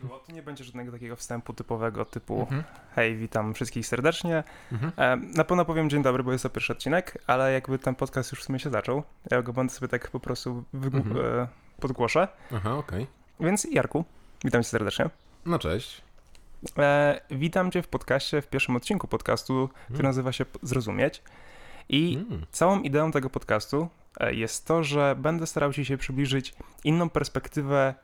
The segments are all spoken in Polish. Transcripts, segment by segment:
było, to nie będzie żadnego takiego wstępu typowego typu Mhm. hej, witam wszystkich serdecznie. Mhm. E, na pewno powiem dzień dobry, bo jest to pierwszy odcinek, ale jakby ten podcast już w sumie się zaczął. Ja go będę sobie tak po prostu Mhm. e, podgłoszę. Aha, okej. Więc Jarku, witam cię serdecznie. No cześć. E, witam cię w podcaście, w pierwszym odcinku podcastu, który Mm. nazywa się Zrozumieć. I Mm. całą ideą tego podcastu e, jest to, że będę starał ci się przybliżyć inną perspektywę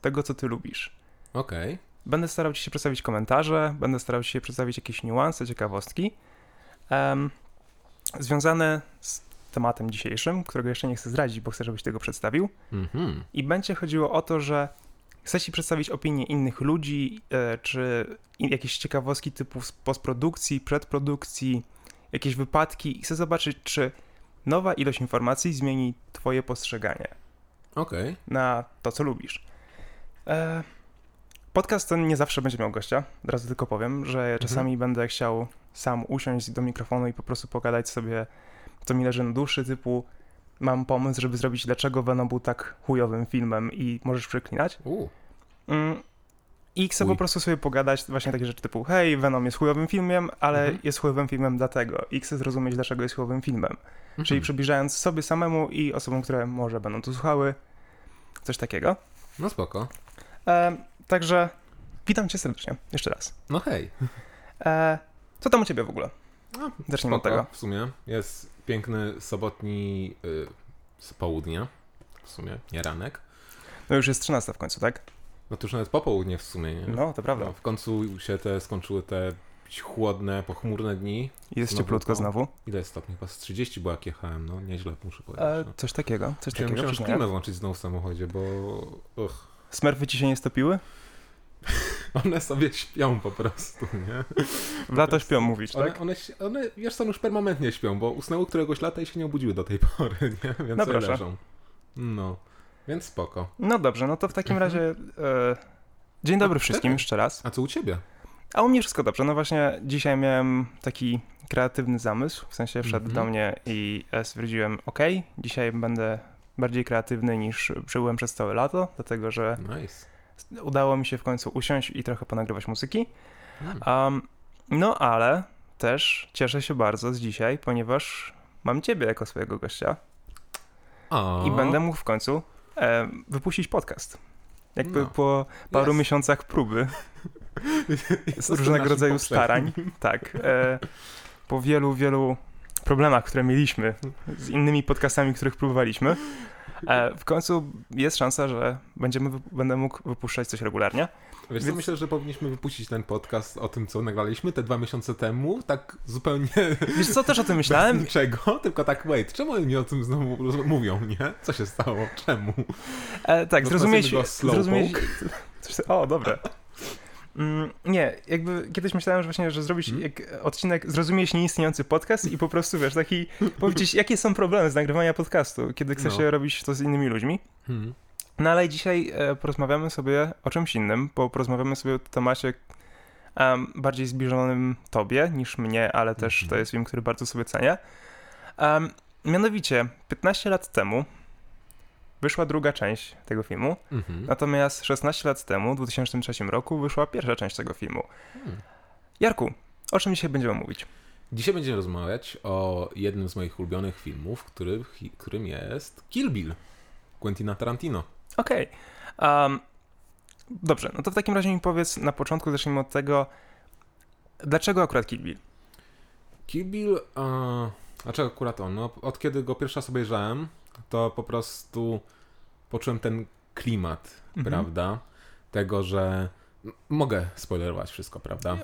tego, co ty lubisz. Okej. Będę starał ci się przedstawić komentarze, będę starał ci się przedstawić jakieś niuanse, ciekawostki em, związane z tematem dzisiejszym, którego jeszcze nie chcę zdradzić, bo chcę, żebyś tego przedstawił. Mhm. I będzie chodziło o to, że chcę ci przedstawić opinie innych ludzi, e, czy jakieś ciekawostki typu postprodukcji, przedprodukcji, jakieś wypadki i chcę zobaczyć, czy nowa ilość informacji zmieni twoje postrzeganie Okej. na to, co lubisz. E, podcast ten nie zawsze będzie miał gościa, od razu tylko powiem, że czasami będę chciał sam usiąść do mikrofonu i po prostu pogadać sobie, co mi leży na duszy, typu mam pomysł, żeby zrobić, dlaczego Venom był tak chujowym filmem i możesz przeklinać. U. Mm, I chcę Chuj. po prostu sobie pogadać właśnie takie rzeczy typu hej, Venom jest chujowym filmem, ale Mhm. jest chujowym filmem dlatego i chcę zrozumieć, dlaczego jest chujowym filmem. Mhm. Czyli przybliżając sobie samemu i osobom, które może będą tu słuchały, coś takiego. No spoko. E, także witam cię serdecznie, jeszcze raz. No hej. E, co tam u ciebie w ogóle? No, Zacznijmy od tego. w sumie. Jest piękny sobotni y, z południa. W sumie, nie ranek. No już jest 13 w końcu, tak? No to już nawet popołudnie w sumie, nie? No, to prawda. No, w końcu się te skończyły te chłodne, pochmurne dni. Jest Znowu cieplutko znowu. Ile jest stopni? Chyba z 30 było jak jechałem, no nieźle muszę powiedzieć. E, no. coś takiego, coś Musiałem, takiego. musiałem włączyć znowu w samochodzie, bo uch, Smurfy ci się nie stopiły? one sobie śpią po prostu, nie? W lato śpią, mówisz, One, tak? one, się- one wiesz co, już permanentnie śpią, bo usnęły któregoś lata i się nie obudziły do tej pory, nie? Więc No proszę. leżą. No, więc spoko. No dobrze, no to w takim Mhm. razie e, dzień dobry A, wszystkim czekaj. jeszcze raz. A co u ciebie? A u mnie wszystko dobrze. No właśnie dzisiaj miałem taki kreatywny zamysł, w sensie wszedł Mhm. do mnie i e, stwierdziłem, ok, dzisiaj będę bardziej kreatywny niż byłem przez całe lato, dlatego że Nice. udało mi się w końcu usiąść i trochę ponagrywać muzyki. Um, no ale też cieszę się bardzo z dzisiaj, ponieważ mam ciebie jako swojego gościa O, i będę mógł w końcu e, wypuścić podcast. Jakby No. po paru Yes. miesiącach próby z różnego rodzaju poprzednim. starań. Tak. E, po wielu, wielu problemach, które mieliśmy z innymi podcastami, których próbowaliśmy, e, w końcu jest szansa, że będziemy, będę mógł wypuszczać coś regularnie. Wiesz co, Więc- myślę, że powinniśmy wypuścić ten podcast o tym, co nagraliśmy te dwa miesiące temu, tak zupełnie Wiesz co, też o tym bez myślałem. niczego, tylko tak, wait, czemu oni o tym znowu mówią, nie? Co się stało? Czemu? E, tak, zrozumieć... zrozumieć o, dobre. Mm, nie, jakby kiedyś myślałem, że właśnie, że zrobić Hmm? odcinek, zrozumieć nieistniejący podcast i po prostu, wiesz, taki powiedzieć, jakie są problemy z nagrywania podcastu, kiedy chce No. się robić to z innymi ludźmi. Hmm. No ale dzisiaj e, porozmawiamy sobie o czymś innym, bo porozmawiamy sobie o temacie em, bardziej zbliżonym tobie niż mnie, ale też to Mhm. jest film, który bardzo sobie cenię. Em, mianowicie, 15 lat temu wyszła druga część tego filmu, Mhm. natomiast 16 lat temu, w 2003 roku, wyszła pierwsza część tego filmu. Hmm. Jarku, o czym dzisiaj będziemy mówić? Dzisiaj będziemy rozmawiać o jednym z moich ulubionych filmów, który, którym jest Kill Bill Quentina Tarantino. Okej. Em, dobrze, no to w takim razie mi powiedz na początku, zacznijmy od tego, dlaczego akurat Kill Bill? Kill Bill, a, dlaczego akurat on? No, od kiedy go pierwszy raz obejrzałem, to po prostu poczułem ten klimat, Mhm. prawda? Tego, że mogę spoilerować wszystko, prawda?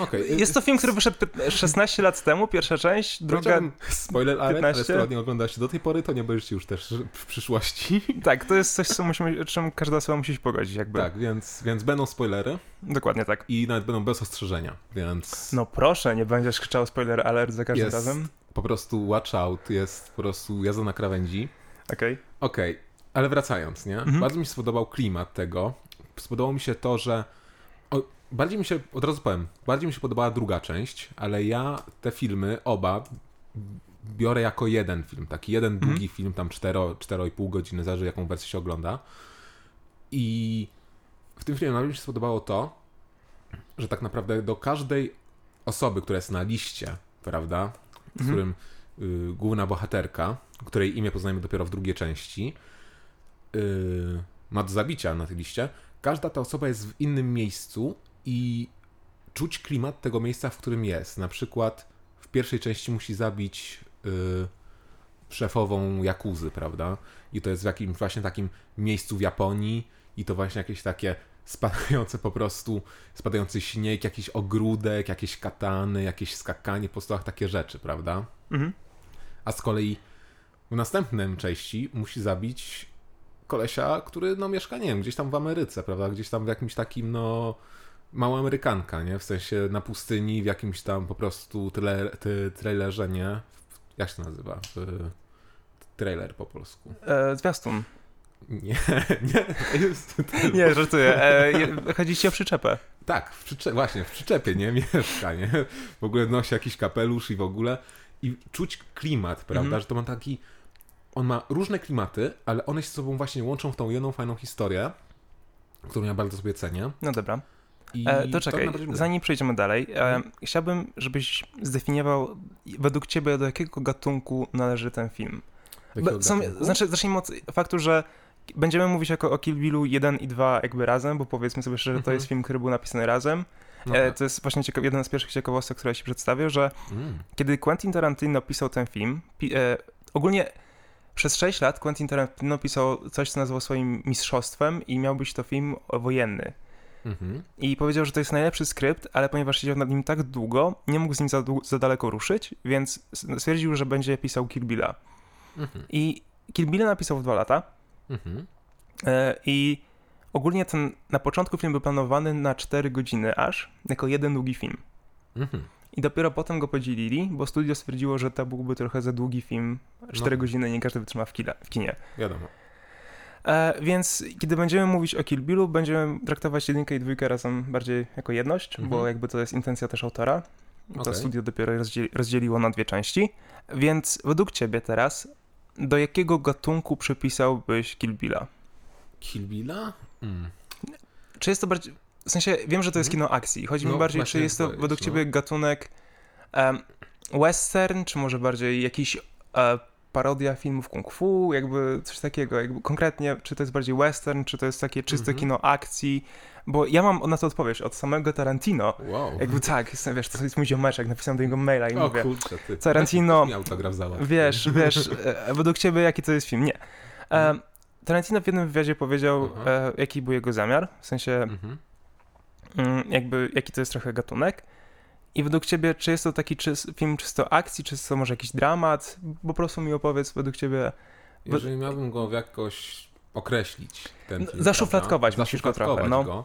Okej. Jest to film, który wyszedł pię- 16 lat temu, pierwsza część, druga... Spoiler alert, ale 15? skoro nie oglądacie do tej pory, to nie będziecie już też w przyszłości. Tak, to jest coś, co musimy, czym każda osoba musi się pogodzić, jakby. Tak, więc, więc będą spoilery Dokładnie tak. i nawet będą bez ostrzeżenia, więc No proszę, nie będziesz krzyczał spoiler alert za każdym Jest. razem. po prostu watch out, jest po prostu jazda na krawędzi. Okej. Okej, ale wracając, nie? Mhm. Bardzo mi się spodobał klimat tego. Spodobało mi się to, że. Bardziej mi się, od razu powiem, bardziej mi się podobała druga część, ale ja te filmy, oba, biorę jako jeden film. Taki jeden Mhm. długi film, tam 4, 4,5 godziny, zależy jaką wersję się ogląda. I w tym filmie najbardziej mi się spodobało to, że tak naprawdę do każdej osoby, która jest na liście, prawda, z Mhm. którym y, główna bohaterka, której imię poznajemy dopiero w drugiej części, y, ma do zabicia na tej liście, każda ta osoba jest w innym miejscu i czuć klimat tego miejsca, w którym jest. Na przykład w pierwszej części musi zabić y, szefową Jakuzy, prawda? I to jest w jakimś właśnie takim miejscu w Japonii i to właśnie jakieś takie spadające po prostu, spadający śnieg, jakiś ogródek, jakieś katany, jakieś skakanie po stołach, takie rzeczy, prawda? Mhm. A z kolei w następnym części musi zabić kolesia, który no mieszka, nie wiem, gdzieś tam w Ameryce, prawda? Gdzieś tam w jakimś takim, no mała Amerykanka, nie? W sensie na pustyni, w jakimś tam po prostu trailerze, nie? Jak się nazywa? W, trailer po polsku. E, zwiastun. Nie, nie, jest... Nie, żartuję. E, je- chodzi ci o przyczepę. Tak, w przycze- właśnie, w przyczepie, nie? Mieszka, nie? W ogóle nosi jakiś kapelusz i w ogóle. I czuć klimat, prawda? Mhm. Że to ma taki... On ma różne klimaty, ale one się ze sobą właśnie łączą w tą jedną fajną historię, którą ja bardzo sobie cenię. No dobra. I E, to czekaj, lubię. zanim przejdziemy dalej, e, Mhm. chciałbym, żebyś zdefiniował według ciebie do jakiego gatunku należy ten film. Są, gatunku? znaczy, zacznijmy od faktu, że będziemy mówić jako o Kill Billu 1 i 2 jakby razem, bo powiedzmy sobie szczerze, że to Mhm. jest film, który był napisany razem. No E, tak. to jest właśnie ciekaw, jeden z pierwszych ciekawostek, które się przedstawię, że Mm. kiedy Quentin Tarantino pisał ten film, pi, e, ogólnie przez 6 lat Quentin Tarantino pisał coś, co nazywał swoim mistrzostwem i miał być to film wojenny. Mhm. I powiedział, że to jest najlepszy skrypt, ale ponieważ siedział nad nim tak długo, nie mógł z nim za, za daleko ruszyć, więc stwierdził, że będzie pisał Kill Billa. Mhm. I Kill Billa napisał w dwa lata Mhm. e, i ogólnie ten, na początku film był planowany na 4 godziny aż, jako jeden długi film. Mhm. I dopiero potem go podzielili, bo studio stwierdziło, że to byłby trochę za długi film. 4 No. godziny nie każdy wytrzyma w, w kinie. Wiadomo. E, więc kiedy będziemy mówić o Kill Billu, będziemy traktować jedynkę i dwójkę razem bardziej jako jedność, Mhm. bo jakby to jest intencja też autora. To Okej. studio dopiero rozdzieli, rozdzieliło na dwie części. Więc według ciebie teraz, do jakiego gatunku przypisałbyś Kill Billa? Kill Billa? Mm. Czy jest to bardziej... W sensie, wiem, że to jest Mhm. kino akcji. Chodzi mi No, bardziej, czy jest to według no. ciebie gatunek em, western, czy może bardziej jakiś e, parodia filmów kung fu, jakby coś takiego, jakby konkretnie, czy to jest bardziej western, czy to jest takie czyste Mhm. kino akcji, bo ja mam na to odpowiedź od samego Tarantino, Wow. jakby tak, jestem, wiesz, to jest mój ziomeczek, napisałem do niego maila i O mówię, kurczę, ty. Tarantino- Miał autograf załatwić. wiesz, wiesz, e, według ciebie jaki to jest film? Nie. E, Tarantino w jednym wywiadzie powiedział, Mhm. e, jaki był jego zamiar, w sensie Mhm. mm, jakby jaki to jest trochę gatunek. I według ciebie, czy jest to taki film czysto akcji, czy jest to może jakiś dramat? Po prostu mi opowiedz według ciebie. Jeżeli miałbym go jakoś określić, ten No, film, zaszufladkować prawda? musisz go trochę, no. go.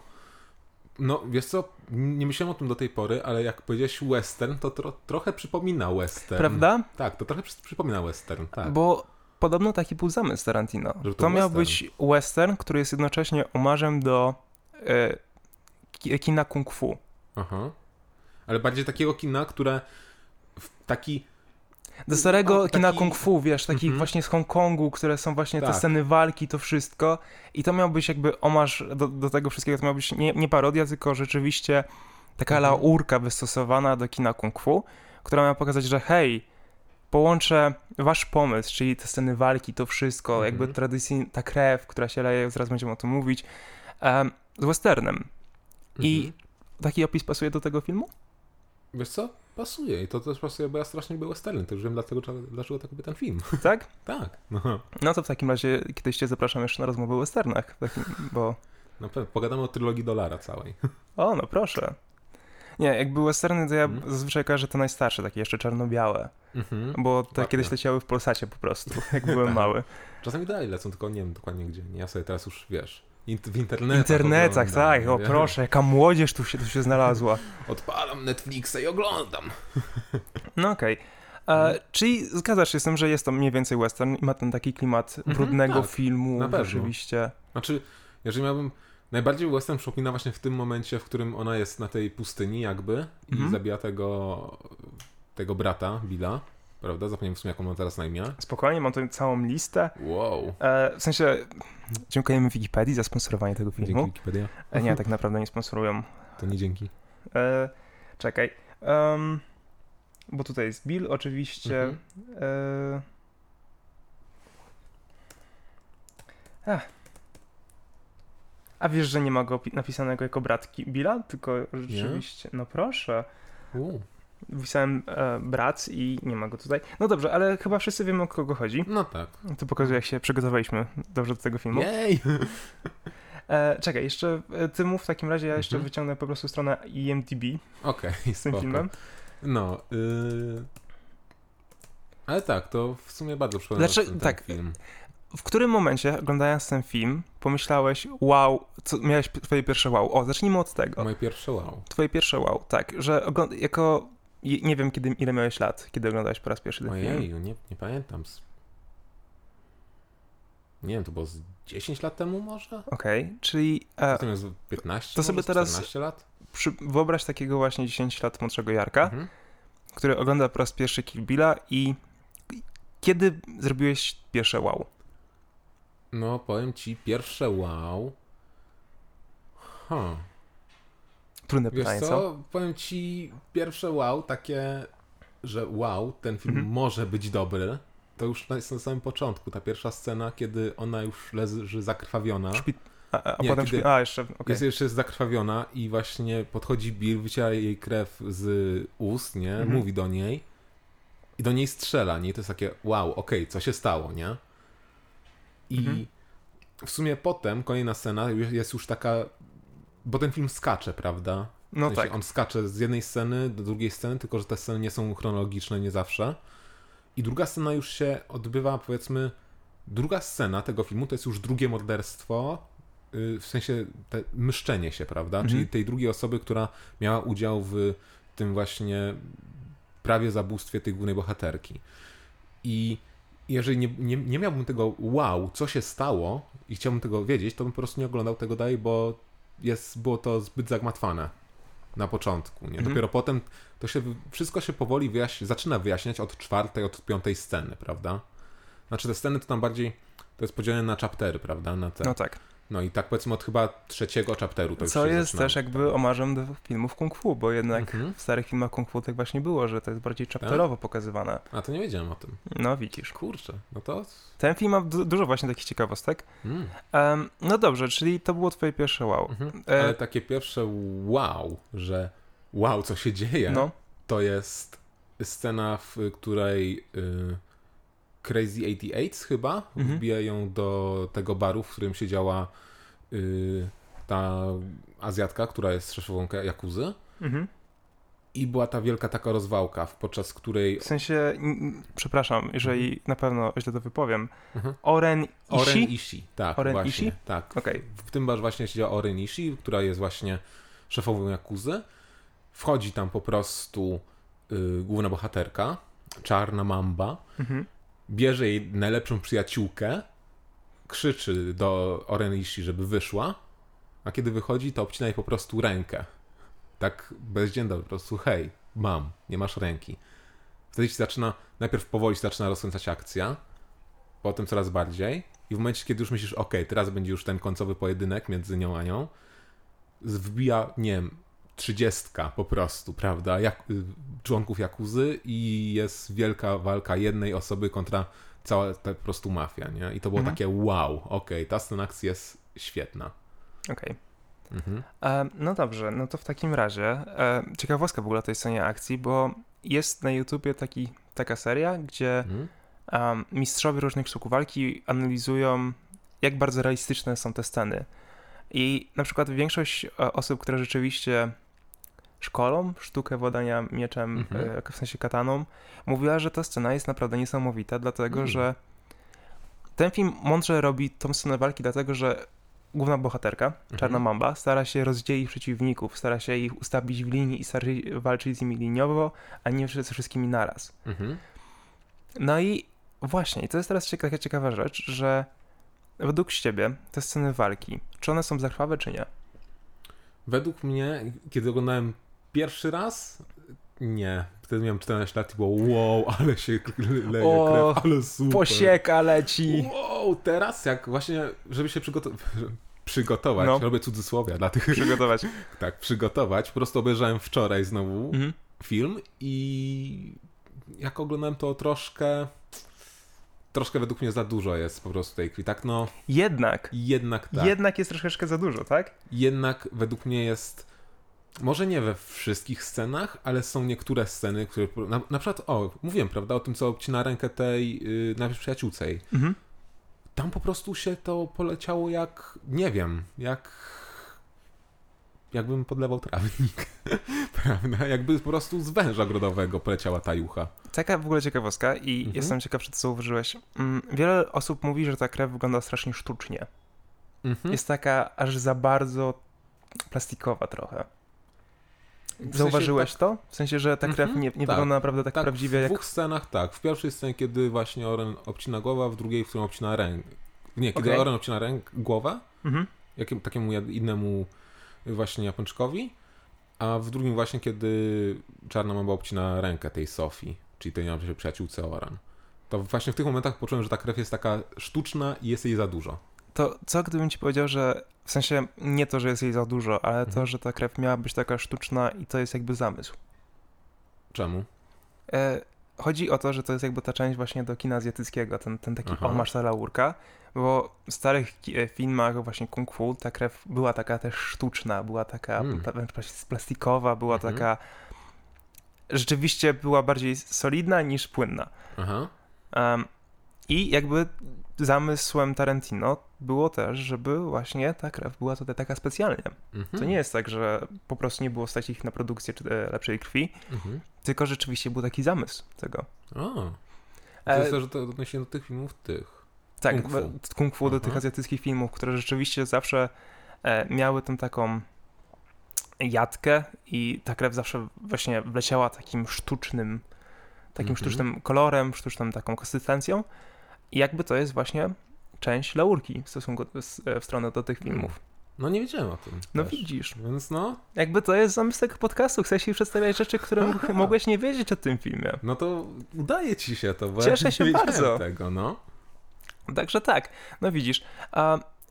No, wiesz co, nie myślałem o tym do tej pory, ale jak powiedziałeś western, to tro, trochę przypomina western. Prawda? Tak, to trochę przy, przypomina western, tak. Bo podobno taki był zamysł Tarantino. Żeby To, to miał być western, który jest jednocześnie omarzem do ki- kina kung fu. Aha. Ale bardziej takiego kina, które w taki... Do starego No, taki- kina kung fu, wiesz, takich Mhm. właśnie z Hongkongu, które są właśnie te Tak. sceny walki, to wszystko. I to miał być jakby omarz do, do tego wszystkiego. To miał być nie, nie parodia, tylko rzeczywiście taka Mhm. laurka wystosowana do kina kung fu, która miała pokazać, że hej, połączę wasz pomysł, czyli te sceny walki, to wszystko, Mhm. jakby tradycyjna, ta krew, która się leje, zaraz będziemy o tym mówić, em, z westernem. I Mhm. taki opis pasuje do tego filmu? Wiesz co? Pasuje i to też pasuje, bo ja strasznie lubię westerny, to już wiem dlaczego, dlaczego tak lubię ten film. Tak? tak, no. No to w takim razie kiedyś cię zapraszam jeszcze na rozmowę o westernach, bo... Na pewno. Pogadamy o trylogii dolara całej. O, no proszę. Nie, jakby westerny to ja Mhm. zazwyczaj kojarzę te najstarsze, takie jeszcze czarno-białe, Mhm. bo te Ładne. kiedyś leciały w Polsacie po prostu, jak byłem Tak. mały. Czasami dalej lecą, tylko nie wiem dokładnie gdzie. Ja sobie teraz już, wiesz, int- w internetach internetach, oglądam, tak, o proszę, jaka młodzież tu się, tu się znalazła. Odpalam Netflixa i oglądam. No okej. Mhm. E, Czyli zgadzasz się z tym, że jest to mniej więcej western i ma ten taki klimat Mhm, brudnego tak, filmu, na pewno. rzeczywiście. Znaczy, jeżeli miałbym... Najbardziej western przypomina właśnie w tym momencie, w którym ona jest na tej pustyni jakby i Mhm. zabija tego, tego brata, Billa. Prawda? Zapomniałem w sumie, jaką mam teraz na imię. Spokojnie, mam tu całą listę. Wow. E, w sensie, dziękujemy Wikipedii za sponsorowanie tego filmu. Dzięki Wikipedia. E, nie, tak naprawdę nie sponsorują. To nie dzięki. E, czekaj. em, bo tutaj jest Bill oczywiście. Mhm. E, ach. A wiesz, że nie ma go pi- napisanego jako brat Ki- Billa, tylko rzeczywiście. No proszę. U. Wpisałem e, brat i nie ma go tutaj. No dobrze, ale chyba wszyscy wiemy o kogo chodzi. No tak. To pokazuje, jak się przygotowaliśmy dobrze do tego filmu. Jej! E, czekaj, jeszcze e, ty mów w takim razie, ja jeszcze Mhm. wyciągnę po prostu stronę IMDb Okej, z tym spoko. filmem. No. Y... Ale tak, to w sumie bardzo przypomina Znaczy, ten, ten tak. film. W którym momencie, oglądając ten film, pomyślałeś, wow, co, miałeś twoje pierwsze wow? O, zacznijmy od tego. Moje pierwsze wow. Twoje pierwsze wow, tak, że jako, nie wiem kiedy, ile miałeś lat, kiedy oglądałeś po raz pierwszy ten film. Ojej, nie, nie pamiętam. Nie wiem, to było z 10 lat temu może? Okej, czyli e, Natomiast 15 to sobie teraz- 14 lat? przy, wyobraź takiego właśnie 10 lat młodszego Jarka, Mhm. który ogląda po raz pierwszy Kill Billa i kiedy zrobiłeś pierwsze wow? No, powiem ci, pierwsze wow. Huh. Trudne Wiesz pytanie, co? co? Powiem ci, pierwsze wow, takie, że wow, ten film Mhm. może być dobry. To już na, na samym początku, ta pierwsza scena, kiedy ona już leży zakrwawiona. Szpi- a, a, Nie, potem szpi- A, jeszcze, okej. Jest jeszcze jest zakrwawiona i właśnie podchodzi Bill, wyciera jej krew z ust, nie? Mhm. Mówi do niej i do niej strzela, nie? To jest takie wow, okej, co się stało, nie? I Mhm. w sumie potem kolejna scena jest już taka, bo ten film skacze, prawda? W No sensie tak. On skacze z jednej sceny do drugiej sceny, tylko że te sceny nie są chronologiczne, nie zawsze. I druga scena już się odbywa, powiedzmy, druga scena tego filmu to jest już drugie morderstwo, yy, w sensie te myszczenie się, prawda? Mhm. Czyli tej drugiej osoby, która miała udział w tym właśnie prawie zabójstwie tej głównej bohaterki. I jeżeli nie, nie, nie miałbym tego wow, co się stało i chciałbym tego wiedzieć, to bym po prostu nie oglądał tego dalej, bo jest, było to zbyt zagmatwane na początku. Nie? Mhm. Dopiero potem to się wszystko się powoli wyjaśni, zaczyna wyjaśniać od czwartej, od piątej sceny, prawda? Znaczy te sceny to tam bardziej to jest podzielone na chaptery, prawda? Na te, No no. tak. i tak powiedzmy od chyba trzeciego chapteru to już Co jest zaczyna. też jakby omarzem do filmów kung fu, bo jednak Mhm. w starych filmach kung fu tak właśnie było, że to jest bardziej chapterowo pokazywane. A to nie wiedziałem o tym. No widzisz. Kurczę, no to... Ten film ma du- dużo właśnie takich ciekawostek. Mm. Em, no dobrze, czyli to było twoje pierwsze wow. Mhm. E, Ale takie pierwsze wow, że wow, co się dzieje, No, to jest scena, w której y, Crazy 88 chyba Mhm. wbijają do tego baru, w którym siedziała y, ta Azjatka, która jest szefową Jakuzy. mhm. I była ta wielka taka rozwałka, w- podczas której w sensie, przepraszam, jeżeli na pewno źle to wypowiem. Mhm. Oren Ishi? Oren Ishii, tak, Oren właśnie, Ishii? tak. Okej. W tym barze właśnie siedziała Oren Ishii, która jest właśnie szefową Jakuzy. Wchodzi tam po prostu y, główna bohaterka, czarna mamba, Mhm. Bierze jej najlepszą przyjaciółkę, krzyczy do Oren Ishii, żeby wyszła, a kiedy wychodzi, to obcina jej po prostu rękę. Tak bezdzięda po prostu, hej, mam, nie masz ręki. Wtedy się zaczyna, najpierw powoli się zaczyna rozkręcać akcja, potem coraz bardziej i w momencie, kiedy już myślisz, okej, teraz będzie już ten końcowy pojedynek między nią a nią, wbija, nie wiem, trzydziestka po prostu, prawda, jak, y, członków Jakuzy i jest wielka walka jednej osoby kontra cała ta po prostu mafia, nie? I to było Mhm. takie wow, okej, ta scena akcji jest świetna. Okej. Mhm. E, No dobrze, no to w takim razie e, ciekawostka w ogóle tej scenie akcji, bo jest na YouTubie taki, taka seria, gdzie Mhm. um, mistrzowie różnych sztuk walki analizują, jak bardzo realistyczne są te sceny. I na przykład większość e, osób, które rzeczywiście szkolą sztukę władania mieczem, Mhm. e, w sensie kataną, mówiła, że ta scena jest naprawdę niesamowita, dlatego Mm. że ten film mądrze robi tą scenę walki, dlatego że główna bohaterka, Czarna Mhm. Mamba, stara się rozdzielić przeciwników, stara się ich ustawić w linii i stara się walczyć z nimi liniowo, a nie ze wszystkimi naraz. Mhm. No i właśnie, i to jest teraz cieka- taka ciekawa rzecz, że według ciebie te sceny walki, czy one są zakrwawe, czy nie? Według mnie, kiedy oglądałem pierwszy raz, Nie. Wtedy miałem 14 lat i było wow, ale się leje O, krew, ale super. Posieka leci. Wow, teraz jak właśnie, żeby się przygotować, przygotować, No. robię cudzysłowia dla tych, Przygotować. tak, przygotować, po prostu obejrzałem wczoraj znowu Mhm. film i jak oglądałem to troszkę, troszkę według mnie za dużo jest po prostu tej krwi, tak no, Jednak. jednak tak, Jednak jest troszeczkę za dużo, tak? jednak według mnie jest, może nie we wszystkich scenach, ale są niektóre sceny, które, na, na przykład, o, mówiłem, prawda, o tym, co obcina rękę tej yy, najpierw przyjaciółce jej. Mhm. tam po prostu się to poleciało jak, nie wiem, jak jakbym podlewał trawnik, prawda? Jakby po prostu z węża ogrodowego poleciała ta jucha. Taka w ogóle ciekawostka i Mhm. jestem ciekaw, czy to zauważyłeś. Mm, Wiele osób mówi, że ta krew wygląda strasznie sztucznie. Mhm. Jest taka aż za bardzo plastikowa trochę. W Zauważyłeś tak- to? W sensie, że ta krew Mhm, nie, nie tak. wygląda naprawdę tak, tak, prawdziwie w jak... dwóch scenach tak. W pierwszej scenie, kiedy właśnie Oren obcina głowę, w drugiej, w którym obcina rękę. Nie, kiedy Okej. Oren obcina ręk, głowę, Mhm. jakim, takiemu innemu właśnie Japończykowi, a w drugim właśnie, kiedy Czarna Mamba obcina rękę tej Sofii, czyli tej przyjaciółce Oran. To właśnie w tych momentach poczułem, że ta krew jest taka sztuczna i jest jej za dużo. To co gdybym ci powiedział, że w sensie nie to, że jest jej za dużo, ale to, Mhm. że ta krew miała być taka sztuczna i to jest jakby zamysł. Czemu? E, chodzi o to, że to jest jakby ta część właśnie do kina azjatyckiego, ten, ten taki Aha. omarz ta laurka, bo w starych e, filmach właśnie kung fu ta krew była taka też sztuczna, była taka Mm. wręcz plas- plastikowa, była Mhm. taka rzeczywiście była bardziej solidna niż płynna. Aha. Em, I jakby zamysłem Tarantino było też, żeby właśnie ta krew była tutaj taka specjalnie. Mhm. To nie jest tak, że po prostu nie było stać ich na produkcję czy, e, lepszej krwi, Mhm. tylko rzeczywiście był taki zamysł tego. O. To jest to, że to odnosi się do tych filmów tych. tak, kung fu. kung fu do tych azjatyckich filmów, które rzeczywiście zawsze e, miały tą taką jatkę i ta krew zawsze właśnie wleciała takim sztucznym, takim Mhm. sztucznym kolorem, sztuczną taką konsystencją i jakby to jest właśnie część laurki w stosunku e, w stronę do tych filmów. No nie wiedziałem o tym. No też. widzisz, Więc no, jakby to jest zamysł tego podcastu, chcę ci przedstawiać rzeczy, które mogłeś nie wiedzieć o tym filmie. no to udaje ci się to, bo Cieszę ja się nie wiedziałem bardzo. tego, no. Także tak, no widzisz.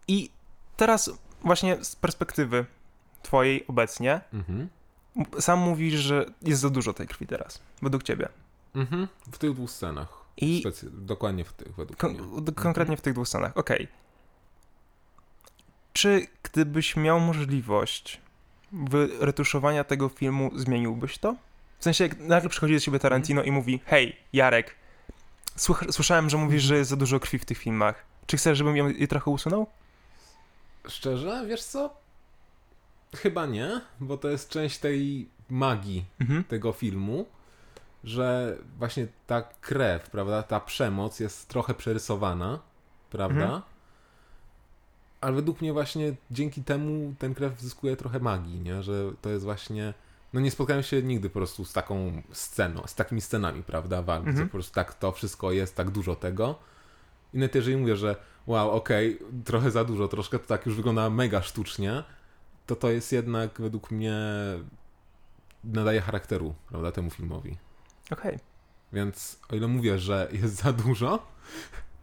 I teraz właśnie z perspektywy twojej obecnie, Mhm. sam mówisz, że jest za dużo tej krwi teraz, według ciebie. Mhm. W tych dwóch scenach. I Specy- dokładnie w tych, według kon- mnie. d- konkretnie w tych dwóch scenach, okej. Czy gdybyś miał możliwość wyretuszowania tego filmu, zmieniłbyś to? W sensie, jak nagle przychodzi do ciebie Tarantino i mówi, hej, Jarek, słyszałem, że mówisz, że jest za dużo krwi w tych filmach. Czy chcesz, żebym ją- je trochę usunął? Szczerze, wiesz co? Chyba nie, bo to jest część tej magii Mhm. tego filmu, że właśnie ta krew, prawda, ta przemoc jest trochę przerysowana, prawda? Mhm. Ale według mnie właśnie dzięki temu ten krew zyskuje trochę magii, nie? Że to jest właśnie... No nie spotkałem się nigdy po prostu z taką sceną, z takimi scenami, prawda, walk, Mhm. po prostu tak to wszystko jest, tak dużo tego. I nawet jeżeli mówię, że wow, okej, trochę za dużo, troszkę to tak już wygląda mega sztucznie, to to jest jednak według mnie nadaje charakteru, prawda, temu filmowi. Okej. Więc o ile mówię, że jest za dużo,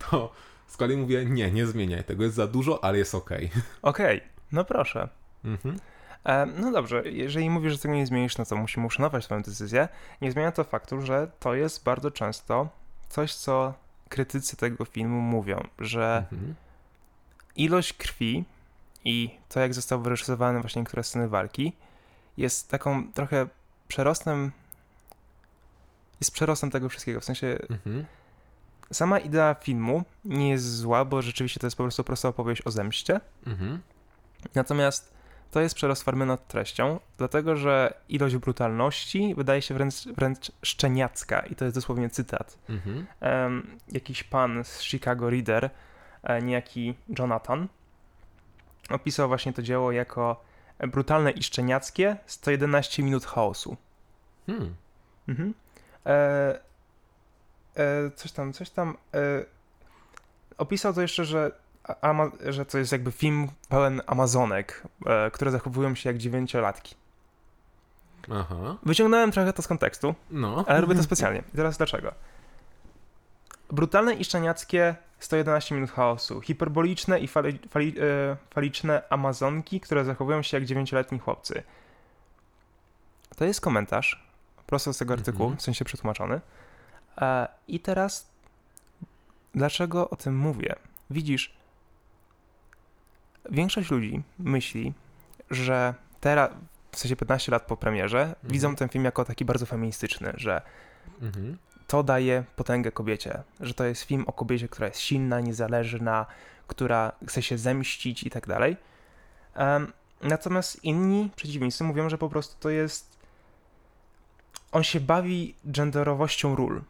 to z kolei mówię, nie, nie zmieniaj tego, jest za dużo, ale jest okej. Okej, no proszę. Mhm. E, no dobrze, jeżeli mówisz, że tego nie zmienisz, no to musimy uszanować swoją decyzję. Nie zmienia to faktu, że to jest bardzo często coś, co krytycy tego filmu mówią, że Mhm. ilość krwi i to, jak został wyreżyserowane właśnie niektóre sceny walki, jest taką trochę przerostem. Jest przerostem tego wszystkiego. W sensie Mhm. sama idea filmu nie jest zła, bo rzeczywiście to jest po prostu prosta opowieść o zemście. Mhm. Natomiast to jest przerost formy nad treścią, dlatego że ilość brutalności wydaje się wręcz, wręcz szczeniacka i to jest dosłownie cytat. Mhm. Em, jakiś pan z Chicago Reader, e, niejaki Jonathan, opisał właśnie to dzieło jako brutalne i szczeniackie 111 minut chaosu. Hmm. Mhm. E, e, coś tam, coś tam. E, opisał to jeszcze, że, ama, że to jest jakby film pełen Amazonek, e, które zachowują się jak dziewięciolatki. Aha. Wyciągnąłem trochę to z kontekstu, No. ale robię to specjalnie. I teraz dlaczego? Brutalne i szczeniackie 111 minut chaosu. Hiperboliczne i fali, fali, e, faliczne amazonki, które zachowują się jak dziewięcioletni chłopcy. To jest komentarz prosto z tego artykułu, Mhm. w sensie przetłumaczony. E, I teraz dlaczego o tym mówię? Widzisz, większość ludzi myśli, że teraz, w sensie 15 lat po premierze, widzą ten film jako taki bardzo feministyczny, że Mhm. to daje potęgę kobiecie, że to jest film o kobiecie, która jest silna, niezależna, która chce się zemścić i tak dalej. Natomiast inni przeciwnicy mówią, że po prostu to jest. On się bawi genderowością ról.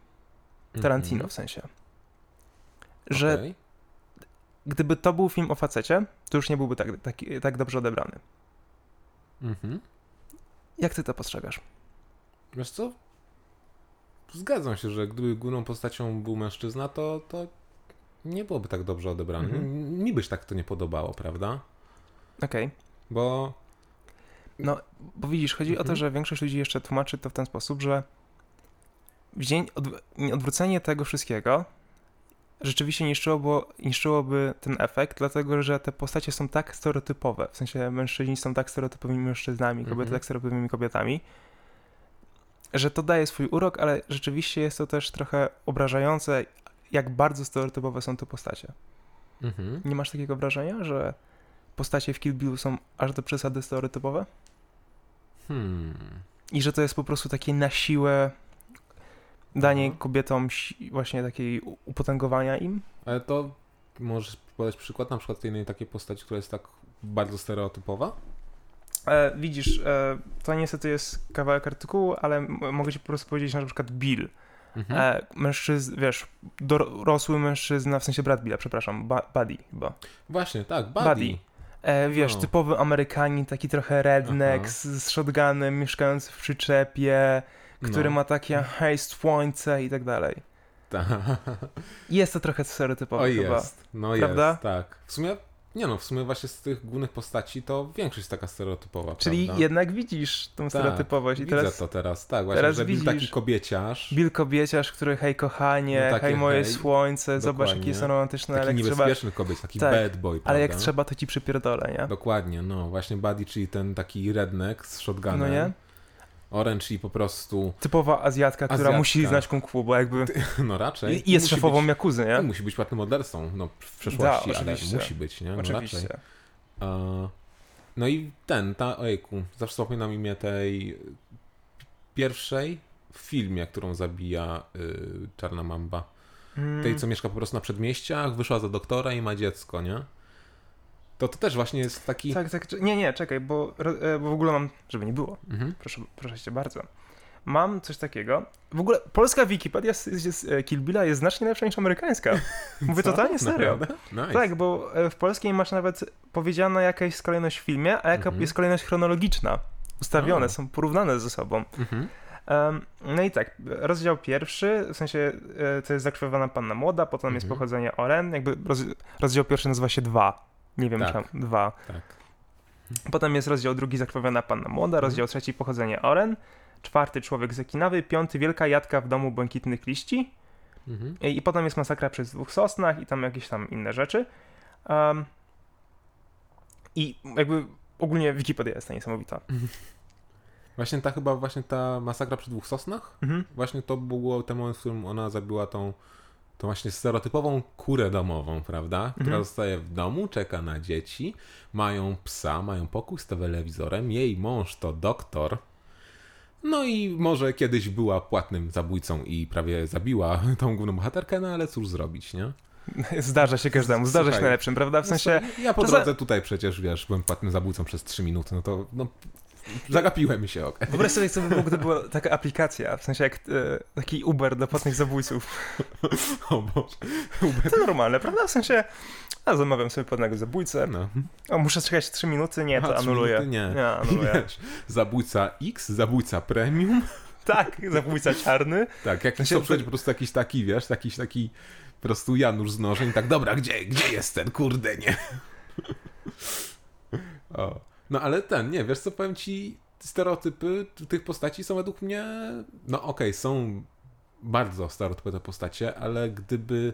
Tarantino Mhm. w sensie. Że Okej. gdyby to był film o facecie, to już nie byłby tak, tak, tak dobrze odebrany. Mhm. Jak ty to postrzegasz? Wiesz co? Zgadzam się, że gdyby główną postacią był mężczyzna, to, to nie byłoby tak dobrze odebrane. Mhm. Mi byś tak to nie podobało, prawda? Okej. Bo No, bo widzisz, chodzi o to, Mhm. że większość ludzi jeszcze tłumaczy to w ten sposób, że od, odwrócenie tego wszystkiego rzeczywiście niszczyłoby, niszczyłoby ten efekt, dlatego że te postacie są tak stereotypowe. W sensie mężczyźni są tak stereotypowymi mężczyznami, kobiety Mhm. tak stereotypowymi kobietami, że to daje swój urok, ale rzeczywiście jest to też trochę obrażające, jak bardzo stereotypowe są te postacie. mhm. Nie masz takiego wrażenia, że postacie w Kill Billu są aż do przesady stereotypowe? Hmm. I że to jest po prostu takie na siłę danie Mhm. kobietom właśnie takiej upotęgowania im. Ale to możesz podać przykład na przykład tej jednej takiej postaci, która jest tak bardzo stereotypowa? E, widzisz, e, to niestety jest kawałek artykułu, ale mogę ci po prostu powiedzieć na przykład Bill. Mhm. E, mężczyzn, wiesz, dorosły mężczyzna, w sensie brat Billa, przepraszam, ba- Buddy chyba. Właśnie, tak, Buddy. Buddy. E, wiesz, No. typowy Amerykanin, taki trochę redneck, z, z shotgunem, mieszkający w przyczepie, który No. ma takie hej, słońce i tak dalej. Ta. Jest to trochę stereotypowe O chyba. jest, no Prawda? jest, tak. W sumie, nie no, w sumie właśnie z tych głównych postaci to większość jest taka stereotypowa, Czyli prawda? jednak widzisz tą Tak, stereotypowość. I Widzę teraz to teraz, tak, właśnie, teraz że Bill taki widzisz- kobieciarz, Bill Kobieciarz, który hej kochanie, No hej moje hej, słońce, zobacz dokładnie. jakie są romantyczne, taki ale jak trzeba, niebezpieczny kobiet, taki Tak, bad boy, prawda? ale jak trzeba to ci przypierdolę, nie? Dokładnie, no, właśnie Buddy, czyli ten taki redneck z shotgunem. No nie? Orange, czyli po prostu, Typowa Azjatka, która Azjatka. musi znać kung fu, bo jakby no raczej. i jest musi szefową być, Jakuzy, nie? Musi być płatnym mordercą, no, w przeszłości, Da, ale musi być, nie? No raczej. Oczywiście. A, no i ten, ta, ojejku, zawsze zapominam imię tej pierwszej w filmie, którą zabija y, Czarna Mamba. Mm, Tej, co mieszka po prostu na przedmieściach, wyszła za doktora i ma dziecko, nie? To to też właśnie jest taki... Tak, tak, nie, nie, czekaj, bo, e, bo w ogóle mam, żeby nie było, Mhm. proszę, proszę cię bardzo. Mam coś takiego. W ogóle polska Wikipedia z, z, z e, Kill Billa jest znacznie lepsza niż amerykańska. Mówię Co? totalnie serio. Nice. Tak, bo e, w polskiej masz nawet powiedziana jaka jest kolejność w filmie, a jaka Mhm. jest kolejność chronologiczna. Ustawione, A. są porównane ze sobą. Em, no i tak, rozdział pierwszy, w sensie to jest zakrwawiona panna młoda, potem jest Mhm. pochodzenie Oren, jakby roz, rozdział pierwszy nazywa się dwa. Nie wiem, Tak. czemu, dwa. Tak. Potem jest rozdział drugi zakrwawiona panna młoda, rozdział trzeci pochodzenie Oren, czwarty człowiek zakinawy, piąty wielka jadka w domu błękitnych liści Mhm. i, i potem jest masakra przy dwóch sosnach i tam jakieś tam inne rzeczy. Em, I jakby ogólnie Wikipedia jest ta niesamowita. Właśnie ta chyba, właśnie ta masakra przy dwóch sosnach? Mhm. Właśnie to było ten moment, w którym ona zabiła tą, tą właśnie stereotypową kurę domową, prawda? Która Mhm. zostaje w domu, czeka na dzieci, mają psa, mają pokój z telewizorem, jej mąż to doktor. No i może kiedyś była płatnym zabójcą i prawie zabiła tą główną bohaterkę, no ale cóż zrobić, nie? Zdarza się każdemu, zdarza się Słuchaj, najlepszym, prawda? W sensie, Ja po drodze tutaj przecież, wiesz, byłem płatnym zabójcą przez 3 minuty, no to no, zagapiłem się, okej. wyobraź sobie, co by było, gdyby była taka aplikacja, w sensie jak e, taki Uber dla płatnych zabójców. O Boże. To normalne, prawda? W sensie, a zamawiam sobie płatnego zabójcę, No. o, muszę czekać 3 minuty, nie, to Aha, anuluję. minuty? Nie. Nie, anuluję. Wiesz, zabójca X, zabójca premium. Tak, zabójca czarny. Tak, jak sensie to- przejść po prostu jakiś taki, wiesz, jakiś taki po prostu Janusz z nożem i tak, dobra, gdzie, gdzie jest ten, kurde, nie. o. No ale ten, nie, wiesz co, powiem ci, stereotypy tych postaci są według mnie, no okej, są bardzo stereotypowe postacie, ale gdyby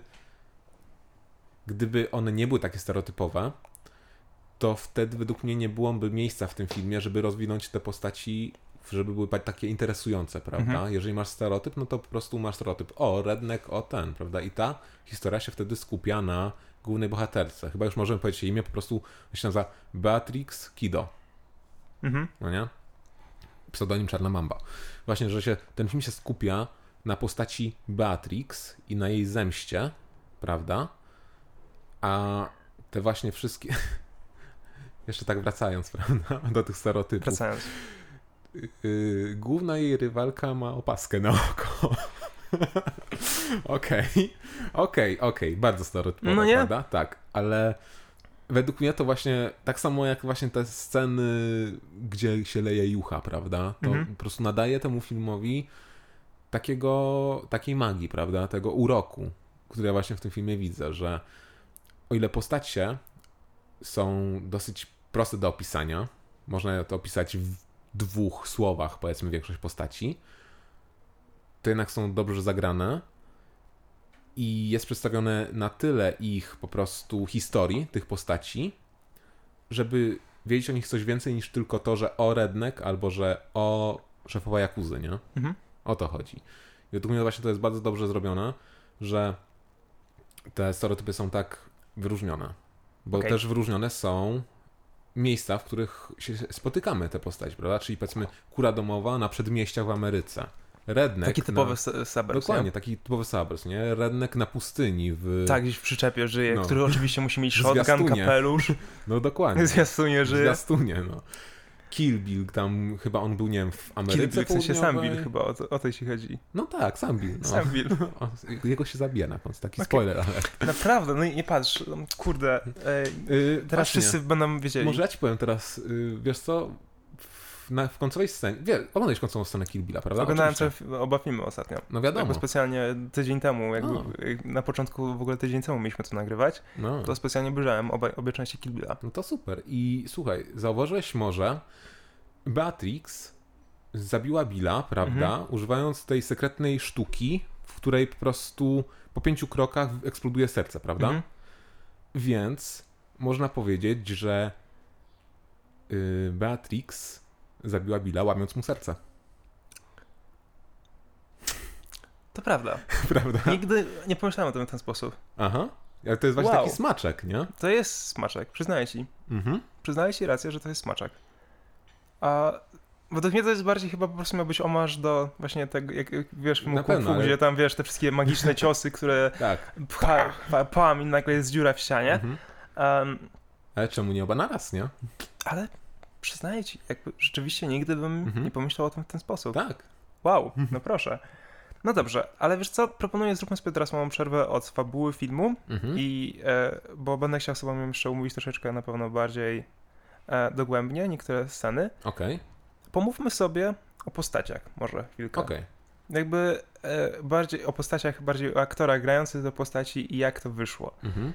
gdyby one nie były takie stereotypowe, to wtedy według mnie nie byłoby miejsca w tym filmie, żeby rozwinąć te postaci, żeby były takie interesujące, prawda? Mhm. Jeżeli masz stereotyp, no to po prostu masz stereotyp. O, redneck, o ten, prawda? I ta historia się wtedy skupia na głównej bohaterce. Chyba już możemy powiedzieć jej imię, po prostu się nazywa Beatrix Kido, Mhm. no nie? Pseudonim Czarna Mamba. Właśnie, że się, ten film się skupia na postaci Beatrix i na jej zemście, prawda? A te właśnie wszystkie... Jeszcze tak wracając, prawda? Do tych stereotypów. Wracając. Yy, główna jej rywalka ma opaskę na oko. Okej, okej, okej, bardzo stereotypowe, No nie? prawda? Tak, ale według mnie to właśnie, tak samo jak właśnie te sceny, gdzie się leje jucha, prawda? To Mhm. po prostu nadaje temu filmowi takiego, takiej magii, prawda? Tego uroku, który ja właśnie w tym filmie widzę, że o ile postacie są dosyć proste do opisania, można to opisać w dwóch słowach, powiedzmy, większość postaci, to jednak są dobrze zagrane i jest przedstawione na tyle ich po prostu historii, tych postaci, żeby wiedzieć o nich coś więcej niż tylko to, że o redneck albo że o szefowa Jakuzy, nie? Mhm. O to chodzi. I według mnie właśnie to jest bardzo dobrze zrobione, że te stereotypy są tak wyróżnione. Bo Okej. też wyróżnione są miejsca, w których się spotykamy te postaci, prawda? Czyli powiedzmy kura domowa na przedmieściach w Ameryce. Redneck Taki typowy na... Dokładnie, nie? taki typowy suburbs, nie? Redneck na pustyni w... Tak, gdzieś w przyczepie żyje, No. który oczywiście musi mieć shotgun, kapelusz, No dokładnie. zwiastunie żyje. zwiastunie, no. Kill Bill, tam chyba on był, nie wiem, w Ameryce Kill Bill, w sensie sam Południowej. Bill chyba, o to, o to ci chodzi. No tak, sam Bill. No. Sam Bill. O, Jego się zabija na końcu, taki Okej. spoiler, ale... Naprawdę, no i nie patrz, kurde, e, teraz właśnie, wszyscy będą wiedzieli. Może ja ci powiem teraz, yy, wiesz co, na, w końcowej scenie, wie, oglądałeś końcową scenę Kill Billa, prawda? Oglądałem te, oba filmy ostatnio. No wiadomo, Jakby specjalnie tydzień temu, jakby na początku w ogóle tydzień temu mieliśmy to nagrywać, no. to specjalnie obejrzałem oba, obie części Kill Billa. no to super. I słuchaj, zauważyłeś może, Beatrix zabiła Billa, prawda, Mhm. używając tej sekretnej sztuki, w której po prostu po pięciu krokach eksploduje serce, prawda? Mhm. Więc można powiedzieć, że yy, Beatrix zabiła Billa łamiąc mu serce. To prawda. Prawda? Nigdy nie pomyślałem o tym w ten sposób. Aha. Ale to jest właśnie Wow. taki smaczek, nie? To jest smaczek, przyznaję ci. Mhm. Przyznaję ci rację, że to jest smaczek. A według mnie to jest bardziej chyba po prostu miał być omarz do właśnie tego, jak jak wiesz, w Kung Fu, ale- gdzie tam wiesz, te wszystkie magiczne ciosy, które Tak. pcha, pcha, pam i nagle jest dziura w ścianie. Mhm. Um, Ale czemu nie oba naraz, nie? ale przyznaję ci, jakby rzeczywiście nigdy bym Mhm. nie pomyślał o tym w ten sposób. Tak. Wow, no proszę. No dobrze, ale wiesz co, proponuję zróbmy sobie teraz małą przerwę od fabuły filmu Mhm. i, e, bo będę chciał sobie jeszcze omówić troszeczkę na pewno bardziej e, dogłębnie niektóre sceny. Okej. Pomówmy sobie o postaciach, może chwilkę. Okej. Jakby e, bardziej o postaciach, bardziej o aktorach grających do postaci i jak to wyszło. Mhm.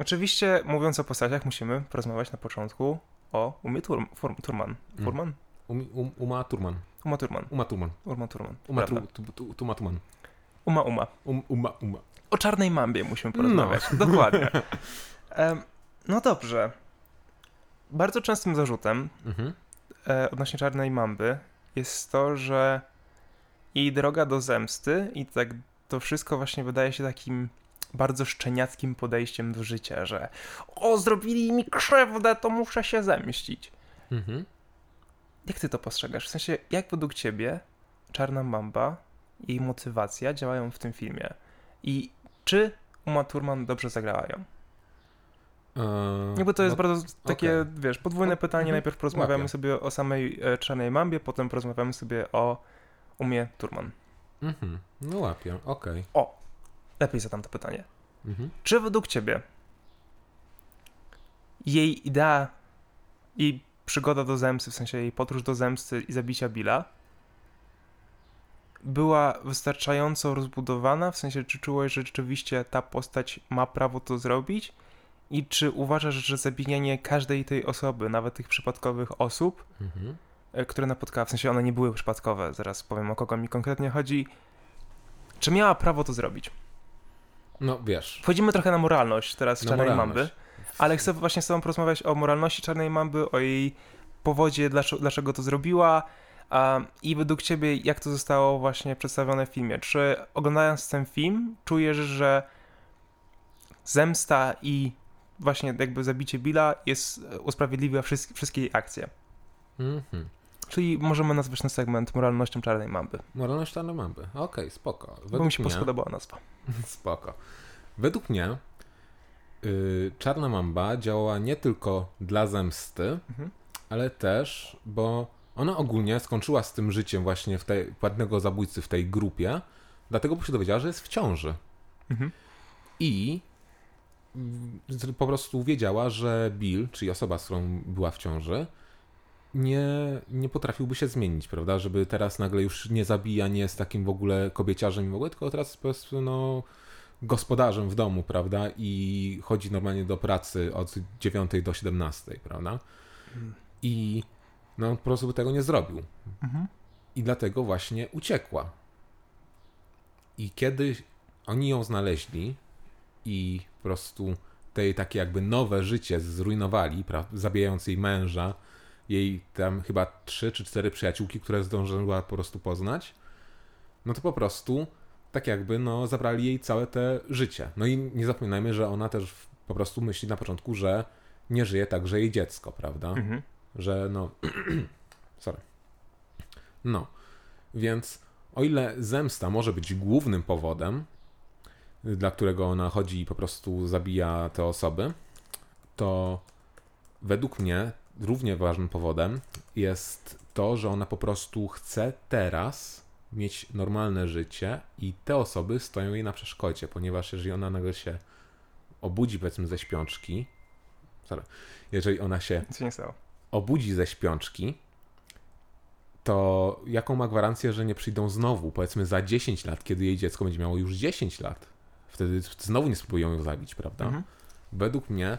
Oczywiście, mówiąc o postaciach, musimy porozmawiać na początku o Umie Tur Fur Turman. Mm. Furman? Um, um, uma Turman. Uma Turman. Uma Turman. Uma Turman. Uma Prawda. tu, tu, tu, Tuma Turman. Uma Uma. Um, uma, uma. O czarnej mambie musimy No. porozmawiać. Dokładnie. Em, no dobrze. Bardzo częstym zarzutem Mhm. e, odnośnie czarnej mamby jest to, że jej droga do zemsty i tak to wszystko właśnie wydaje się takim bardzo szczeniackim podejściem do życia, że o, zrobili mi krzywdę, to muszę się zemścić. Mhm. Jak ty to postrzegasz? W sensie, jak według ciebie Czarna Mamba, jej motywacja działają w tym filmie? I czy Uma Thurman dobrze zagrała ją? Eee, Jakby to jest no, bardzo takie, okej. wiesz, podwójne O, pytanie. mhm, Najpierw porozmawiamy łapię. sobie o samej e, Czarnej Mambie, potem porozmawiamy sobie o Umie Thurman. Mhm. No łapię, okej. O, lepiej zadam to pytanie. Mhm. Czy według ciebie jej idea, jej przygoda do zemsty, w sensie jej podróż do zemsty i zabicia Billa, była wystarczająco rozbudowana? W sensie, czy czułeś, że rzeczywiście ta postać ma prawo to zrobić? I czy uważasz, że zabijanie każdej tej osoby, nawet tych przypadkowych osób, Mhm. e, które napotkała, w sensie one nie były przypadkowe, zaraz powiem o kogo mi konkretnie chodzi, czy miała prawo to zrobić? No wiesz. Wchodzimy trochę na moralność teraz Czarnej moralność. Mamby, ale chcę właśnie z tobą porozmawiać o moralności Czarnej Mamby, o jej powodzie, dlaczego, to zrobiła i według ciebie jak to zostało właśnie przedstawione w filmie. Czy oglądając ten film czujesz, że zemsta i właśnie jakby zabicie Billa jest usprawiedliwia wszystkie, wszystkie jej akcje? Mhm. Czyli możemy nazwać ten segment moralnością Czarnej Mamby. Moralność czarnej mamby. Okej, spoko. Bo Według mi się mnie, podobała nazwa. spoko. Według mnie y, czarna mamba działała nie tylko dla zemsty, Mhm. ale też, bo ona ogólnie skończyła z tym życiem właśnie w tej płatnego zabójcy w tej grupie, dlatego bo się dowiedziała, że jest w ciąży. Mhm. I po prostu wiedziała, że Bill, czyli osoba, z którą była w ciąży, nie, nie potrafiłby się zmienić, prawda? Żeby teraz nagle już nie zabija, nie jest takim w ogóle kobieciarzem i w ogóle, tylko teraz po prostu no, gospodarzem w domu, prawda? I chodzi normalnie do pracy od 9 do 17, prawda? Mm. I no, po prostu by tego nie zrobił. Mhm. I dlatego właśnie uciekła. I kiedy oni ją znaleźli i po prostu te takie jakby nowe życie zrujnowali, pra- zabijając jej męża, jej tam chyba trzy czy cztery przyjaciółki, które zdążyła po prostu poznać, no to po prostu tak jakby no zabrali jej całe te życie. No i nie zapominajmy, że ona też po prostu myśli na początku, że nie żyje także jej dziecko, prawda? Mhm. że no. Sorry. No. Więc o ile zemsta może być głównym powodem, dla którego ona chodzi i po prostu zabija te osoby, to według mnie równie ważnym powodem jest to, że ona po prostu chce teraz mieć normalne życie i te osoby stoją jej na przeszkodzie, ponieważ jeżeli ona nagle się obudzi powiedzmy ze śpiączki, sorry, jeżeli ona się obudzi ze śpiączki, to jaką ma gwarancję, że nie przyjdą znowu, powiedzmy za 10 lat, kiedy jej dziecko będzie miało już 10 lat? Wtedy znowu nie spróbują ją zabić, prawda? Mhm. Według mnie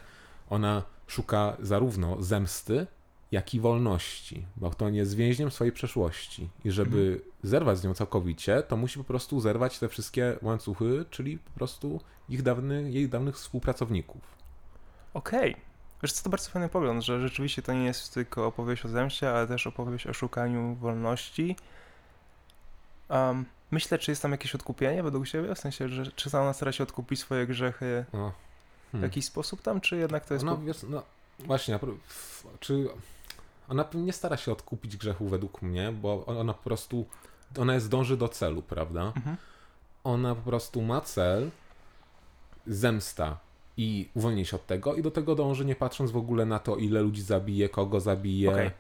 ona szuka zarówno zemsty, jak i wolności, bo to nie jest więźniem swojej przeszłości. I żeby zerwać z nią całkowicie, to musi po prostu zerwać te wszystkie łańcuchy, czyli po prostu ich dawny, jej dawnych współpracowników. Okej. Wiesz co, to bardzo fajny pogląd, że rzeczywiście to nie jest tylko opowieść o zemście, ale też opowieść o szukaniu wolności. Um, myślę, czy jest tam jakieś odkupienie według siebie? W sensie, że czy ona stara się odkupić swoje grzechy W jakiś sposób tam, czy jednak to jest... Ona, po- wiesz, no właśnie, czy ona nie stara się odkupić grzechu według mnie, bo ona po prostu, ona jest dąży do celu, prawda? Mhm. Ona po prostu ma cel, zemsta i uwolnienie się od tego i do tego dąży, nie patrząc w ogóle na to, ile ludzi zabije, kogo zabije, Okej.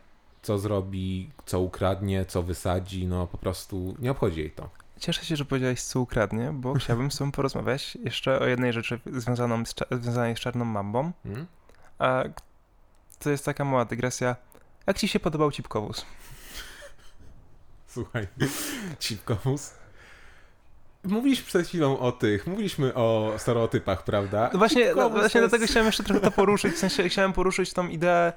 co zrobi, co ukradnie, co wysadzi, no po prostu nie obchodzi jej to. Cieszę się, że powiedziałeś, co ukradnie, bo chciałbym z tobą porozmawiać jeszcze o jednej rzeczy związaną z, związanej z Czarną Mambą. Hmm? A to jest taka mała dygresja. Jak ci się podobał Cipkowóz? Słuchaj, Cipkowóz. Mówiliśmy przed chwilą o tych, mówiliśmy o stereotypach, prawda? No właśnie, no, właśnie jest- dlatego chciałem jeszcze trochę to poruszyć, w sensie chciałem poruszyć tą ideę,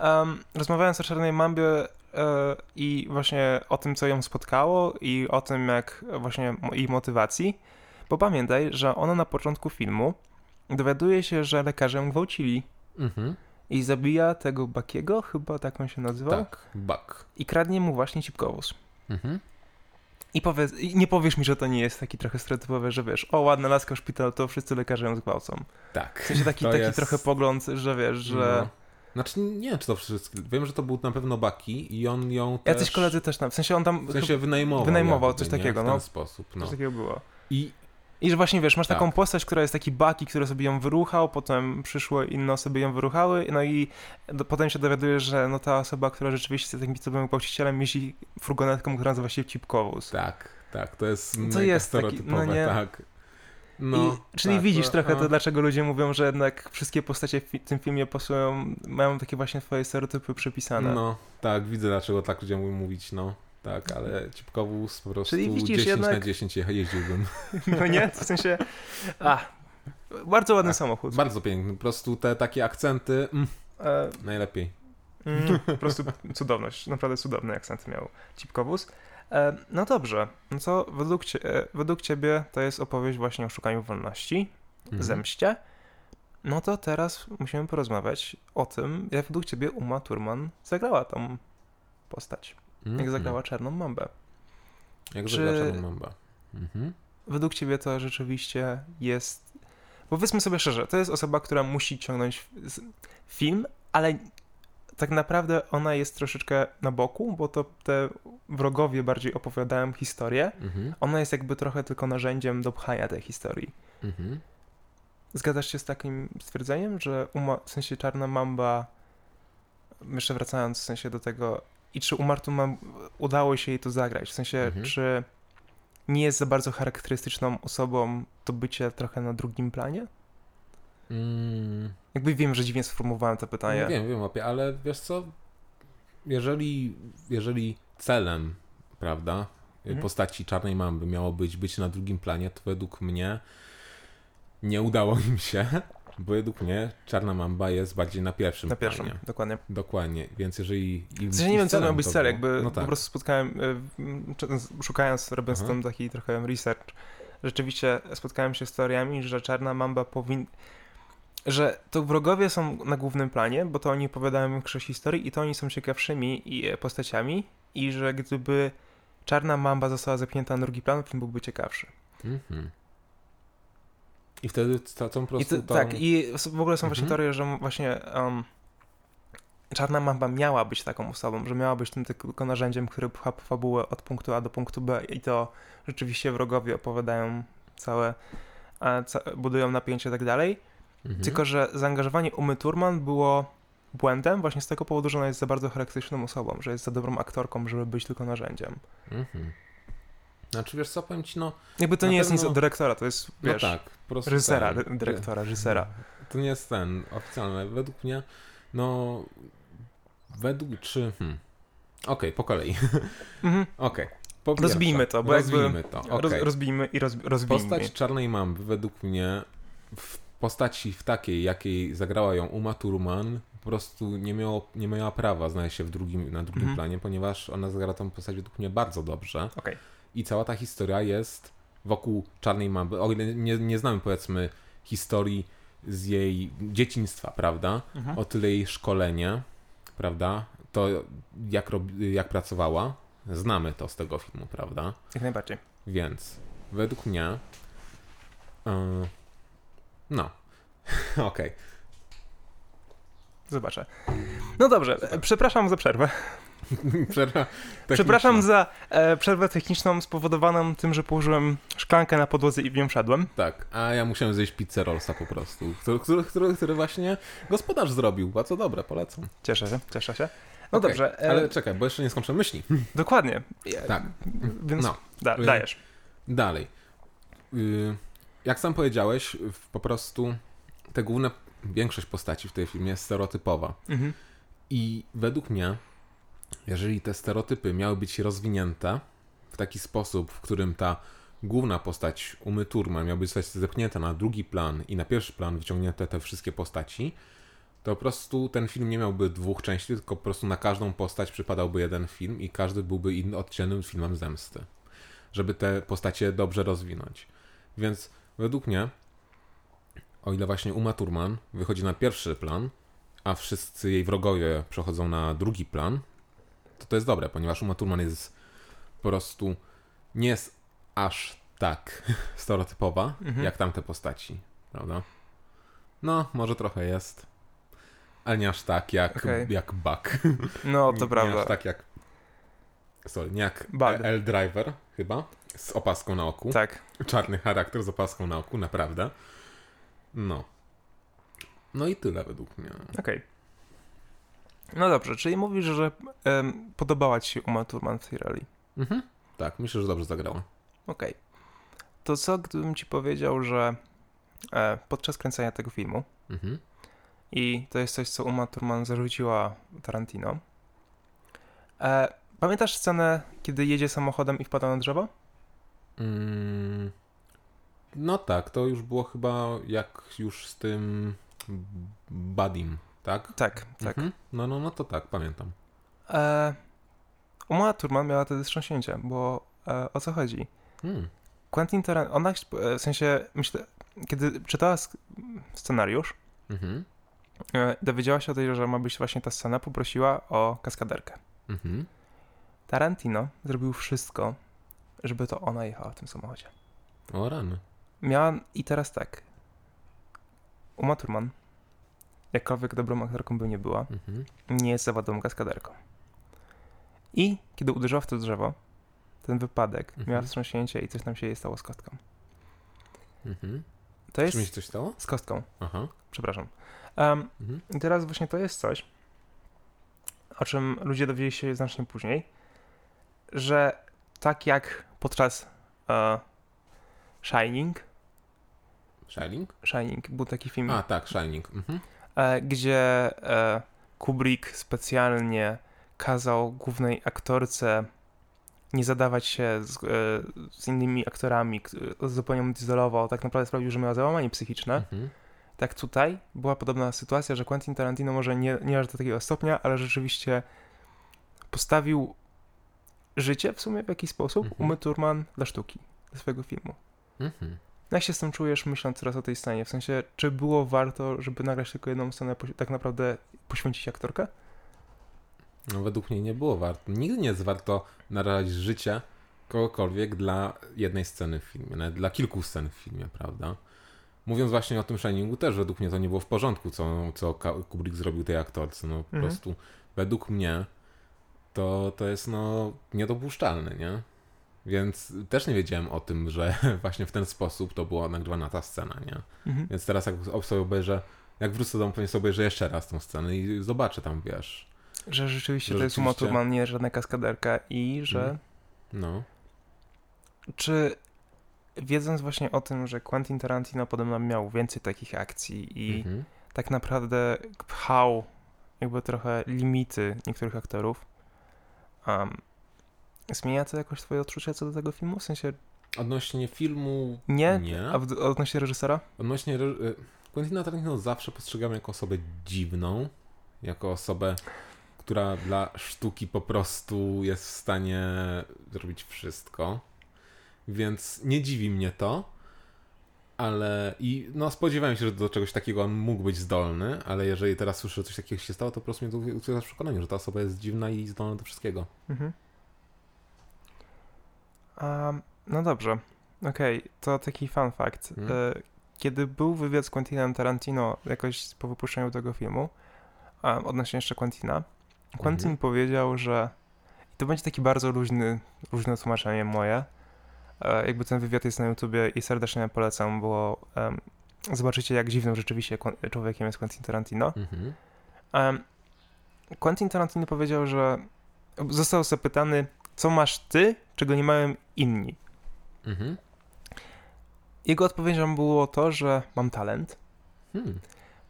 um, rozmawiając o Czarnej Mambie i właśnie o tym, co ją spotkało i o tym, jak właśnie jej motywacji, bo pamiętaj, że ona na początku filmu dowiaduje się, że lekarze ją gwałcili Mhm. i zabija tego Bakiego, chyba tak on się nazywał, Tak, bak. i kradnie mu właśnie cipkowóz. Mhm. I, powiedz, I nie powiesz mi, że to nie jest taki trochę stereotypowy, że wiesz, o ładna laska w szpitalu, to wszyscy lekarze ją zgwałcą. Tak. W sensie taki, To taki jest- trochę pogląd, że wiesz, że... No. Znaczy, nie wiem, czy to wszystko. Wiem, że to był na pewno Baki i on ją też... Jacyś koledzy też w sensie on tam W sensie wynajmował. Wynajmował, coś nie? takiego, W ten no. sposób, coś no. takiego było. I I że właśnie wiesz, masz taką Tak. postać, która jest taki baki, który sobie ją wyruchał, potem przyszło inne osoby ją wyruchały, no i do, potem się dowiadujesz, że no ta osoba, która rzeczywiście jest takim typowym gwałcicielem, jeździ furgonetką, która nazywa się Cipkowóz. tak, tak, to jest To mega jest taki- no nie. tak. No, I, czyli tak, widzisz to- trochę a. to, dlaczego ludzie mówią, że jednak wszystkie postacie w tym filmie pasują, mają takie właśnie twoje stereotypy przypisane. No, tak, widzę, dlaczego tak ludzie mówią mówić, no. Tak, ale Cipkowóz po prostu Czyli widzisz 10 na jednak- 10 je- jeździłbym. No nie? W sensie... A, bardzo ładny Tak. samochód. Bardzo piękny, po prostu te takie akcenty, mm, E, najlepiej. Mm, po prostu cudowność, naprawdę cudowny akcent miał Cipkowóz. E, no dobrze, no co według, cie, e, według ciebie to jest opowieść właśnie o szukaniu wolności, Mhm. zemście. No to teraz musimy porozmawiać o tym, jak według ciebie Uma Thurman zagrała tą postać. Jak Mhm. zagrała Czarną Mambę. Jak Czy- zagrała Czarną Mamba. Mhm. Według ciebie to rzeczywiście jest... Powiedzmy sobie szczerze, to jest osoba, która musi ciągnąć film, ale tak naprawdę ona jest troszeczkę na boku, bo to te wrogowie bardziej opowiadają historię. Mhm. Ona jest jakby trochę tylko narzędziem do pchania tej historii. Mhm. Zgadzasz się z takim stwierdzeniem, że w sensie Czarna Mamba, jeszcze wracając w sensie do tego, i czy Umartu Mam udało się jej to zagrać? W sensie, Mhm. czy nie jest za bardzo charakterystyczną osobą to bycie trochę na drugim planie? Mm. Jakby wiem, że dziwnie sformułowałem to pytanie. No, wiem, wiem, łapie, ale wiesz co, jeżeli, jeżeli celem, prawda, Mhm. postaci Czarnej Mamby miało być być na drugim planie, to według mnie nie udało im się, bo według mnie Czarna Mamba jest bardziej na pierwszym na pierwszym, planie. dokładnie. Dokładnie, więc jeżeli W sensie nie wiem, co miał być cel, jakby no po tak. prostu spotkałem, czy- szukając, robiąc tam taki trochę research, rzeczywiście spotkałem się z teoriami, że Czarna Mamba powinna, że to wrogowie są na głównym planie, bo to oni opowiadają większość historii i to oni są ciekawszymi e, postaciami i że gdyby Czarna Mamba została zepchnięta na drugi plan, film byłby ciekawszy. Mhm. I wtedy stracą po I prostu to, to... Tak, i w ogóle są właśnie Mhm. teorie, że właśnie um, Czarna Mamba miała być taką osobą, że miała być tym tylko narzędziem, które pcha fabułę od punktu A do punktu B i to rzeczywiście wrogowie opowiadają całe, budują napięcie i tak dalej. Mhm. Tylko, że zaangażowanie Umy Turman było błędem właśnie z tego powodu, że ona jest za bardzo charakterystyczną osobą, że jest za dobrą aktorką, żeby być tylko narzędziem. Mhm. Znaczy, wiesz co, powiem ci, no... Jakby to nie jest nic pewno- od dyrektora, to jest, No wiesz, tak, po prostu reżysera, ten, dy- dyrektora, reżysera. To nie jest ten oficjalny. Według mnie, no. Według czy. Hmm. Okej, po kolei. Mhm. Okej. Po Rozbijmy to, bo jakby- Rozbijmy to. Roz, okej. rozbijmy i roz, rozbijmy. Postać Czarnej Mamby według mnie w postaci w takiej, jakiej zagrała ją Uma Thurman po prostu nie, miało, nie miała prawa znaleźć się w drugim, na drugim Mhm. planie, ponieważ ona zagrała tą postać według mnie bardzo dobrze Okej. i cała ta historia jest wokół Czarnej Mamby. O ile nie, nie znamy powiedzmy historii z jej dzieciństwa, prawda? Mhm. O tyle jej szkolenie, prawda? To jak, robi, jak pracowała, znamy to z tego filmu, prawda? Jak najbardziej. Więc według mnie. Yy, no. Okej. Zobaczę. No dobrze, e, przepraszam za przerwę. Przerwa Przepraszam za e, przerwę techniczną spowodowaną tym, że położyłem szklankę na podłodze i w nią wszedłem. Tak, a ja musiałem zjeść pizzę Rollsa po prostu, który, który, który, właśnie gospodarz zrobił. Bardzo dobre, polecam. Cieszę się, cieszę się. No Okej, dobrze, e, Ale czekaj, bo jeszcze nie skończę myśli. dokładnie. Tak. Więc No. da, Y, dajesz. Dalej. Y, Jak sam powiedziałeś, po prostu te główne, większość postaci w tej filmie jest stereotypowa. Mhm. I według mnie, jeżeli te stereotypy miały być rozwinięte w taki sposób, w którym ta główna postać Umy Turman miała być zostać zepchnięta na drugi plan i na pierwszy plan wyciągnięte te wszystkie postaci, to po prostu ten film nie miałby dwóch części, tylko po prostu na każdą postać przypadałby jeden film i każdy byłby inny, oddzielnym filmem zemsty, żeby te postacie dobrze rozwinąć. Więc według mnie, o ile właśnie Uma Thurman wychodzi na pierwszy plan, a wszyscy jej wrogowie przechodzą na drugi plan, to to jest dobre, ponieważ Uma Thurman jest po prostu nie jest aż tak stereotypowa, Mhm. jak tamte postaci, prawda? No, może trochę jest, ale nie aż tak jak, Okej. jak Buck. No, Nie- to Nie prawda. aż tak jak, sorry, nie jak Bug. L Driver chyba, z opaską na oku. Tak. Czarny charakter z opaską na oku, naprawdę. No. No i tyle według mnie. Okej. No dobrze, czyli mówisz, że podobała ci się Uma Thurman w tej roli. Mhm. Tak, myślę, że dobrze zagrała. Okej. To co, gdybym ci powiedział, że e, podczas kręcenia tego filmu Mhm. i to jest coś, co Uma Thurman zarzuciła Tarantino. E, pamiętasz scenę, kiedy jedzie samochodem i wpada na drzewo? Mm, no tak, to już było chyba jak już z tym Badim. tak? Tak, tak. Mhm. No, no, no to tak, pamiętam. E, Uma Thurman miała wtedy wstrząśnięcie, bo e, o co chodzi? Hmm. Quentin Tarantino, ona e, w sensie, myślę, kiedy czytała scenariusz, Mhm. e, dowiedziała się o tej, że ma być właśnie ta scena, poprosiła o kaskaderkę. Mhm. Tarantino zrobił wszystko, żeby to ona jechała w tym samochodzie. O rany. Miała i teraz tak. Uma Thurman, jakkolwiek dobrą aktorką by nie była, Mhm. nie jest zawodową kaskaderką. I kiedy uderzyła w to drzewo, ten wypadek, Mhm. miała wstrząśnięcie i coś tam się jej stało z kostką. Mhm. To jest Czy mi się coś stało? z kostką, Aha. przepraszam. Um, Mhm. I teraz właśnie to jest coś, o czym ludzie dowiedzieli się znacznie później, że tak jak podczas e, Shining, Shining? Shining był taki film, A, tak, Shining. Mhm. e, gdzie e, Kubrick specjalnie kazał głównej aktorce nie zadawać się z, e, z innymi aktorami, zupełnie odizolował, tak naprawdę sprawił, że miała załamanie psychiczne. Mhm. Tak tutaj była podobna sytuacja, że Quentin Tarantino może nie, nie aż do takiego stopnia, ale rzeczywiście postawił życie w sumie w jakiś sposób Mhm. Umy Thurman dla sztuki, dla swojego filmu. Mhm. Jak się z tym czujesz, myśląc teraz o tej scenie? W sensie, czy było warto, żeby nagrać tylko jedną scenę, tak naprawdę poświęcić aktorkę? No według mnie nie było warto. Nigdy nie jest warto narażać życie kogokolwiek dla jednej sceny w filmie, nawet dla kilku scen w filmie, prawda? Mówiąc właśnie o tym Shiningu też według mnie to nie było w porządku, co, co Kubrick zrobił tej aktorce. No po Mhm. prostu według mnie to, to jest no niedopuszczalne, nie? Więc też nie wiedziałem o tym, że właśnie w ten sposób to była nagrywana ta scena, nie? Mhm. Więc teraz jak sobie obejrzę, jak wrócę do domu, pewnie sobie obejrzę jeszcze raz tą scenę i zobaczę tam, wiesz, Że rzeczywiście Że to jest rzeczywiście- Thurman, nie żadna kaskaderka i że... Mhm. no. Czy wiedząc właśnie o tym, że Quentin Tarantino podobno miał więcej takich akcji i Mhm. tak naprawdę pchał jakby trochę limity niektórych aktorów, um, zmienia to jakoś twoje odczucia co do tego filmu? W sensie Odnośnie filmu nie? Nie. A w, odnośnie reżysera? Odnośnie re- y, Quentina Tarantino zawsze postrzegam jako osobę dziwną, jako osobę, która dla sztuki po prostu jest w stanie zrobić wszystko. Więc nie dziwi mnie to, ale i no spodziewałem się, że do czegoś takiego on mógł być zdolny, ale jeżeli teraz słyszę, że coś takiego się stało, to po prostu mnie utwierdza w przekonaniu, że ta osoba jest dziwna i zdolna do wszystkiego. Mhm. Um, no dobrze. Okej, to taki fun fact. E, Kiedy był wywiad z Quentinem Tarantino jakoś po wypuszczeniu tego filmu, um, odnośnie jeszcze Quentina, Quentin Mhm. powiedział, że i to będzie taki bardzo luźny, luźne tłumaczenie moje. E, jakby ten wywiad jest na YouTubie i serdecznie polecam, bo em, zobaczycie, jak dziwnym rzeczywiście człowiekiem jest Quentin Tarantino. Mhm. Em, Quentin Tarantino powiedział, że został zapytany, co masz ty, czego nie mają inni. Mhm. Jego odpowiedzią było to, że mam talent. Hmm.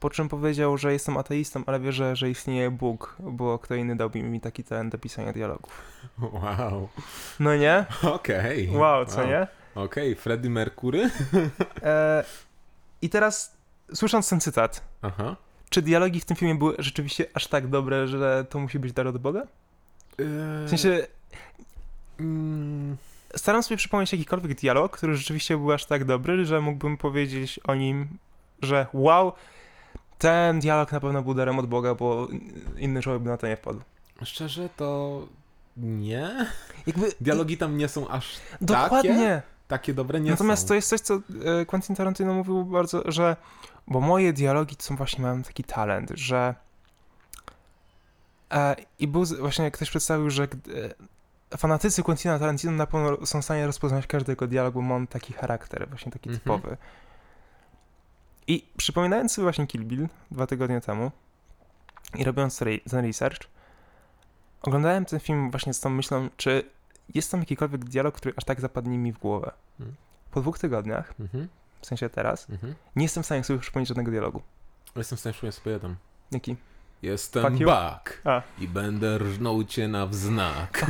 Po czym powiedział, że jestem ateistą, ale wierzę, że istnieje Bóg, bo kto inny dałby mi taki talent do pisania dialogów. Wow. No nie? Okej. Wow, co nie? Okej, Freddie Mercury? E, I teraz, słysząc ten cytat, Aha. czy dialogi w tym filmie były rzeczywiście aż tak dobre, że to musi być dar od Boga? W sensie, Mm, staram sobie przypomnieć jakikolwiek dialog, który rzeczywiście był aż tak dobry, że mógłbym powiedzieć o nim, że wow, ten dialog na pewno był darem od Boga, bo inny człowiek by na to nie wpadł. szczerze to nie. Jakby Dialogi tam nie są aż Dokładnie. takie dobre, nie Natomiast są. to jest coś, co e, Quentin Tarantino mówił bardzo, że bo moje dialogi to są właśnie mają taki talent, że e, i był właśnie jak ktoś przedstawił, że gdy- e, fanatycy Quentina Tarantino na pewno są w stanie rozpoznać każdy jego dialog, bo ma on taki charakter, właśnie taki Mhm. typowy. I przypominając sobie właśnie Kill Bill dwa tygodnie temu i robiąc re- ten research, oglądałem ten film właśnie z tą myślą, czy jest tam jakikolwiek dialog, który aż tak zapadnie mi w głowę. Mhm. Po dwóch tygodniach, Mhm. w sensie teraz, Mhm. nie jestem w stanie sobie przypomnieć żadnego dialogu. Jestem w stanie przypomnieć sobie jeden. Jaki? Jestem A. i będę rżnął cię na wznak.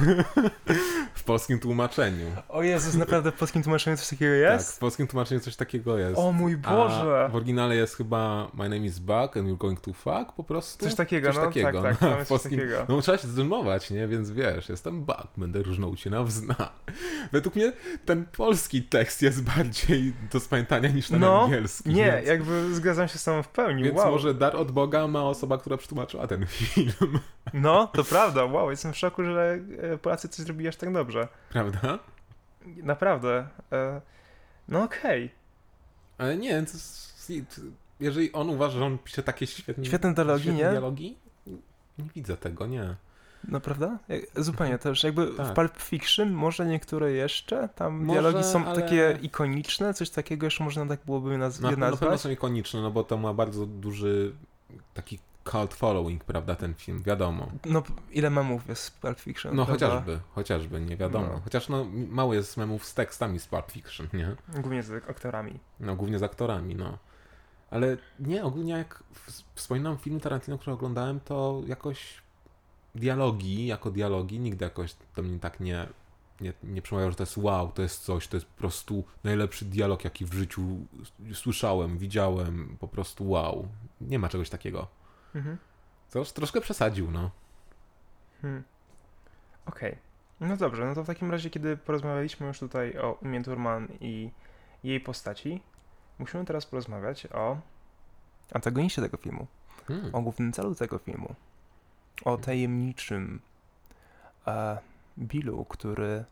w polskim tłumaczeniu. O Jezus, naprawdę w polskim tłumaczeniu coś takiego Tak, jest? w polskim tłumaczeniu coś takiego jest. O mój A Boże! w oryginale jest chyba My name is Buck and you're going to fuck po prostu. Coś takiego, coś no takiego. tak, tak, w polskim- takiego. No trzeba się zdejmować, nie? Więc wiesz, jestem Buck, będę różnął cię na wznak. Według mnie ten polski tekst jest bardziej do spamiętania niż ten No, angielski. Nie, więc... jakby zgadzam się z tobą w pełni, Więc wow. może dar od Boga ma osoba, która przetłumaczyła ten film, No, to prawda, wow, jestem w szoku, że e, Polacy coś zrobili aż tak dobrze. prawda? Naprawdę. E, No okej. Ale nie, to jest, jeżeli on uważa, że on pisze takie świetne, Świetne dialogi, świetne nie? dialogi, nie widzę tego, nie. No prawda? Jak- Zupełnie też. Jakby w Tak. Pulp Fiction może niektóre jeszcze, tam Może, dialogi są ale- takie ikoniczne, coś takiego jeszcze można tak byłoby naz- Na, je na pewno nazwać. są ikoniczne, no bo to ma bardzo duży taki cult following, prawda, ten film, wiadomo. No ile memów jest w Pulp Fiction, No prawda? chociażby, chociażby, nie wiadomo. No. Chociaż no mało jest memów z tekstami z Pulp Fiction, nie? Głównie z aktorami. No głównie z aktorami, no. Ale nie, ogólnie jak w- wspominam film Tarantino, który oglądałem, to jakoś dialogi, jako dialogi, nigdy jakoś do mnie tak nie, nie, nie przemawiało, że to jest wow, to jest coś, to jest po prostu najlepszy dialog, jaki w życiu słyszałem, widziałem, po prostu wow. Nie ma czegoś takiego. Mhm. To troszkę przesadził, no. Hmm. Okej. No dobrze, no to w takim razie, kiedy porozmawialiśmy już tutaj o Umie Thurman i jej postaci, musimy teraz porozmawiać o antagoniście tego filmu, Hmm. o głównym celu tego filmu, o tajemniczym e, Billu, który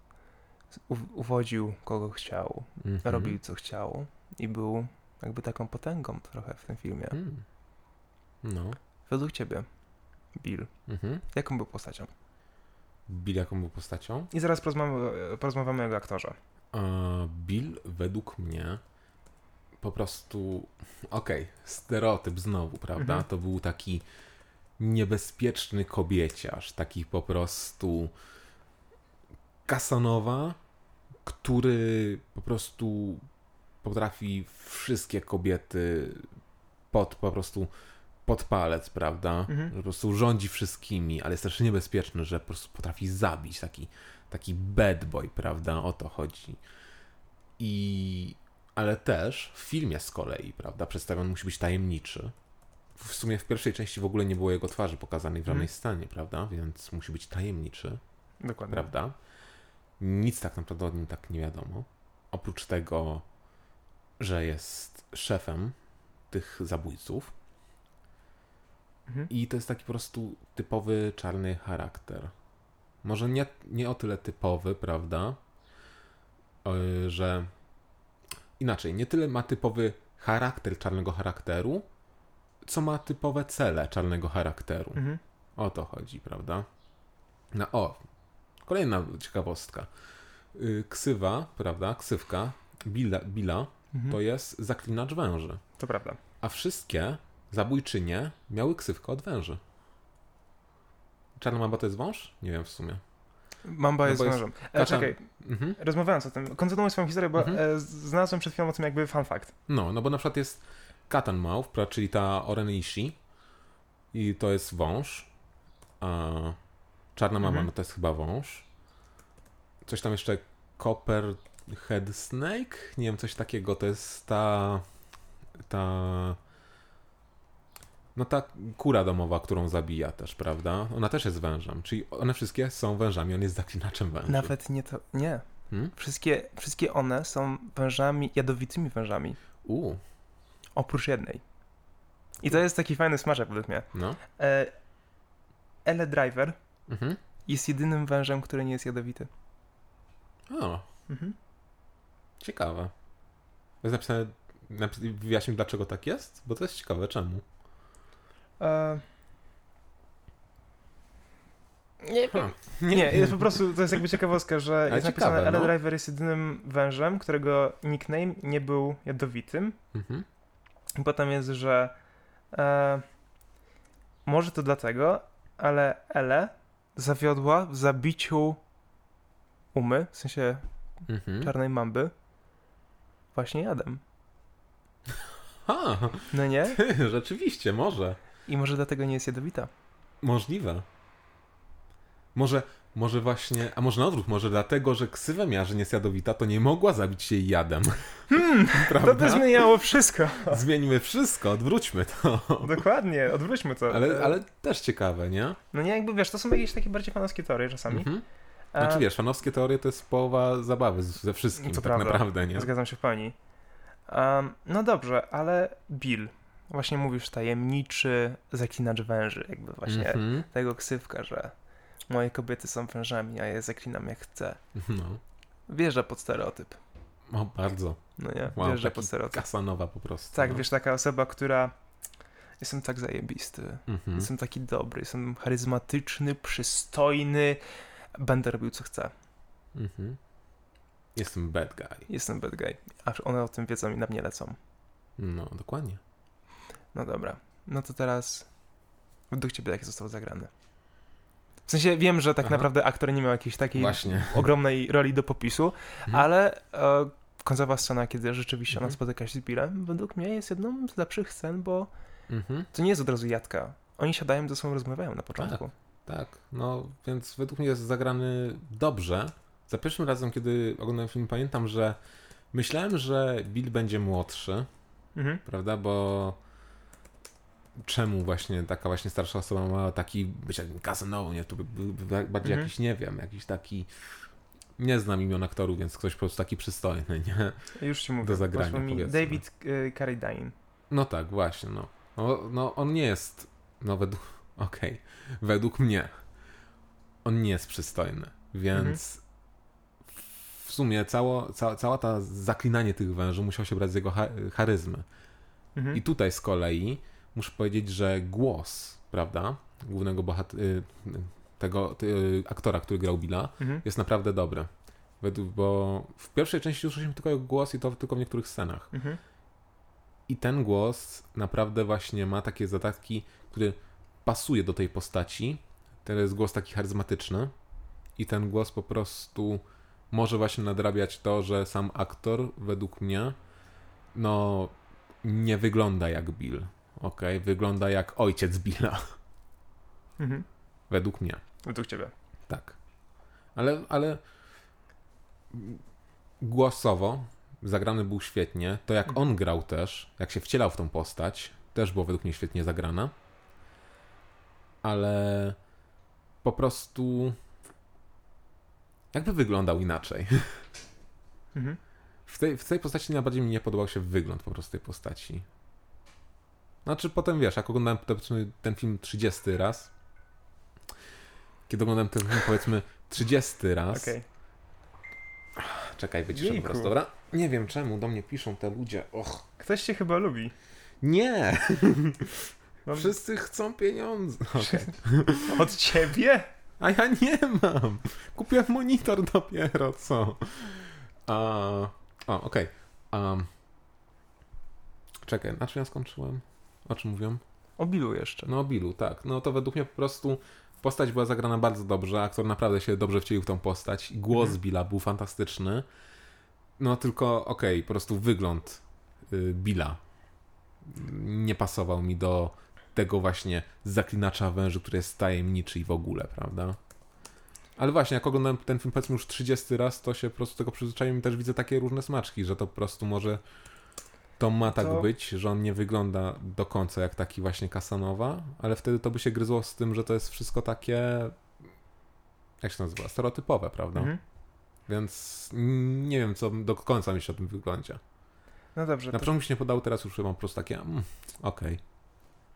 uwodził kogo chciał, Mhm. robił co chciał i był jakby taką potęgą trochę w tym filmie. Hmm. No. Według ciebie, Bill, Mhm. jaką był postacią? Bill jaką był postacią? I zaraz porozmawiamy, porozmawiamy o jego aktorze. A Bill według mnie po prostu, okej, stereotyp znowu, prawda? Mhm. To był taki niebezpieczny kobieciarz, taki po prostu Kasanowa, który po prostu potrafi wszystkie kobiety pod po prostu pod palec, prawda? Mhm. Że po prostu rządzi wszystkimi, ale jest też niebezpieczny, że po prostu potrafi zabić taki taki bad boy, prawda? O to chodzi. I ale też w filmie z kolei, prawda, przedstawiony musi być tajemniczy. W sumie w pierwszej części w ogóle nie było jego twarzy pokazanej w żadnej Mhm. scenie, prawda? Więc musi być tajemniczy, Dokładnie. prawda? Nic tak naprawdę o nim tak nie wiadomo. Oprócz tego, że jest szefem tych zabójców. Mhm. I to jest taki po prostu typowy czarny charakter. Może nie, nie o tyle typowy, prawda? Yy, że inaczej, nie tyle ma typowy charakter czarnego charakteru, co ma typowe cele czarnego charakteru. Mhm. O to chodzi, prawda? No o, kolejna ciekawostka. Yy, Ksywa, prawda? Ksywka Billa, Billa Mhm. to jest zaklinacz węży. To prawda. A wszystkie zabójczynie miały ksywkę od węży. Czarna mamba to jest wąż? Nie wiem w sumie. Mamba No jest bo jest. E, katan- czekaj, Mhm. rozmawiając o tym, kontynuuj swoją historię, bo Mhm. e, znalazłem przed chwilą o tym jakby fun fact. No, no bo na przykład jest Katanmouth, pra- czyli ta Orenishi i to jest wąż. A czarna mama, Mhm. no to jest chyba wąż. Coś tam jeszcze Copperhead Snake? Nie wiem, coś takiego. To jest ta... ta... No ta kura domowa, którą zabija też, prawda? Ona też jest wężem, czyli one wszystkie są wężami, on jest zaklinaczem węży. Nawet nie to, nie. Hmm? Wszystkie, wszystkie one są wężami, jadowitymi wężami. U, Oprócz jednej. I to jest taki fajny smaczek według mnie. no. E, Ele Driver Mhm. jest jedynym wężem, który nie jest jadowity. O, Mhm. ciekawe. Jest napisane, napis- wyjaśnił dlaczego tak jest? Bo to jest ciekawe, czemu? E, nie, nie, jest po prostu, to jest jakby ciekawostka, że Ale jest ciekawe, napisane, no. Driver jest jedynym wężem, którego nickname nie był jadowitym. Mhm. I potem jest, że e, może to dlatego, ale Ele zawiodła w zabiciu umy, w sensie Mhm. czarnej mamby, właśnie jadem. Ha, No nie? rzeczywiście, może. I może dlatego nie jest jadowita. Możliwe. Może, może właśnie, a może na odwrót, może dlatego, że ksywę miała, że nie jest jadowita, to nie mogła zabić się jej jadem. Hmm, Prawda? To by zmieniało wszystko. Zmieńmy wszystko, odwróćmy to. Dokładnie, odwróćmy to. Ale, ale też ciekawe, nie? No nie, jakby wiesz, to są jakieś takie bardziej fanowskie teorie czasami. Mhm. A- Znaczy wiesz, fanowskie teorie to jest połowa zabawy ze wszystkim, To tak prawda. naprawdę, nie? Zgadzam się w pełni. Um, no dobrze, ale Bill, właśnie mówisz tajemniczy zaklinacz węży, jakby właśnie Mhm. tego ksywka, że moje kobiety są wężami, a ja je zaklinam jak chcę. No, Wjeżdża pod stereotyp. o, bardzo. No nie, Wow, taki pod stereotyp. Kasanowa po prostu. Tak, no. wiesz, taka osoba, która jestem tak zajebisty, Mhm. jestem taki dobry, jestem charyzmatyczny, przystojny, będę robił co chcę. Mhm. Jestem bad guy. Jestem bad guy, a one o tym wiedzą i na mnie lecą. No, dokładnie. No dobra, no to teraz według ciebie jak został zagrany? W sensie wiem, że tak Aha. naprawdę aktor nie miał jakiejś takiej Właśnie. ogromnej roli do popisu, Mhm. ale e, końcowa scena, kiedy rzeczywiście ona Mhm. spotyka się z Billem, według mnie jest jedną z lepszych scen, bo Mhm. to nie jest od razu jadka. Oni siadają ze sobą, rozmawiają na początku. Tak, no więc według mnie jest zagrany dobrze. Za pierwszym razem, kiedy oglądałem film, pamiętam, że myślałem, że Bill będzie młodszy, prawda, bo czemu właśnie taka właśnie starsza osoba ma taki być jak Casanova, nie? To bardziej Mhm. jakiś, nie wiem, jakiś taki nie znam imion aktorów, więc ktoś po prostu taki przystojny, nie? Już ci mówię. Do zagrania, mi. David e, Carradine. No tak, właśnie, no. No, no on nie jest, no według, okej, według mnie on nie jest przystojny, więc w sumie cało, ca, cała ta zaklinanie tych węży musiał się brać z jego cha, charyzmy. Mhm. I tutaj z kolei muszę powiedzieć, że głos, prawda, głównego bohat- y, tego y, aktora, który grał Billa, Mhm. jest naprawdę dobry. Według, bo w pierwszej części usłyszeliśmy tylko jego głos i to tylko w niektórych scenach. Mhm. I ten głos naprawdę właśnie ma takie zadatki, który pasuje do tej postaci. To jest głos taki charyzmatyczny. I ten głos po prostu może właśnie nadrabiać to, że sam aktor, według mnie, no nie wygląda jak Bill. Ok, wygląda jak ojciec Billa. Mhm. Według mnie. Według ciebie. Tak. Ale, ale głosowo zagrany był świetnie. To jak on grał też, jak się wcielał w tą postać, też było według mnie świetnie zagrane. Ale po prostu jakby wyglądał inaczej. Mhm. W tej, w tej postaci najbardziej mi nie podobał się wygląd po prostu tej postaci. Znaczy potem wiesz, jak oglądałem ten film 30 raz, kiedy oglądałem ten film powiedzmy 30 raz, Okej. czekaj, wyciszę po prostu, dobra? Nie wiem czemu do mnie piszą te ludzie, och. Ktoś cię chyba lubi. Nie! No, Wszyscy chcą pieniądze. Okej. Od ciebie? A ja nie mam! Kupiłem monitor dopiero, co? A, o, okej. Um, czekaj, na czym ja skończyłem? O czym mówią? O Billu jeszcze. No o Billu, tak. No to według mnie po prostu postać była zagrana bardzo dobrze, aktor naprawdę się dobrze wcielił w tą postać. i Głos Mhm. Billa był fantastyczny. No tylko, okej, po prostu wygląd y, Billa nie pasował mi do tego właśnie zaklinacza węży, który jest tajemniczy i w ogóle, prawda? Ale właśnie, jak oglądałem ten film powiedzmy już 30 raz, to się po prostu tego przyzwyczaiłem i też widzę takie różne smaczki, że to po prostu może to ma tak To- być, że on nie wygląda do końca jak taki właśnie Kasanowa, ale wtedy to by się gryzło z tym, że to jest wszystko takie jak się nazywa? Stereotypowe, prawda? Mhm. Więc nie wiem, co do końca myślę o tym wyglądzie. No dobrze. Na To, początku się nie podało, teraz już mam po prostu takie, mm, okej.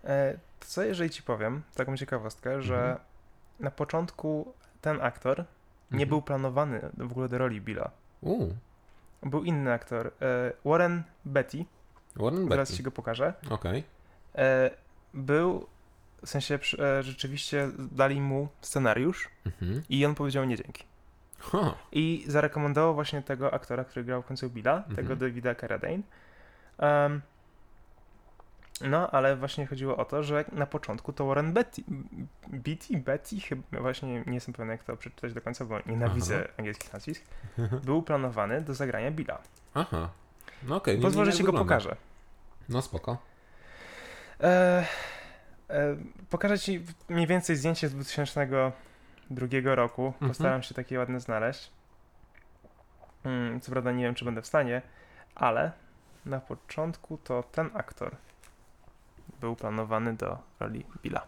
e, to co jeżeli ci powiem, taką ciekawostkę, że Mhm. na początku ten aktor nie Mhm. był planowany w ogóle do roli Billa. U, Był inny aktor. E, Warren Betty, Warren zaraz ci go pokażę. Okej. E, był, w sensie e, rzeczywiście dali mu scenariusz Mhm. i on powiedział nie dzięki. Ha. I zarekomendował właśnie tego aktora, który grał w końcu Billa, Mhm. tego Davida Carradine. Em, no, ale właśnie chodziło o to, że na początku to Warren Betty, Beatty, Betty, chyba właśnie nie jestem pewien jak to przeczytać do końca, bo nienawidzę angielskich nazwisk, był planowany do zagrania Billa. Aha. No okej. nie- Pozwolę nie ci go wygląda. pokażę. No spoko. E, E, pokażę ci mniej więcej zdjęcie z 2002 roku. Mhm. Postaram się takie ładne znaleźć. Mm, co prawda nie wiem, czy będę w stanie, ale na początku to ten aktor był planowany do roli Billa.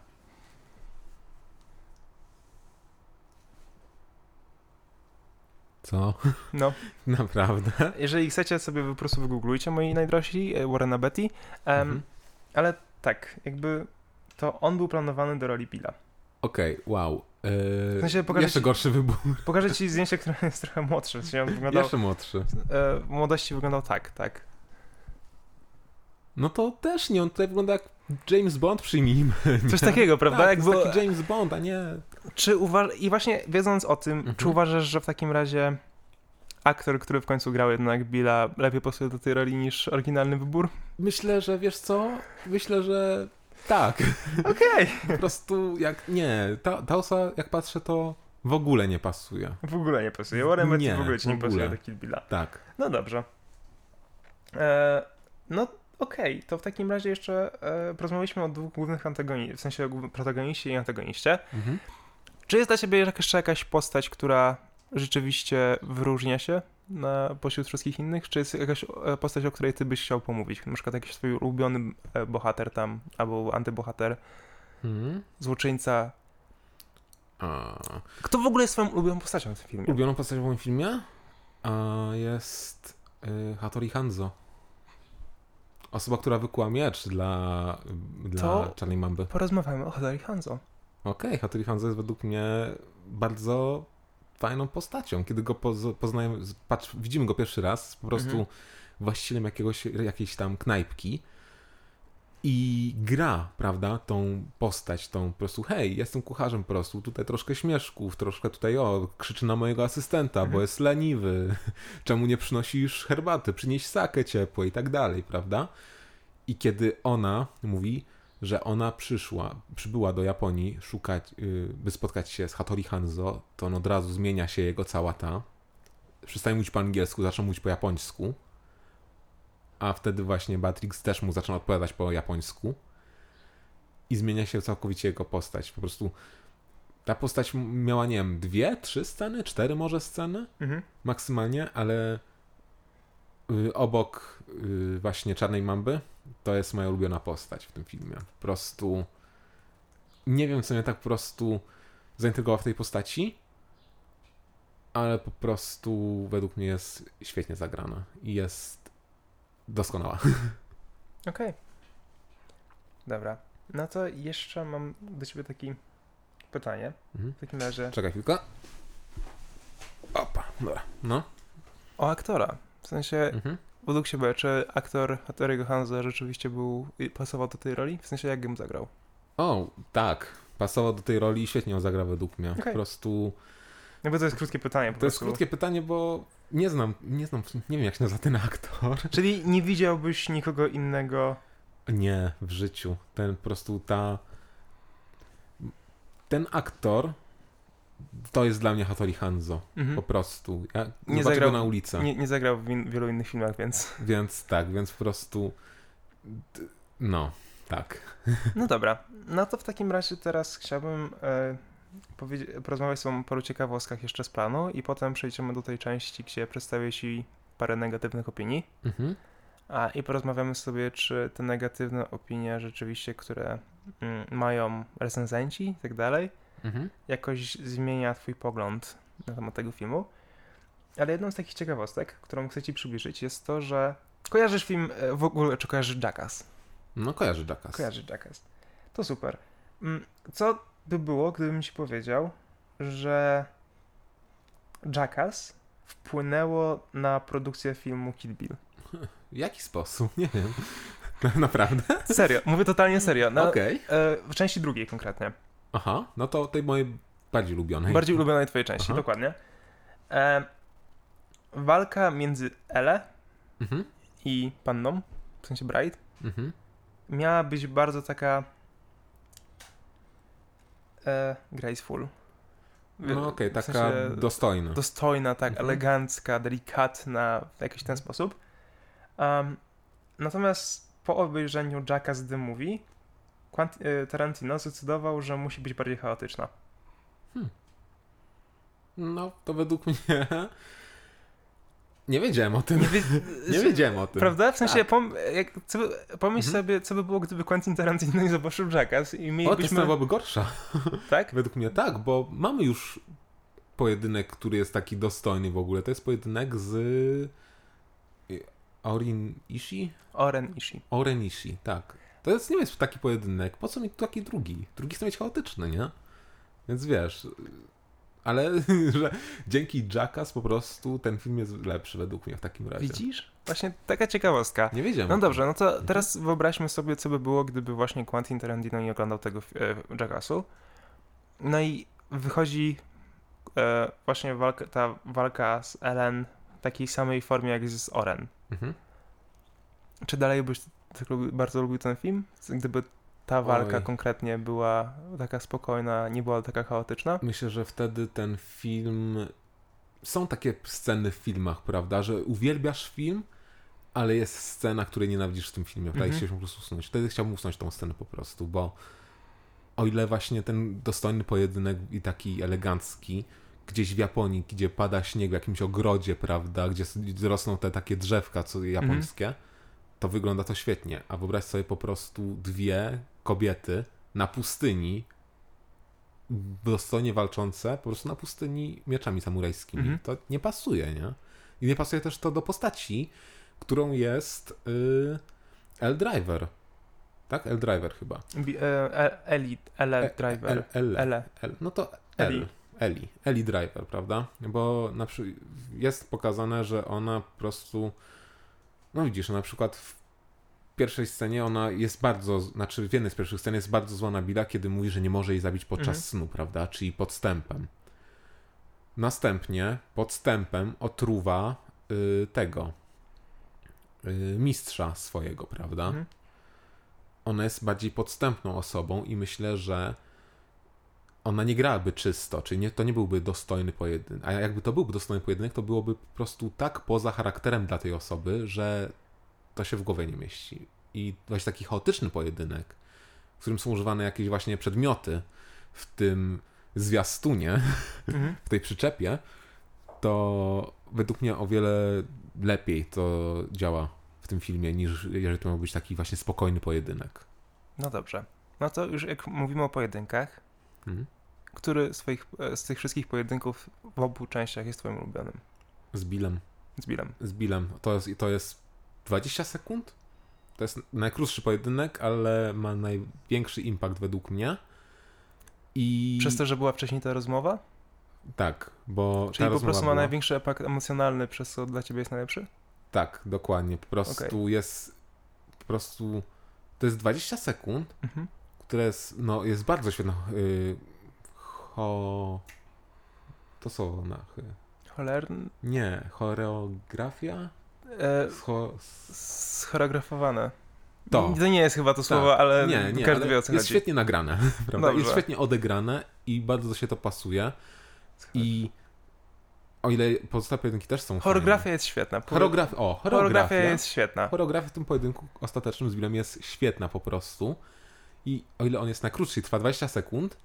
Co? No, Naprawdę? jeżeli chcecie sobie po prostu wygooglujcie moi najdrożsi, e, Warrena Betty. Em, Mhm. Ale tak, jakby to on był planowany do roli Billa. Okej, wow. Yy, W sensie pokażę jeszcze ci- gorszy wybór. Pokażę ci zdjęcie, które jest trochę młodsze. Jeszcze młodszy. e, w młodości wyglądał tak, tak. No to też nie, on tutaj wygląda jak James Bond, przyjmijmy. Coś nie? takiego, prawda? Tak, Jakby, jest taki James Bond, a nie... czy uważ... I właśnie wiedząc o tym, Mhm. czy uważasz, że w takim razie aktor, który w końcu grał jednak Billa, lepiej pasuje do tej roli niż oryginalny wybór? Myślę, że wiesz co? Myślę, że tak. Okej. Po prostu jak... Nie, ta, ta osoba, jak patrzę, to w ogóle nie pasuje. W ogóle nie pasuje. Warren Beatty Nie, w ogóle ci nie pasuje do Kill Billa. Tak. No dobrze. E, no okej, to w takim razie jeszcze e, porozmawialiśmy o dwóch głównych antagonistach, w sensie o protagoniście i antagoniście. Mhm. Czy jest dla ciebie jeszcze jakaś postać, która rzeczywiście wyróżnia się na pośród wszystkich innych? Czy jest jakaś e, postać, o której ty byś chciał pomówić? Na przykład jakiś twój ulubiony e, bohater tam, albo antybohater, Mhm. złoczyńca. A, Kto w ogóle jest twoją ulubioną postacią w tym filmie? ulubioną postacią w moim filmie a, jest y, Hattori Hanzo. Osoba, która wykuła miecz dla, dla To- Czarnej Mamby. Porozmawiamy o Hattori Hanzo. Okej, Hattori Hanzo jest według mnie bardzo fajną postacią. Kiedy go poz, poznajemy, patrz, widzimy go pierwszy raz, po prostu Mhm. właścicielem jakiegoś, jakiejś tam knajpki i gra, prawda, tą postać, tą po prostu, hej, jestem kucharzem po prostu, tutaj troszkę śmieszków, troszkę tutaj, o, krzyczy na mojego asystenta, bo Mhm. jest leniwy, czemu nie przynosisz herbaty, przynieś sakę ciepłe i tak dalej, prawda? I kiedy ona mówi, że ona przyszła, przybyła do Japonii szukać, yy, by spotkać się z Hattori Hanzo, to on od razu zmienia się jego cała ta, przestaje mówić po angielsku, zaczyna mówić po japońsku, a wtedy właśnie Batrix też mu zaczyna odpowiadać po japońsku i zmienia się całkowicie jego postać. Po prostu ta postać miała, nie wiem, dwie, trzy sceny, cztery może sceny Mhm. maksymalnie, ale y, obok y, właśnie Czarnej Mamby to jest moja ulubiona postać w tym filmie. Po prostu nie wiem, co mnie tak po prostu zaintrygowało w tej postaci, ale po prostu według mnie jest świetnie zagrana i jest doskonała. Okej. Dobra. No to jeszcze mam do ciebie takie pytanie. Mhm. W takim razie Czekaj chwilkę. Opa, dobra. No. o aktora. W sensie, Mhm. według ciebie, czy aktor Hattoriego Hanzo rzeczywiście był pasował do tej roli? W sensie, jak bym zagrał? O, tak. Pasował do tej roli i świetnie ją zagra według mnie. Po Okej. prostu No bo to jest krótkie pytanie To jest krótkie pytanie, bo nie znam, nie znam, nie wiem jak się nazywa ten aktor. Czyli nie widziałbyś nikogo innego... Nie, w życiu. Ten po prostu ta... Ten aktor to jest dla mnie Hattori Hanzo. Mhm. Po prostu. Ja Nie zagrał- na ulicy. Nie, nie zagrał w in- wielu innych filmach, więc... Więc tak, więc po prostu no, tak. No dobra. No to w takim razie teraz chciałbym e, porozmawiać z tobą o paru ciekawostkach jeszcze z planu i potem przejdziemy do tej części, gdzie przedstawię ci parę negatywnych opinii. Mhm. A i porozmawiamy sobie, czy te negatywne opinie rzeczywiście, które mm, mają recenzenci i tak dalej, Mhm. jakoś zmienia twój pogląd na temat tego filmu. Ale jedną z takich ciekawostek, którą chcę ci przybliżyć, jest to, że kojarzysz film e, w ogóle, czy kojarzysz Jackass? No kojarzy Jackass. Kojarzysz Jackass. To super. Mm, Co by było, gdybym ci powiedział, że Jackass wpłynęło na produkcję filmu Kill Bill? W jaki sposób? Nie wiem. Naprawdę? Serio, mówię totalnie serio. Na, Okej. e, w części drugiej konkretnie. Aha, no to tej mojej bardziej ulubionej. Bardziej ulubionej twojej części, Aha. dokładnie. E, walka między Ele Mhm. i panną, w sensie Bride, Mhm. miała być bardzo taka e, graceful. No okej, w taka sensie dostojna. dostojna, tak, Mhm. elegancka, delikatna, w jakiś ten sposób. Um, natomiast po obejrzeniu Jackass The Movie y, Tarantino zdecydował, że musi być bardziej chaotyczna. No, to według mnie... Nie wiedziałem o tym. Nie, wie- Nie wiedziałem o tym. Prawda? W sensie, Tak. pom- jak, co, by- pomyśl Mhm. sobie, co by było, gdyby Quentin Tarantino nie zobaczył Jackass i O, to mielibyśmy... scena byłaby gorsza. Tak? Według mnie tak, bo mamy już pojedynek, który jest taki dostojny w ogóle. To jest pojedynek z y, Orin Ishii? Oren Ishii. Oren Ishii, tak. To jest, nie jest taki pojedynek. Po co mi taki drugi? Drugi chce mieć chaotyczny, nie? Więc wiesz... Ale że dzięki Jackass po prostu ten film jest lepszy według mnie w takim razie. Widzisz? Właśnie taka ciekawostka. Nie wiedziałem. No dobrze, no to teraz wyobraźmy sobie, co by było, gdyby właśnie Quentin Tarantino nie oglądał tego e, Jackassu. No i wychodzi e, właśnie walka, ta walka z Ellen w takiej samej formie jak z Oren. Mhm. Czy dalej byś tak bardzo lubił ten film? Gdyby ta walka Oj. konkretnie była taka spokojna, nie była taka chaotyczna? Myślę, że wtedy ten film. Są takie sceny w filmach, prawda, że uwielbiasz film, ale jest scena, której nienawidzisz w tym filmie. Wydaje Mhm. się po prostu usunąć. Wtedy chciałbym usunąć tą scenę po prostu, bo o ile właśnie ten dostojny pojedynek i taki elegancki, gdzieś w Japonii, gdzie pada śnieg w jakimś ogrodzie, prawda, gdzie rosną te takie drzewka co japońskie, to wygląda to świetnie. A wyobraź sobie po prostu dwie kobiety na pustyni, dostojnie walczące, po prostu na pustyni mieczami samurajskimi. Mhm. To nie pasuje, nie? I nie pasuje też to do postaci, którą jest y, L Driver. Tak? L Driver chyba. E, e, Eli, Ele E- Driver. L, L. L. No to. L. Eli. Eli Driver, prawda? Bo na przy... jest pokazane, że ona po prostu. No widzisz, na przykład w pierwszej scenie ona jest bardzo. Znaczy w jednej z pierwszych scen jest bardzo zła na Billa, kiedy mówi, że nie może jej zabić podczas Mhm. snu, prawda? Czyli podstępem. Następnie podstępem otruwa y, tego. Y, mistrza swojego, prawda? Mhm. ona jest bardziej podstępną osobą i myślę, że ona nie grałaby czysto, czyli nie, to nie byłby dostojny pojedynek. A jakby to byłby dostojny pojedynek, to byłoby po prostu tak poza charakterem dla tej osoby, że to się w głowie nie mieści. I właśnie taki chaotyczny pojedynek, w którym są używane jakieś właśnie przedmioty w tym zwiastunie, Mhm. w tej przyczepie, to według mnie o wiele lepiej to działa w tym filmie, niż jeżeli to miał być taki właśnie spokojny pojedynek. No dobrze. No to już jak mówimy o pojedynkach, Mhm. który z, twoich, e, z tych wszystkich pojedynków w obu częściach jest twoim ulubionym? Z Billem. Z Billem. Z Billem. To jest, to jest 20 sekund? To jest najkrótszy pojedynek, ale ma największy impact według mnie. I Przez to, że była wcześniej ta rozmowa? tak, bo Czyli po prostu ma była... największy impact emocjonalny, przez co dla ciebie jest najlepszy? Tak, dokładnie. Po prostu jest po prostu to jest 20 sekund, Mhm. które jest, no, jest bardzo świetna. Yy, ho... To słowo na. chy- Cholerny. Nie, choreografia? E, Scho... schoreografowane. To. To nie jest chyba to słowo, ale nie, nie, każdy ale wie o co jest chodzi. świetnie nagrane, prawda? Jest Dobrze. świetnie odegrane i bardzo się to pasuje. I o ile pozostałe pojedynki też są Choreografia jest świetna. fajne. Choreograf... O, Choreografia choreografia, jest świetna. choreografia w tym pojedynku ostatecznym z Billem jest świetna po prostu. I o ile on jest najkrótszy trwa 20 sekund,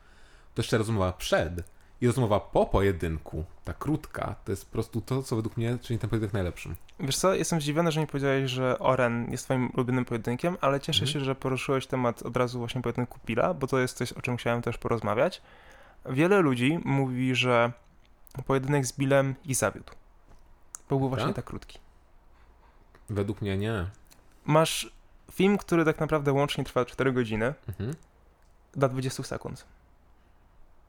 to jeszcze rozmowa przed i rozmowa po pojedynku, ta krótka, to jest po prostu to, co według mnie czyni ten pojedynek najlepszym. Wiesz co, jestem zdziwiony, że nie powiedziałeś, że Oren jest twoim ulubionym pojedynkiem, ale cieszę Mhm. się, że poruszyłeś temat od razu właśnie pojedynku Pila, bo to jest coś, o czym chciałem też porozmawiać. Wiele ludzi mówi, że pojedynek z Billem ich zawiódł. Bo był właśnie Tak? tak krótki. Według mnie nie. Masz film, który tak naprawdę łącznie trwa 4 godziny, Mhm. do 20 sekund.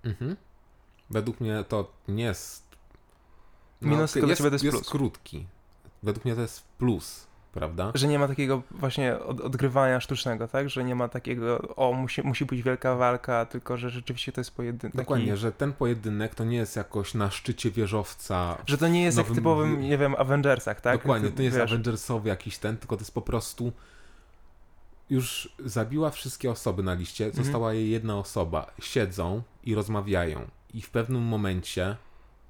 Mhm. Według mnie to nie jest. Minus tylko dla jest, jest jest krótki. Według mnie to jest plus, prawda? Że nie ma takiego właśnie od, odgrywania sztucznego, tak? Że nie ma takiego, o, musi, musi być wielka walka, tylko że rzeczywiście to jest pojedynek. Dokładnie, że ten pojedynek to nie jest jakoś na szczycie wieżowca. Że to nie jest jak nowym- typowym, nie wiem, Avengersach, tak? Dokładnie, to nie jest wiesz, Avengersowy jakiś ten, tylko to jest po prostu. Już zabiła wszystkie osoby na liście, Mhm. została jej jedna osoba. Siedzą i rozmawiają. I w pewnym momencie,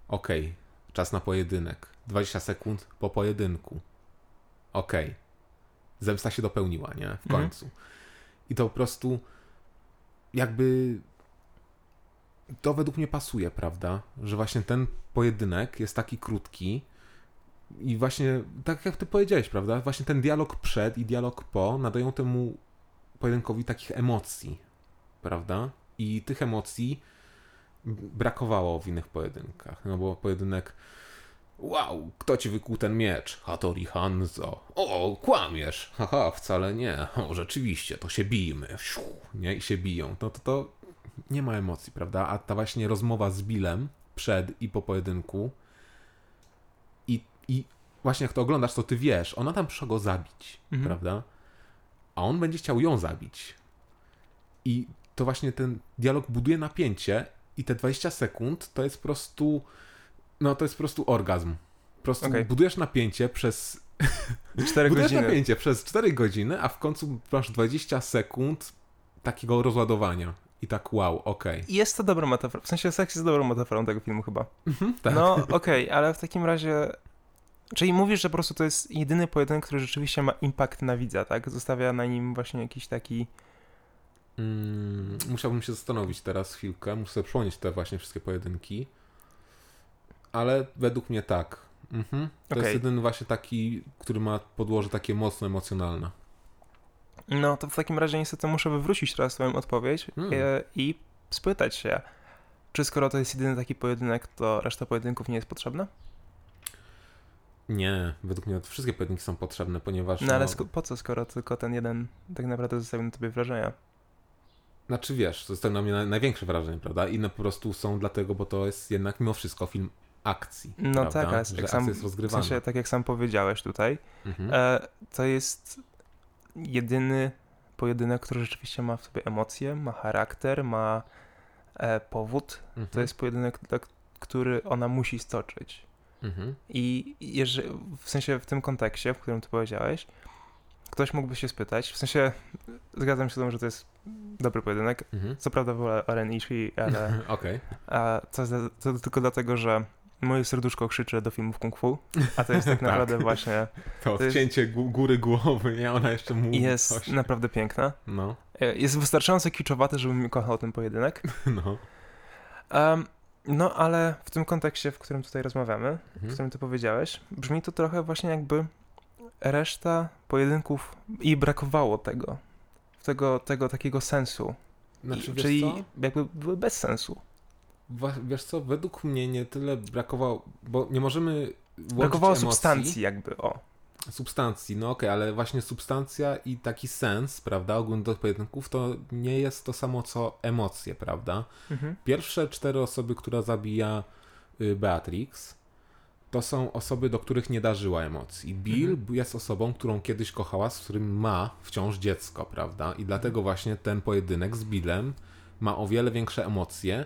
okej, czas na pojedynek. 20 sekund po pojedynku. Okej. Zemsta się dopełniła, nie? W Mhm. końcu. I to po prostu jakby to według mnie pasuje, prawda? Że właśnie ten pojedynek jest taki krótki i właśnie, tak jak ty powiedziałeś, prawda? Właśnie ten dialog przed i dialog po nadają temu pojedynkowi takich emocji, prawda? I tych emocji brakowało w innych pojedynkach, no bo pojedynek Wow, kto ci wykuł ten miecz? Hattori Hanzo. O, kłamiesz. Haha, wcale nie. O, rzeczywiście, to się bijmy. nie? I się biją. No to, to nie ma emocji, prawda? A ta właśnie rozmowa z Billem przed i po pojedynku i, i właśnie jak to oglądasz, to ty wiesz, ona tam przyszła go zabić, mhm. prawda? A on będzie chciał ją zabić. I to właśnie ten dialog buduje napięcie i te 20 sekund to jest po prostu no to jest po prostu orgazm. Po prostu okay. budujesz napięcie przez 4 budujesz godziny. napięcie przez 4 godziny, a w końcu masz 20 sekund takiego rozładowania. I tak wow, okej. Okay. Jest to dobra metafora. W sensie seks jest dobrą metaforą tego filmu chyba. Mhm, tak. No okej, okay, ale w takim razie... Czyli mówisz, że po prostu to jest jedyny pojedynek, który rzeczywiście ma impact na widza, tak? Zostawia na nim właśnie jakiś taki... Mm, musiałbym się zastanowić teraz chwilkę. Muszę przypomnieć te właśnie wszystkie pojedynki ale według mnie tak. Mhm. To okay. jest jeden właśnie taki, który ma podłoże takie mocno emocjonalne. No to w takim razie niestety muszę wywrócić teraz swoją odpowiedź hmm. E, i spytać się, czy skoro to jest jedyny taki pojedynek, to reszta pojedynków nie jest potrzebna? Nie, według mnie wszystkie pojedynki są potrzebne, ponieważ. No ale no... po co, skoro tylko ten jeden tak naprawdę zostawił na tobie wrażenia? Znaczy wiesz, zostały na mnie największe wrażenie, prawda? Inne po prostu są dlatego, bo to jest jednak mimo wszystko film akcji. No prawda? tak, że jak sam, jest rozgrywana. W sensie, tak jak sam powiedziałeś tutaj, mhm. e, to jest jedyny pojedynek, który rzeczywiście ma w sobie emocje, ma charakter, ma e, powód. Mhm. To jest pojedynek, który ona musi stoczyć. Mhm. I jeżeli, w sensie w tym kontekście, w którym ty powiedziałeś, ktoś mógłby się spytać, w sensie zgadzam się z tym, że to jest dobry pojedynek. Mhm. Co prawda wolę Oren Ishii, ale okay. a, to, to, tylko dlatego, że moje serduszko krzyczy do filmów kung fu, a to jest tak naprawdę tak. właśnie... To, to odcięcie jest, góry głowy, nie? Ona jeszcze mówi Jest coś. naprawdę piękna. No. E, jest wystarczająco kiczowate, żebym kochał ten pojedynek. No. Um, no, ale w tym kontekście, w którym tutaj rozmawiamy, mhm. w którym ty powiedziałeś, brzmi to trochę właśnie jakby reszta pojedynków i brakowało tego. Tego, tego takiego sensu. Znaczy, I, czyli co? jakby były bez sensu wiesz co, według mnie nie tyle brakowało, bo nie możemy Brakowało emocji, substancji jakby, o. Substancji, no okej, okay, ale właśnie substancja i taki sens, prawda, ogólnie do pojedynków, to nie jest to samo co emocje, prawda? Mhm. Pierwsze cztery osoby, która zabija y, Beatrix, to są osoby, do których nie darzyła emocji. Bill mhm. jest osobą, którą kiedyś kochała, z którym ma wciąż dziecko, prawda? I dlatego właśnie ten pojedynek z Billem ma o wiele większe emocje,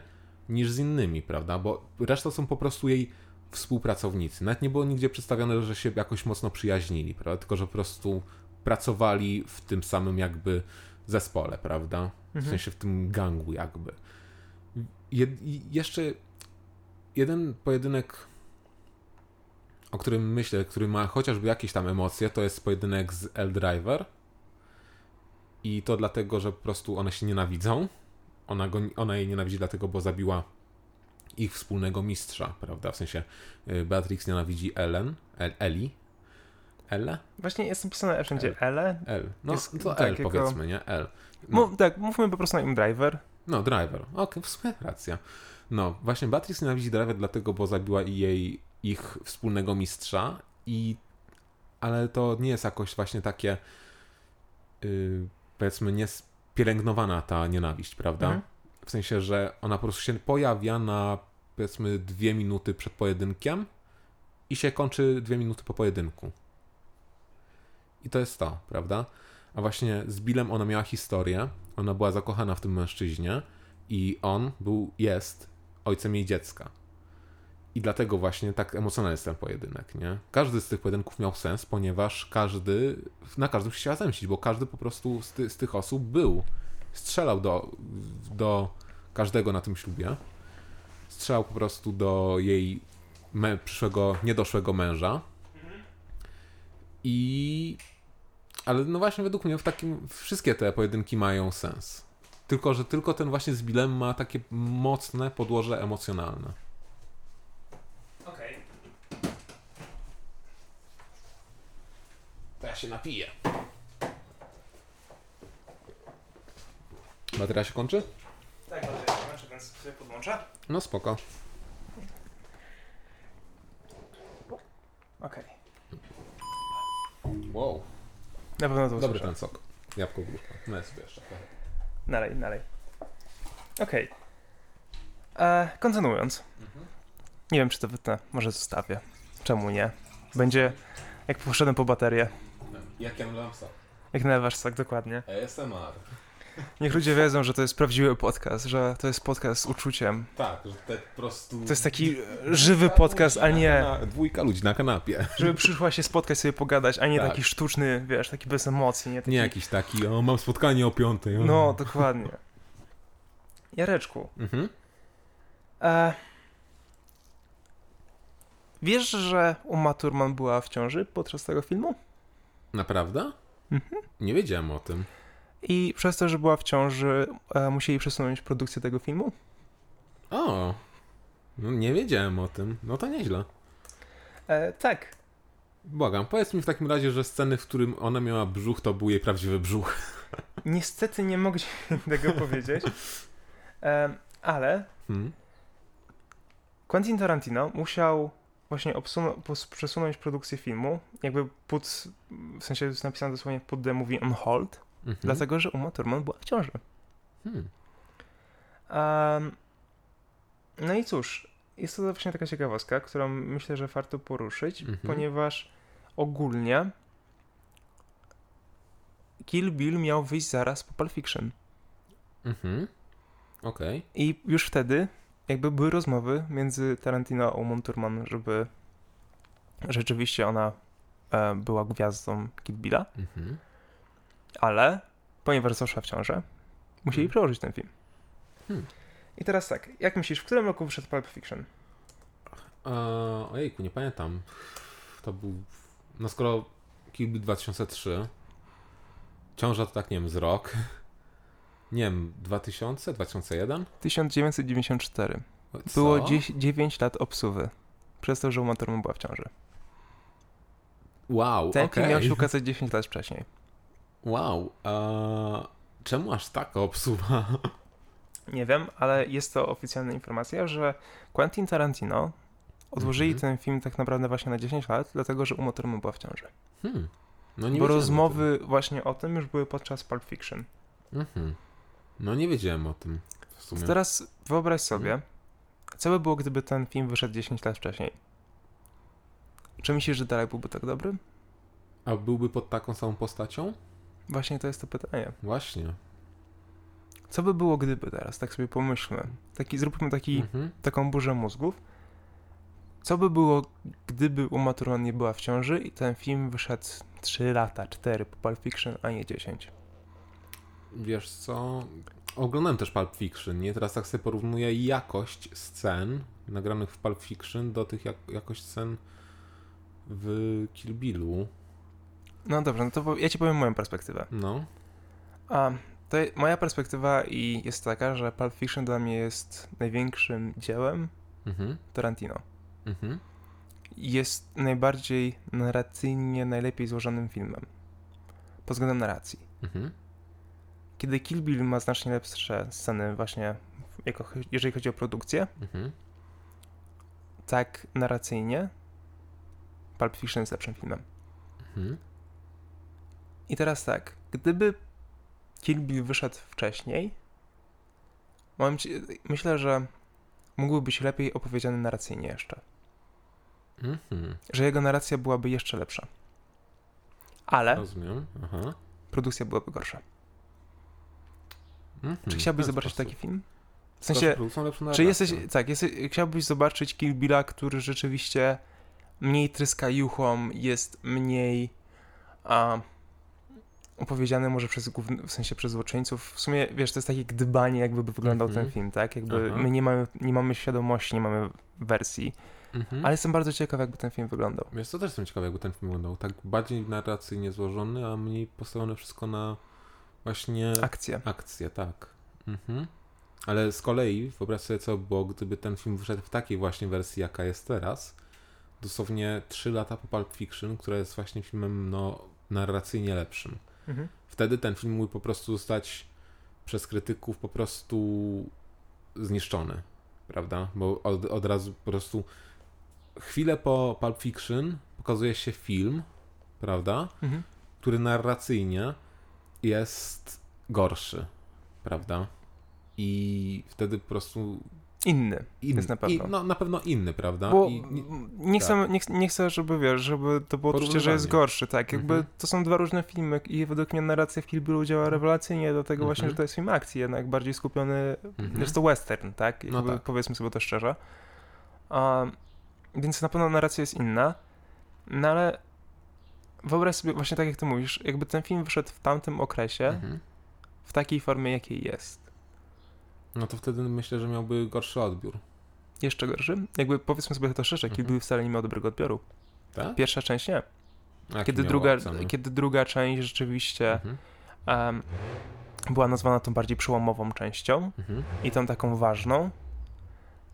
niż z innymi, prawda? Bo reszta są po prostu jej współpracownicy. Nawet nie było nigdzie przedstawione, że się jakoś mocno przyjaźnili, prawda? Tylko, że po prostu pracowali w tym samym jakby zespole, prawda? W mhm. sensie w tym gangu jakby. Je jeszcze jeden pojedynek, o którym myślę, który ma chociażby jakieś tam emocje, to jest pojedynek z L Driver. I to dlatego, że po prostu one się nienawidzą ona, go, ona jej nienawidzi dlatego, bo zabiła ich wspólnego mistrza, prawda? W sensie y, Beatrix nienawidzi Ellen, El, Eli. Elle? Właśnie jest napisane wszędzie L. Ele. L. No jest to L takiego... powiedzmy, nie? L. No. Mów, tak, mówmy po prostu na im Driver. No, Driver. Okej, okay, w sumie racja. No, właśnie Beatrix nienawidzi Driver dlatego, bo zabiła jej ich wspólnego mistrza i ale to nie jest jakoś właśnie takie yy, powiedzmy nie pielęgnowana ta nienawiść, prawda? Mhm. W sensie, że ona po prostu się pojawia na powiedzmy dwie minuty przed pojedynkiem i się kończy dwie minuty po pojedynku. I to jest to, prawda? A właśnie z Billem ona miała historię, ona była zakochana w tym mężczyźnie i on był, jest ojcem jej dziecka. I dlatego właśnie tak emocjonalny jest ten pojedynek, nie? Każdy z tych pojedynków miał sens, ponieważ każdy, na każdym się chciała zemścić, bo każdy po prostu z, ty, z tych osób był, strzelał do, do każdego na tym ślubie, strzelał po prostu do jej me, przyszłego, niedoszłego męża i ale no właśnie według mnie w takim, wszystkie te pojedynki mają sens. tylko że tylko ten właśnie z Billem ma takie mocne podłoże emocjonalne. Okej. To ja się napiję. Bateria się kończy? Tak, dobrze, kończę, więc sobie podłączę. No spoko. Okej. Wow. Na pewno to Dobry ten sok. Jabłko w górkę. No jest jeszcze. Nalej, nalej. Okej. E, Kontynuując. Nie wiem, czy to wytnę. Może zostawię. Czemu nie? Będzie jak poszedłem po baterię. Jak ja nalewam sok? Jak nalewasz tak dokładnie. ASMR. Niech ludzie wiedzą, że to jest prawdziwy podcast, że to jest podcast z uczuciem. Tak, że te po prostu... To jest taki żywy podcast, a nie, Dwójka ludzi na kanapie. żeby przyszła się spotkać, sobie pogadać, a nie Tak. taki sztuczny, wiesz, taki bez emocji, nie taki... Nie jakiś taki, o mam spotkanie o piątej. O. No, dokładnie. Jareczku, Mhm. e... wiesz, że Uma Thurman była w ciąży podczas tego filmu? Naprawdę? Mhm. Nie wiedziałem o tym. I przez to, że była w ciąży, e, musieli przesunąć produkcję tego filmu? O, no nie wiedziałem o tym. No to nieźle. E, tak. Błagam, powiedz mi w takim razie, że sceny, w którym ona miała brzuch, to był jej prawdziwy brzuch. Niestety nie mogę ci tego powiedzieć, e, ale Hmm? Quentin Tarantino musiał właśnie przesunąć produkcję filmu, jakby put, w sensie jest napisane dosłownie put the movie on hold, Mhm. dlatego, że Uma Thurman była w ciąży. Hmm. Em, no i cóż, jest to właśnie taka ciekawostka, którą myślę, że warto poruszyć, Mhm. ponieważ ogólnie Kill Bill miał wyjść zaraz po Pulp Fiction. Mhm. Okej. I już wtedy jakby były rozmowy między Tarantino a Uma Thurman, żeby rzeczywiście ona e, była gwiazdą Kill Billa, Mhm. ale ponieważ zaszła w ciążę, musieli Hmm. przełożyć ten film. Hmm. I teraz tak, jak myślisz, w którym roku wyszedł Pulp Fiction? E, ojejku, nie pamiętam. To był... No skoro Kill Bill 2003, ciąża to tak, nie wiem, z rok. Nie wiem, 2000? 2001? 1994. Co? Było 10, 9 lat obsuwy. Przez to, że Uma Thurman była w ciąży. Wow, Ten okej. film miał się ukazać 10 lat wcześniej. Wow, e, czemu aż taka obsuwa? Nie wiem, ale jest to oficjalna informacja, że Quentin Tarantino odłożyli Mhm. ten film tak naprawdę właśnie na 10 lat, dlatego że Uma Thurman była w ciąży. Hmm. No nie Bo rozmowy właśnie o tym już były podczas Pulp Fiction. Mhm. No nie wiedziałem o tym. W sumie. Więc teraz wyobraź Mhm. sobie, co by było, gdyby ten film wyszedł 10 lat wcześniej? Czy myślisz, że dalej byłby tak dobry? A byłby pod taką samą postacią? Właśnie to jest to pytanie. Właśnie. Co by było, gdyby teraz? Tak sobie pomyślmy. Taki, zróbmy taki, Mhm. taką burzę mózgów. Co by było, gdyby Uma Thurman nie była w ciąży i ten film wyszedł 3 lata, 4 po Pulp Fiction, a nie 10? Wiesz co? Oglądałem też Pulp Fiction, nie? Teraz tak sobie porównuję jakość scen nagranych w Pulp Fiction do tych jak, jakość scen w Kill Billu. No dobrze, no to ja ci powiem moją perspektywę. No. A, to je- moja perspektywa i jest taka, że Pulp Fiction dla mnie jest największym dziełem Mhm. Tarantino. Mhm. Jest najbardziej narracyjnie najlepiej złożonym filmem. Pod względem narracji. Mhm. Kiedy Kill Bill ma znacznie lepsze sceny właśnie, jako, jeżeli chodzi o produkcję, Mhm. tak narracyjnie Pulp Fiction jest lepszym filmem. Mhm. I teraz tak, gdyby Kill Bill wyszedł wcześniej, mam myślę, że mógłby być lepiej opowiedziany narracyjnie jeszcze. Mhm. Że jego narracja byłaby jeszcze lepsza. Ale Rozumiem. Aha. produkcja byłaby gorsza. Mhm. Czy W chciałbyś zobaczyć sposób. taki film? W sensie, czy jesteś, tak, jesteś, chciałbyś zobaczyć Kill Billa, który rzeczywiście mniej tryska juchą, jest mniej a, opowiedziany może przez główny, w sensie przez złoczyńców. W sumie, wiesz, to jest takie gdybanie, jakby by wyglądał Mhm. ten film, tak? Jakby Aha. my nie mamy, nie mamy świadomości, nie mamy wersji, Mhm. ale jestem bardzo ciekaw, jakby ten film wyglądał. Wiesz co, też jestem ciekawy, jakby ten film wyglądał. Tak bardziej narracyjnie złożony, a mniej postawione wszystko na właśnie Akcja. akcję, tak. Mhm. Ale z kolei wyobraź sobie, co by było, gdyby ten film wyszedł w takiej właśnie wersji, jaka jest teraz. Dosłownie 3 lata po Pulp Fiction, która jest właśnie filmem no, narracyjnie lepszym. Mhm. Wtedy ten film mógł po prostu zostać przez krytyków po prostu zniszczony, prawda? Bo od, od razu po prostu chwilę po Pulp Fiction pokazuje się film, prawda? Mhm. Który narracyjnie jest gorszy, prawda? I wtedy po prostu Inny. inny, Jest na pewno. I, no, na pewno inny, prawda? Bo I, nie, chcę, tak. nie, ch- nie chcę, żeby wiesz, żeby to było odczucie, że jest gorszy, tak. Jakby Mhm. to są dwa różne filmy i według mnie narracja w Kill Billu działa rewelacyjnie, dlatego Mhm. właśnie, że to jest film akcji, jednak bardziej skupiony, Mhm. jest to western, tak? No Jakby tak. Powiedzmy sobie to szczerze. A, więc na pewno narracja jest inna, no ale wyobraź sobie, właśnie tak jak ty mówisz, jakby ten film wyszedł w tamtym okresie, Mhm. w takiej formie, jakiej jest. No to wtedy myślę, że miałby gorszy odbiór. Jeszcze gorszy? Jakby powiedzmy sobie to szczerze, Kill Mhm. Bill wcale nie miał dobrego odbioru. Tak? Pierwsza część nie. Kiedy druga, oceny? kiedy druga część rzeczywiście Mhm. em, była nazwana tą bardziej przełomową częścią Mhm. i tą taką ważną,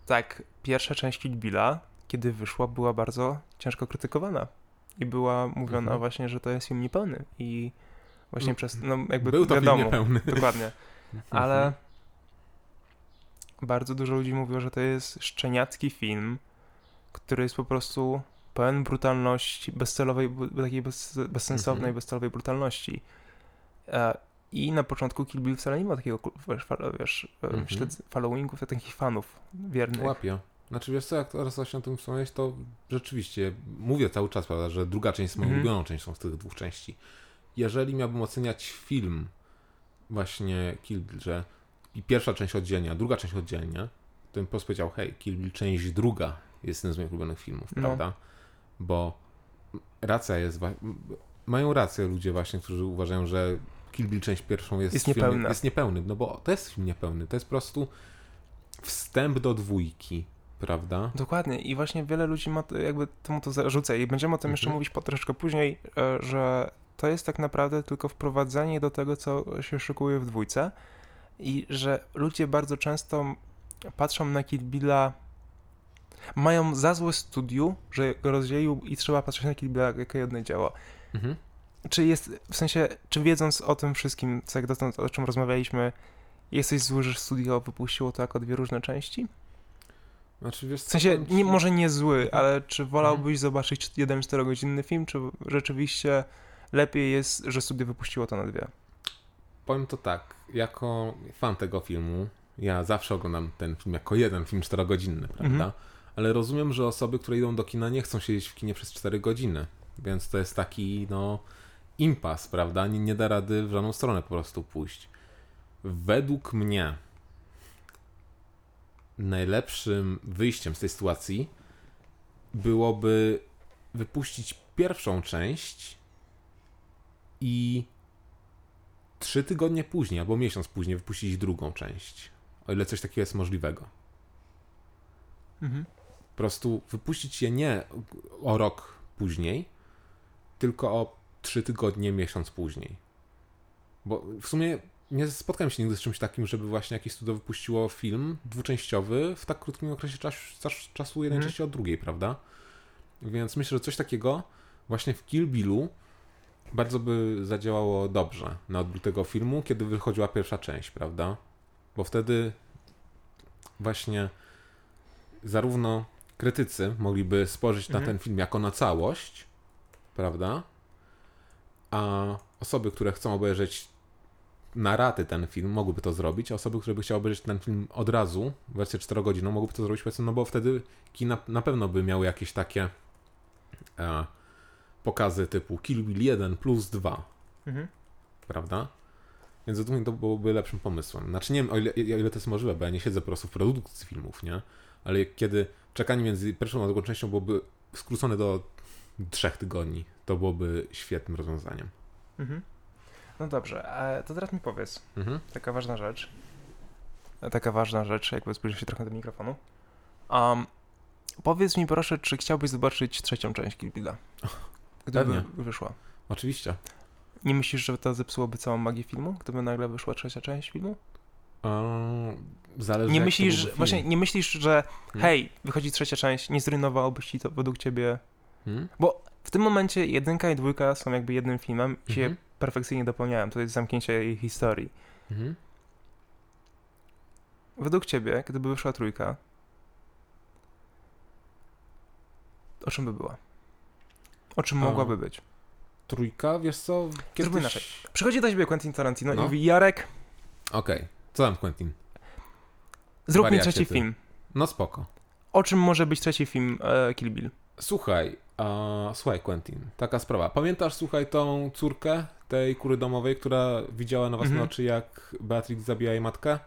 tak pierwsza część Kill Billa, kiedy wyszła, była bardzo ciężko krytykowana i była mówiona Mhm. właśnie, że to jest film niepełny i właśnie No, przez, no jakby Był to wiadomo, film niepełny. dokładnie, ale Mhm. bardzo dużo ludzi mówiło, że to jest szczeniacki film, który jest po prostu pełen brutalności, bezcelowej, takiej bez, bezsensownej, Mhm. bezcelowej brutalności. E, I na początku Kill Bill wcale nie ma takiego, ku- wiesz, fa, wiesz Mhm. mhm. followingów, takich fanów wiernych. Łapie. Znaczy wiesz co, jak teraz właśnie o tym wspomniałeś, to rzeczywiście mówię cały czas, prawda, że druga część jest moją Mhm. ulubioną częścią z tych dwóch części. Jeżeli miałbym oceniać film właśnie Kill Bill, że i pierwsza część oddzielnie, a druga część oddzielnie, to bym powiedział, hej, Kill Bill część druga jest jednym z moich ulubionych filmów, No. prawda? Bo racja jest, mają rację ludzie właśnie, którzy uważają, że Kill Bill część pierwszą jest, Jest filmem- jest niepełny, no bo to jest film niepełny, to jest po prostu wstęp do dwójki, prawda? Dokładnie i właśnie wiele ludzi ma jakby temu to zarzuca i będziemy o tym jeszcze Mhm. mówić po troszeczkę później, e, że to jest tak naprawdę tylko wprowadzenie do tego, co się szykuje w dwójce i że ludzie bardzo często patrzą na Kill Billa mają za złe studiu, że go rozdzielił i trzeba patrzeć na Kill Billa jako jedno dzieło. Mhm. Czy jest, w sensie, czy wiedząc o tym wszystkim, co jak dotąd, o czym rozmawialiśmy, jesteś zły, że studio wypuściło to jako dwie różne części? Znaczy, wiesz, W sensie, nie, może nie zły, Mhm. ale czy wolałbyś zobaczyć jeden 4-godzinny film, czy rzeczywiście lepiej jest, że studio wypuściło to na dwie? Powiem to tak, jako fan tego filmu, ja zawsze oglądam ten film jako jeden film czterogodzinny, prawda? Mhm. Ale rozumiem, że osoby, które idą do kina, nie chcą siedzieć w kinie przez 4 godziny, więc to jest taki, no, impas, prawda? Nie, nie da rady w żadną stronę po prostu pójść. Według mnie najlepszym wyjściem z tej sytuacji byłoby wypuścić pierwszą część i trzy tygodnie później, albo miesiąc później wypuścić drugą część. O ile coś takiego jest możliwego. Mhm. Po prostu wypuścić je nie o rok później, tylko o trzy tygodnie, miesiąc później. Bo w sumie nie spotkałem się nigdy z czymś takim, żeby właśnie jakieś studio wypuściło film dwuczęściowy w tak krótkim okresie czas, czas, czasu jednej Mhm. części od drugiej, prawda? Więc myślę, że coś takiego właśnie w Kill Billu bardzo by zadziałało dobrze na odbiór tego filmu, kiedy wychodziła pierwsza część, prawda? Bo wtedy właśnie zarówno krytycy mogliby spojrzeć na Mhm. ten film jako na całość, prawda? A osoby, które chcą obejrzeć na raty ten film, mogłyby to zrobić, osoby, które by chciały obejrzeć ten film od razu, wersję 4-godzinną, mogłyby to zrobić, powiedzmy, no bo wtedy kina na pewno by miały jakieś takie e, pokazy typu Kill Bill 1 plus 2, Mhm. prawda? Więc według mnie to byłoby lepszym pomysłem. Znaczy nie wiem, o ile, o ile to jest możliwe, bo ja nie siedzę po prostu w produkcji filmów, nie? Ale kiedy czekanie między pierwszą a drugą częścią byłoby skrócone do trzech tygodni, to byłoby świetnym rozwiązaniem. Mhm. No dobrze, a to teraz mi powiedz, Mhm. taka ważna rzecz, taka ważna rzecz, jakby zbliżę się trochę do mikrofonu. Um, powiedz mi proszę, czy chciałbyś zobaczyć trzecią część Kill Billa? Gdyby Pewnie. wyszła. Oczywiście. Nie myślisz, że to zepsułoby całą magię filmu, gdyby nagle wyszła trzecia część filmu? Eee, zależy Nie myślisz, właśnie nie myślisz, że Hmm? hej, wychodzi trzecia część, nie zrujnowałoby ci to według ciebie? Hmm? Bo w tym momencie jedynka i dwójka są jakby jednym filmem i się Mhm. Perfekcyjnie dopełniają. To jest zamknięcie jej historii. Mhm. Według ciebie, gdyby wyszła trójka, o czym by była? O czym mogłaby być? Trójka, wiesz co? Zróbmy inaczej. Przychodzi do ciebie Quentin Tarantino No. i mówi, Jarek, Okej, co tam Quentin? zrób mi Wariacie trzeci ty. film. No spoko. O czym może być trzeci film e, Kill Bill? Słuchaj, a, słuchaj Quentin, taka sprawa. Pamiętasz, słuchaj, tą córkę tej kury domowej, która widziała na własne Mhm. oczy, jak Beatrix zabija jej matkę?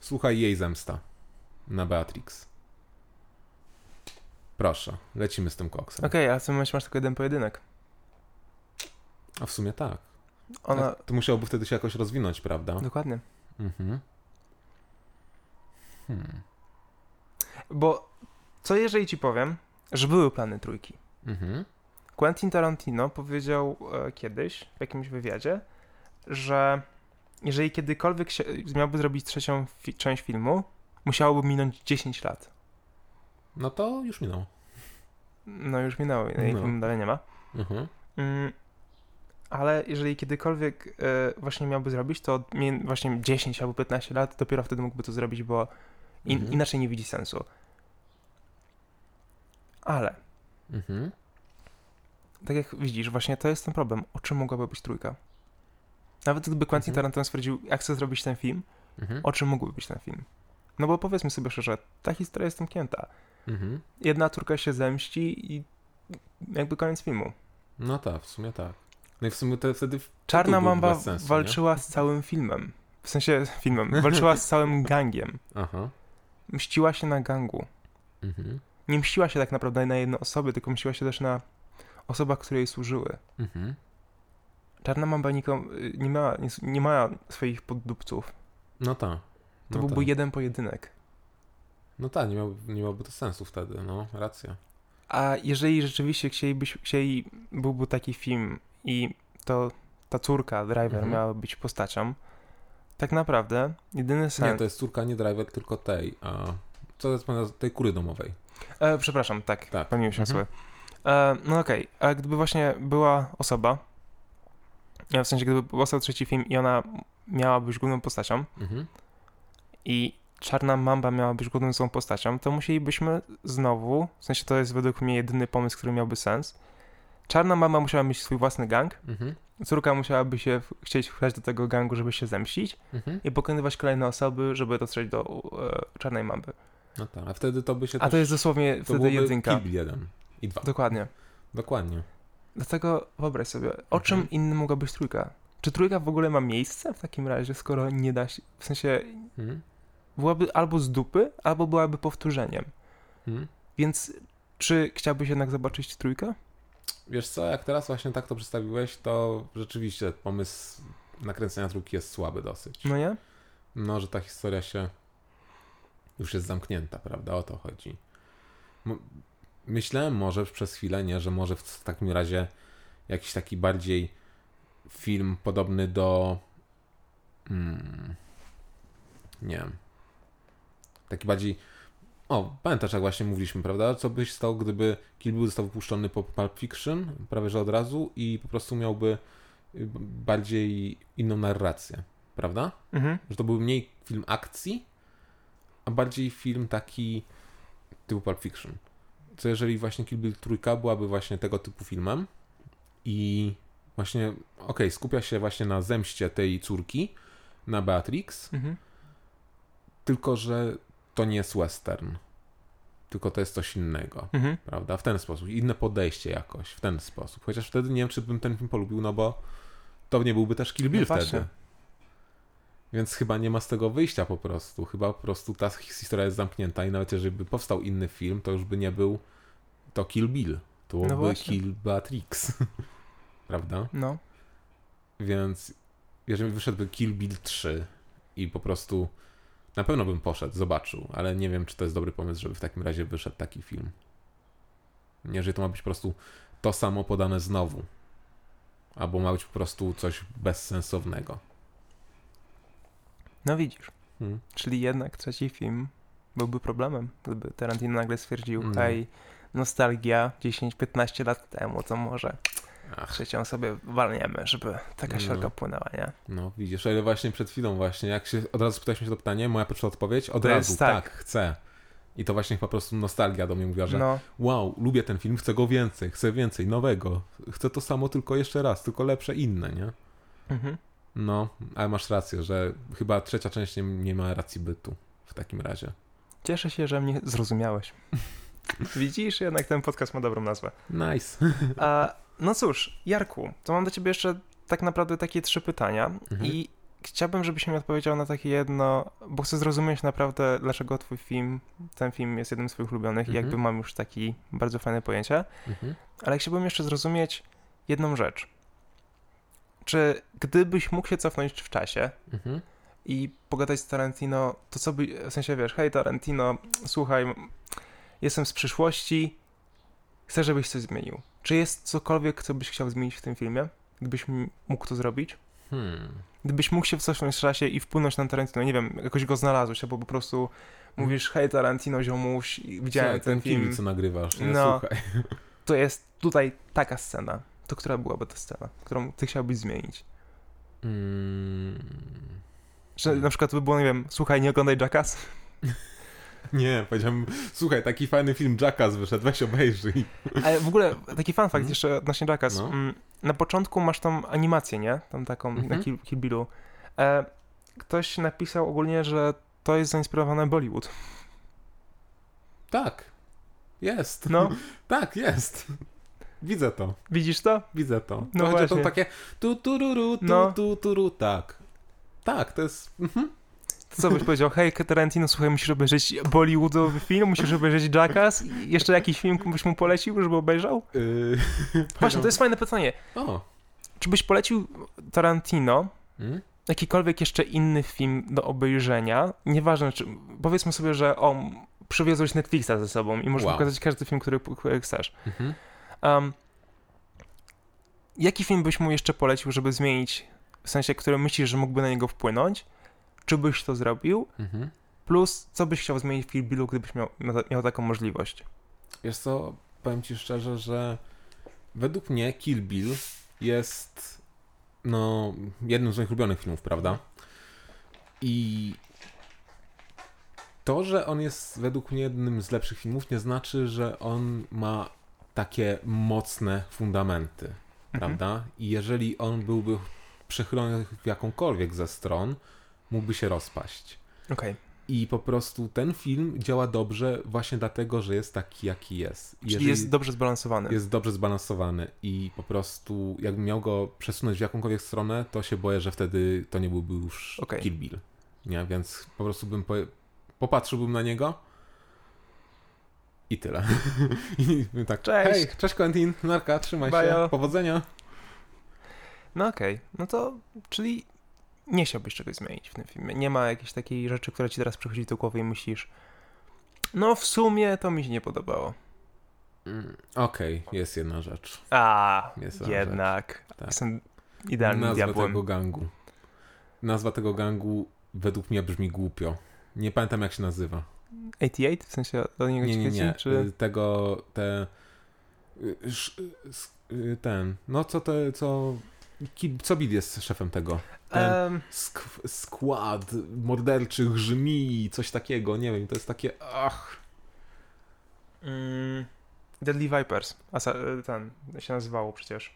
Słuchaj jej zemsta na Beatrix. Proszę, lecimy z tym koksem. Okej, ale w tym momencie masz tylko jeden pojedynek. A w sumie tak. Ona... A To musiałoby wtedy się jakoś rozwinąć, prawda? Dokładnie. Mhm. Hmm. Bo co jeżeli ci powiem, że były plany trójki? Mhm. Quentin Tarantino powiedział e, kiedyś w jakimś wywiadzie, że jeżeli kiedykolwiek się, miałby zrobić trzecią fi- część filmu, musiałoby minąć 10 lat. No to już minął. No już minęło, i No. filmu dalej nie ma. Mhm. Mm, ale jeżeli kiedykolwiek e, właśnie miałby zrobić, to właśnie 10 albo 15 lat, dopiero wtedy mógłby to zrobić, bo in, Mhm. inaczej nie widzi sensu. Ale, Mhm. Tak jak widzisz, właśnie to jest ten problem. O czym mogłaby być trójka? Nawet gdyby Quentin Mhm. Tarantino stwierdził, jak chcę zrobić ten film, Mhm. o czym mógłby być ten film? No bo powiedzmy sobie szczerze, ta historia jest zamknięta. Mhm. Jedna córka się zemści i jakby koniec filmu. No tak, w sumie tak. No i w sumie to wtedy Czarna Mamba sensu, nie? walczyła z całym filmem. W sensie filmem. Walczyła z całym gangiem. Aha. Mściła się na gangu. Mhm. Nie mściła się tak naprawdę na jedne osoby, tylko mściła się też na osobach, które jej służyły. Mhm. Czarna Mamba nie, miała, nie, nie ma swoich poddupców. No tak. To no byłby tak. jeden pojedynek. No tak, nie, miał, nie miałoby to sensu wtedy, no, racja. A jeżeli rzeczywiście chcielibyś, chcieli, byłby taki film i to ta córka, driver, Mhm. miała być postacią, tak naprawdę jedyny sens... Nie, to jest córka nie driver, tylko tej, a co to jest tej kury domowej. E, przepraszam, tak, Tak. pomyliłem się Mhm. osoby. E, no okej, a gdyby właśnie była osoba, ja w sensie gdyby powstał trzeci film i ona miała być główną postacią Mhm. i Czarna Mamba miała być główną złą postacią, to musielibyśmy znowu, w sensie to jest według mnie jedyny pomysł, który miałby sens, Czarna Mamba musiała mieć swój własny gang, Mhm. córka musiałaby się w- chcieć wchodzić do tego gangu, żeby się zemścić Mhm. i pokonywać kolejne osoby, żeby dotrzeć do e, Czarnej Mamby. No tak, a wtedy to by się A też... to jest dosłownie wtedy jedynka. Bill 1 i 2. Dokładnie. Dokładnie. Dlatego wyobraź sobie, o Mhm. czym innym mogła być trójka? Czy trójka w ogóle ma miejsce w takim razie, skoro nie da się, w sensie Mhm. byłaby albo z dupy, albo byłaby powtórzeniem. Mhm. Więc czy chciałbyś jednak zobaczyć trójkę? Wiesz co, jak teraz właśnie tak to przedstawiłeś, to rzeczywiście pomysł nakręcenia trójki jest słaby dosyć. No nie? No, że ta historia się już jest zamknięta, prawda? O to chodzi. Myślałem może przez chwilę, nie, że może w takim razie jakiś taki bardziej film podobny do. Hmm, nie wiem. Taki bardziej. O, pamiętasz, jak właśnie mówiliśmy, prawda? Co byś stał, gdyby Kill Bill został wypuszczony po Pulp Fiction, prawie że od razu, i po prostu miałby y, bardziej inną narrację, prawda? Mhm. że to był mniej film akcji, a bardziej film taki typu Pulp Fiction. Co jeżeli właśnie Kill Bill trójka byłaby właśnie tego typu filmem i właśnie, okej, skupia się właśnie na zemście tej córki, na Beatrix, Mhm. tylko że to nie jest western, tylko to jest coś innego, Mhm. prawda? W ten sposób, inne podejście jakoś, w ten sposób. Chociaż wtedy nie wiem, czy bym ten film polubił, no bo to nie byłby też Kill Bill No wtedy. właśnie. Więc chyba nie ma z tego wyjścia po prostu. Chyba po prostu ta historia jest zamknięta i nawet jeżeli by powstał inny film, to już by nie był to Kill Bill. To byłby właśnie. Kill Beatrix. Prawda? No. Więc jeżeli wyszedłby Kill Bill 3 i po prostu na pewno bym poszedł, zobaczył, ale nie wiem, czy to jest dobry pomysł, żeby w takim razie wyszedł taki film. Nie, Jeżeli to ma być po prostu to samo podane znowu. Albo ma być po prostu coś bezsensownego. No widzisz. Hmm. Czyli jednak trzeci film byłby problemem, gdyby Tarantino nagle stwierdził, No. hej, nostalgia 10-15 lat temu, to może Ach, trzecią sobie walniemy, żeby taka No. siarka płynęła, nie? no widzisz, ale właśnie przed chwilą właśnie, jak się od razu spytałeś mnie to pytanie, moja pierwsza odpowiedź, od To razu, tak. tak. chcę. I to właśnie po prostu nostalgia do mnie mówiła, że No, wow, lubię ten film, chcę go więcej, chcę więcej, nowego. Chcę to samo, tylko jeszcze raz, tylko lepsze, inne, nie? mhm. No, ale masz rację, że chyba trzecia część nie, nie ma racji bytu w takim razie. Cieszę się, że mnie zrozumiałeś. Widzisz, jednak ten podcast ma dobrą nazwę. Nice. A, no cóż, Jarku, to mam do ciebie jeszcze tak naprawdę takie trzy pytania Mhm. i chciałbym, żebyś mi odpowiedział na takie jedno, bo chcę zrozumieć naprawdę, dlaczego twój film, ten film jest jednym z twoich ulubionych i Mhm. jakby mam już taki bardzo fajne pojęcie, Mhm. ale chciałbym jeszcze zrozumieć jedną rzecz. Czy gdybyś mógł się cofnąć w czasie Mhm. i pogadać z Tarantino, to co by, w sensie wiesz, hej Tarantino, słuchaj, jestem z przyszłości, chcę, żebyś coś zmienił. Czy jest cokolwiek, co byś chciał zmienić w tym filmie? Gdybyś mógł to zrobić? Hmm. Gdybyś mógł się cofnąć w czasie i wpłynąć na Tarantino, nie wiem, jakoś go znalazłeś, albo po prostu mówisz, hej Tarantino, ziomuś, widziałem Słuchaj, ten film, Kiwi, co nagrywasz, nie? No. Słuchaj. to jest tutaj taka scena. To która byłaby ta scena, którą ty chciałbyś zmienić? Mm. Że na przykład by było, nie wiem, słuchaj, nie oglądaj Jackass? Nie, powiedziałem, słuchaj, taki fajny film Jackass wyszedł, weź obejrzyj. Ale w ogóle taki fun fact Mhm. jeszcze odnośnie Jackass. No. Mm, Na początku masz tą animację, nie? Tam taką Mhm. na Kill, Kill Billu. E, ktoś napisał ogólnie, że to jest zainspirowane Bollywood. Tak, jest. No, Tak, jest. Widzę to, widzisz to? widzę to. No to będzie to właśnie. takie tu tururu, tu No. tu turu, tak. Tak, to jest... Mhm. To co byś powiedział? Hej, Tarantino, słuchaj, musisz obejrzeć Bollywoodowy film, musisz obejrzeć Jackass i jeszcze jakiś film byś mu polecił, żeby obejrzał? Yy, Właśnie, to jest fajne pytanie. O. Czy byś polecił Tarantino Mm? jakikolwiek jeszcze inny film do obejrzenia? Nieważne, czy... Powiedzmy sobie, że o, przywiozłeś Netflixa ze sobą i możesz Wow. pokazać każdy film, który, który chcesz. Mhm. Um, jaki film byś mu jeszcze polecił, żeby zmienić, w sensie, który myślisz, że mógłby na niego wpłynąć? Czy byś to zrobił? Mhm. Plus, co byś chciał zmienić w Kill Billu, gdybyś miał, miał taką możliwość? Wiesz co, powiem ci szczerze, że według mnie Kill Bill jest no jednym z moich ulubionych filmów, prawda? I to, że on jest według mnie jednym z lepszych filmów, nie znaczy, że on ma takie mocne fundamenty, Mhm. prawda? I jeżeli on byłby przechylony w jakąkolwiek ze stron, mógłby się rozpaść. Okej. I po prostu ten film działa dobrze właśnie dlatego, że jest taki, jaki jest. Czyli Jeżeli jest dobrze zbalansowany. jest dobrze zbalansowany i po prostu jakbym miał go przesunąć w jakąkolwiek stronę, to się boję, że wtedy to nie byłby już Okej. Kill Bill. Nie? Więc po prostu bym po... popatrzyłbym na niego i tyle. I tak, Cześć. hej, cześć Quentin, narka, trzymaj Bajo. się, powodzenia. No okej, no to, czyli nie chciałbyś czegoś zmienić w tym filmie. Nie ma jakiejś takiej rzeczy, która ci teraz przychodzi do głowy i myślisz, no w sumie to mi się nie podobało. Mm, Okej, jest jedna rzecz. A, Jest jedna jednak. Tak. Jestem idealnym Nazwa diabłem. tego gangu. Nazwa tego gangu według mnie brzmi głupio. Nie pamiętam jak się nazywa. 88? W sensie do niego Nie, nie, nie. Czy... Y, Tego, te... y, y, Ten, no co te, co... Co Bid jest szefem tego? Ten Em, sk- skład morderczych żmi, coś takiego, nie wiem, to jest takie, ach... mm, Deadly Vipers. Asa, ten się nazywało przecież.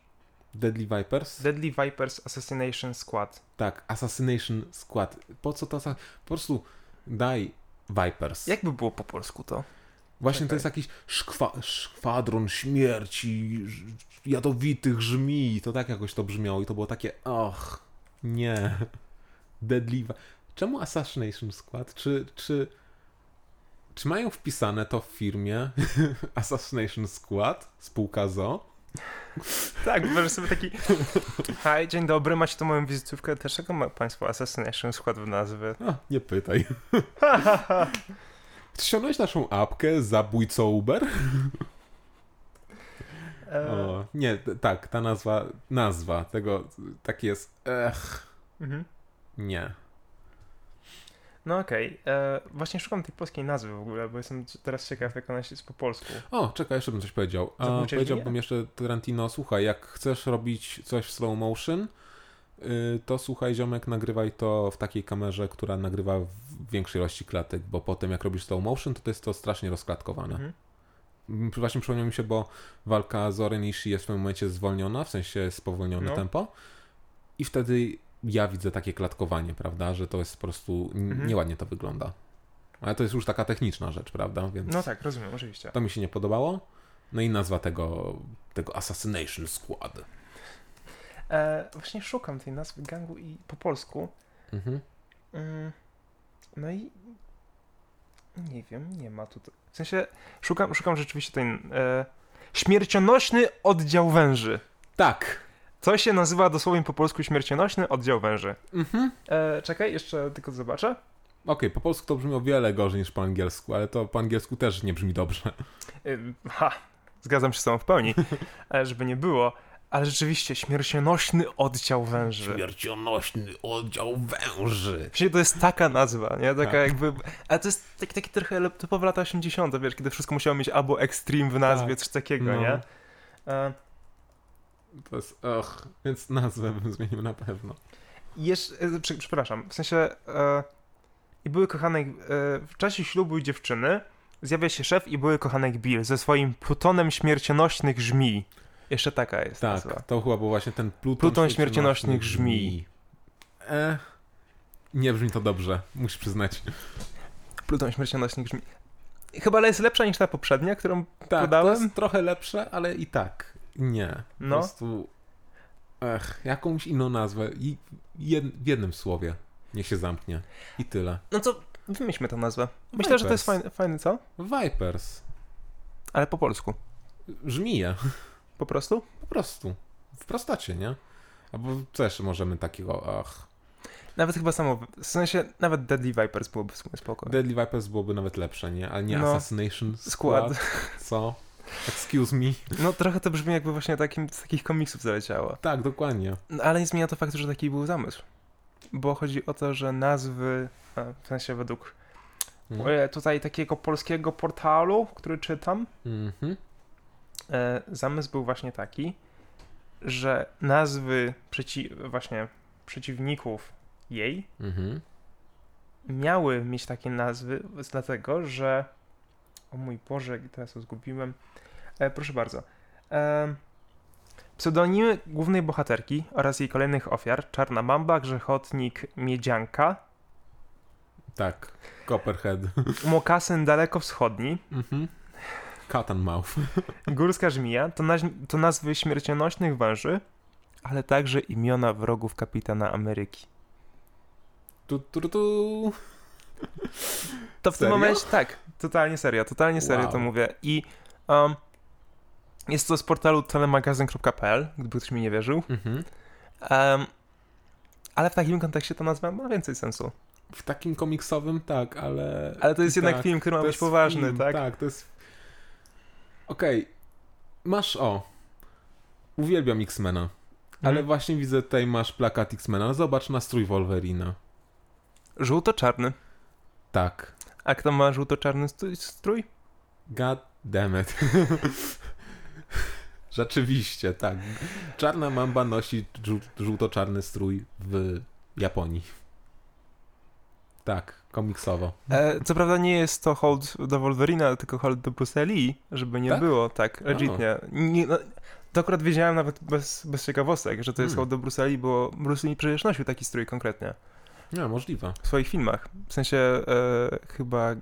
Deadly Vipers? Deadly Vipers Assassination Squad. tak, Assassination Squad. Po co to? Po prostu daj Vipers. Jak by było po polsku to? Właśnie to jest jakiś szkwa, szkwadron śmierci, jadowitych żmi. To tak jakoś to brzmiało i to było takie, och, nie. Deadly. Czemu Assassination Squad? Czy, czy, czy mają wpisane to w firmie Assassination Squad, spółka ZO? Tak, możesz sobie taki. Hej, dzień dobry, macie tu moją wizytówkę. Dlaczego ma państwo Assassination Squad w nazwie? A, nie pytaj. Ściągnąłeś naszą apkę Zabójco Uber? E, O, nie, tak, ta nazwa, nazwa tego, tak jest, ech, mhm. nie. No okej, e, właśnie szukam tej polskiej nazwy w ogóle, bo jestem teraz ciekaw, jak ona jest po polsku. O, czekaj, jeszcze bym coś powiedział. A, Zabójcze powiedziałbym jeszcze Tarantino, słuchaj, jak chcesz robić coś w slow motion, y, to słuchaj, ziomek, nagrywaj to w takiej kamerze, która nagrywa w większej ilości klatek, bo potem jak robisz slow motion, to to jest to strasznie rozklatkowane. Mhm. Właśnie przypomniał mi się, bo walka z Oren Ishii jest w pewnym momencie zwolniona, w sensie spowolnione No. tempo i wtedy ja widzę takie klatkowanie, prawda, że to jest po prostu, Mhm. nieładnie to wygląda. Ale to jest już taka techniczna rzecz, prawda, więc No tak, rozumiem, oczywiście. to mi się nie podobało. No i nazwa tego, tego Assassination Squad. E, właśnie szukam tej nazwy gangu i po polsku. Mhm. Mm, no i nie wiem, nie ma tutaj. W sensie szukam, szukam rzeczywiście ten e, śmiercionośny oddział węży. Tak. Co się nazywa dosłownie po polsku śmiercionośny oddział węży. Mhm. E, czekaj, jeszcze tylko zobaczę. Okej, po polsku to brzmi o wiele gorzej niż po angielsku, ale to po angielsku też nie brzmi dobrze. Ym, Ha, zgadzam się z tobą w pełni, ale żeby nie było. Ale rzeczywiście, śmiercionośny oddział węży. Śmiercionośny oddział węży. Właśnie to jest taka nazwa, nie? Taka Tak. jakby... Ale to jest taki, taki trochę le- typowe lata 80., wiesz, kiedy wszystko musiało mieć albo extreme w nazwie, Tak. coś takiego, No. nie? E, To jest, och, więc nazwę bym zmienił na pewno. jeszcze, e, prze, przepraszam, w sensie... E, I były kochanek... E, w czasie ślubu dziewczyny zjawia się szef i były kochanek Bill ze swoim plutonem śmiercionośnych żmij. Jeszcze taka jest Tak, nazwa. to chyba był właśnie ten Pluton, Pluton śmiercionośnych żmij. E, nie brzmi to dobrze, musisz przyznać. Pluton śmiercionośnych żmij. Chyba jest lepsza niż ta poprzednia, którą Tak, to podałem. jest trochę lepsze, ale i tak nie. Po No. prostu ech, jakąś inną nazwę i jed, w jednym słowie niech się zamknie. I tyle. No to wymyślmy tę nazwę. Myślę, że to jest Vipers. fajne, fajne, co? Vipers. Ale po polsku. Żmije. Po prostu? Po prostu. W prostocie, nie? Albo co jeszcze możemy takiego, ach. Nawet chyba samo, w sensie nawet Deadly Vipers byłoby w sumie spoko. Deadly Vipers byłoby nawet lepsze, nie? Ale nie No. Assassination Skład. Squad. Co? Excuse me. No trochę to brzmi jakby właśnie takim, z takich komiksów zaleciało. Tak, dokładnie. No, ale nie zmienia to faktu, że taki był zamysł. Bo chodzi o to, że nazwy, w sensie według Mhm. e, tutaj takiego polskiego portalu, który czytam, Mhm. e, zamysł był właśnie taki, że nazwy przeci właśnie przeciwników jej Mhm. miały mieć takie nazwy, dlatego że. O mój Boże, teraz to zgubiłem. E, proszę bardzo. E, pseudonimy głównej bohaterki oraz jej kolejnych ofiar: Czarna Mamba, Grzechotnik, Miedzianka, Tak. Copperhead. Mokasyn Daleko Wschodni, Mhm. And mouth. Górska Żmija to, naz- to nazwy śmiercionośnych węży, ale także imiona wrogów kapitana Ameryki. Tu, tu, tu. To w tym Serio? momencie, tak, totalnie serio, totalnie serio Wow. to mówię. I um, jest to z portalu telemagazyn.pl, gdyby ktoś mi nie wierzył. Mhm. Um, ale w takim kontekście ta nazwa ma więcej sensu. W takim komiksowym tak, ale... Ale to jest i jednak tak, film, który ma to być poważny, film, tak? Tak, to jest... Okej. Masz, o... Uwielbiam X-Mena. Ale Mhm. właśnie widzę tutaj masz plakat X-Mena. Zobacz nastrój Wolverina. Żółto-czarny. Tak. A kto ma żółto-czarny strój-? God damn it. Rzeczywiście, tak. Czarna mamba nosi żół- żółto-czarny strój w Japonii. Tak, komiksowo. E, co prawda nie jest to hold do Wolverina, tylko hold do Bruce Lee, żeby nie Tak? było, tak, legitnie. Nie, no, to akurat wiedziałem nawet bez, bez ciekawostek, że to jest Hmm. hold do Bruce Lee, bo Bruce Lee przecież nosił taki strój konkretnie. Nie, możliwe. w swoich filmach. W sensie e, chyba.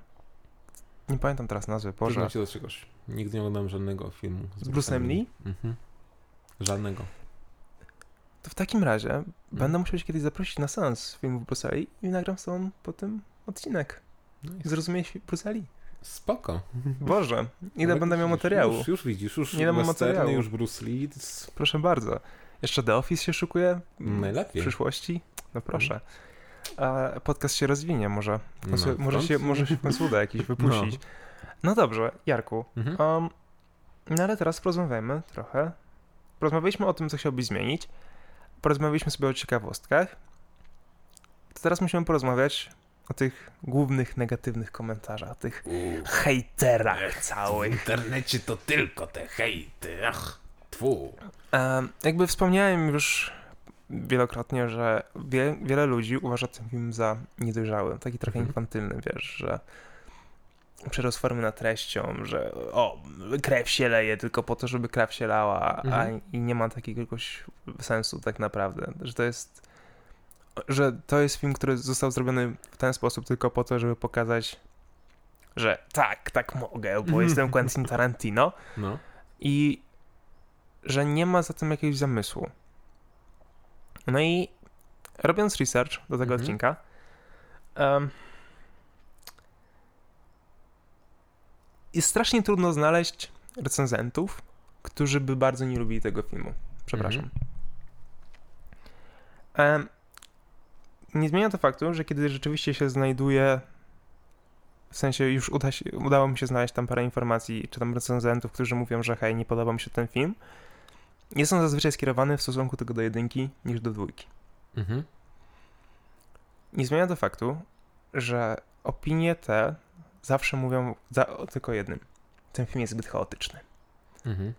Nie pamiętam teraz nazwy, Boże. Przyznam się do czegoś. Nigdy nie oglądałem żadnego filmu Z Bruce'em Lee? Mhm. Żadnego. To w takim razie Mhm. będę musiał się kiedyś zaprosić na seans filmów Bruce'a Lee i nagram z tobą po tym odcinek. No i zrozumieć Bruce'a Lee. spoko. Boże, ile Ale będę miał materiału. Już, już widzisz, już Ile mam materiału? już Bruce Lee. Proszę bardzo. Jeszcze The Office się szykuje Najlepiej. w przyszłości. No proszę. A podcast się rozwinie może. No, może, się, może się w końcu uda jakiś wypuścić. No, dobrze, Jarku. Mhm. Um, no ale teraz porozmawiajmy trochę. Porozmawialiśmy o tym, co chciałbyś zmienić. Porozmawialiśmy sobie o ciekawostkach. To teraz musimy porozmawiać o tych głównych negatywnych komentarzach, tych hejterach całych. W internecie to tylko te hejty, ach, tfu. Um, jakby wspomniałem już wielokrotnie, że wie, wiele ludzi uważa ten film za niedojrzały, taki trochę Mhm. infantylny, wiesz, że przerost formy na treścią, że o, krew się leje tylko po to, żeby krew się lała, Mhm. a i nie ma takiego sensu tak naprawdę, że to jest że to jest film, który został zrobiony w ten sposób tylko po to, żeby pokazać, że tak, tak mogę, bo jestem Quentin Tarantino No. i że nie ma za tym jakiegoś zamysłu. No i robiąc research do tego Mhm. odcinka, em, jest strasznie trudno znaleźć recenzentów, którzy by bardzo nie lubili tego filmu. Przepraszam. Em, nie zmienia to faktu, że kiedy rzeczywiście się znajduje, w sensie już uda się, udało mi się znaleźć tam parę informacji, czy tam recenzentów, którzy mówią, że hej, nie podoba mi się ten film, jest on zazwyczaj skierowany w stosunku tego do jedynki niż do dwójki. Mhm. Nie zmienia to faktu, że opinie te zawsze mówią za, o tylko jednym. Ten film jest zbyt chaotyczny. Mhm.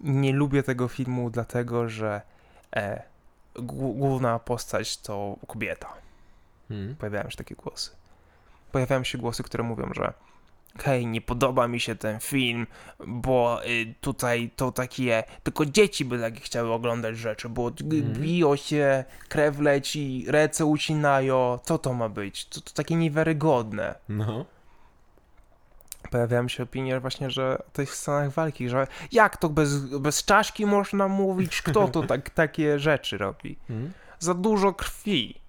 Nie lubię tego filmu dlatego, że e, głó- główna postać to kobieta. Mhm. Pojawiają się takie głosy. Pojawiają się głosy, które mówią, że hej, nie podoba mi się ten film, bo y, tutaj to takie, tylko dzieci by takie chciały oglądać rzeczy, bo Mhm. biją się, krew leci, ręce ucinają, co to ma być? To, to takie niewiarygodne. No. Pojawiają się opinie właśnie, że o tych scenach walki, że jak to bez, bez czaszki można mówić, kto to tak, takie rzeczy robi? Mhm. za dużo krwi.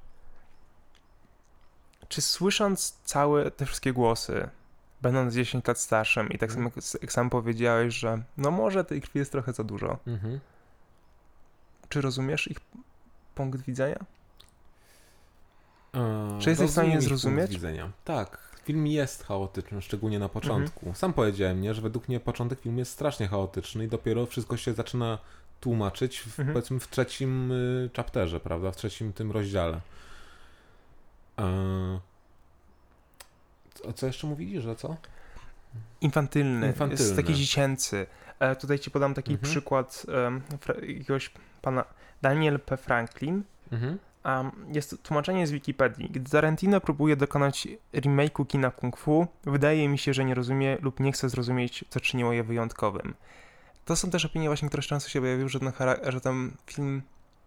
Czy słysząc całe te wszystkie głosy, będąc 10 lat starszym i tak samo jak, sam powiedziałeś, że no może tej krwi jest trochę za dużo, Mhm. czy rozumiesz ich punkt widzenia? Eee, Czy jesteś w stanie zrozumieć? punkt Widzenia. Tak, film jest chaotyczny, szczególnie na początku. Sam powiedziałem, nie, że według mnie początek filmu jest strasznie chaotyczny i dopiero wszystko się zaczyna tłumaczyć w, Mhm. powiedzmy w trzecim y, chapterze, prawda, w trzecim tym rozdziale. Eee, co- co jeszcze mówili, że co? Infantylny, Infantylny. jest taki dziecięcy. E, tutaj ci podam taki Mhm. przykład fra- jakiegoś pana Daniel P. Franklin. Mhm. Um, jest tłumaczenie z Wikipedii. Gdy Tarantino próbuje dokonać remake'u kina kung fu, wydaje mi się, że nie rozumie lub nie chce zrozumieć, co czyniło je wyjątkowym. To są też opinie właśnie, które często się pojawiły, że ten, że ten film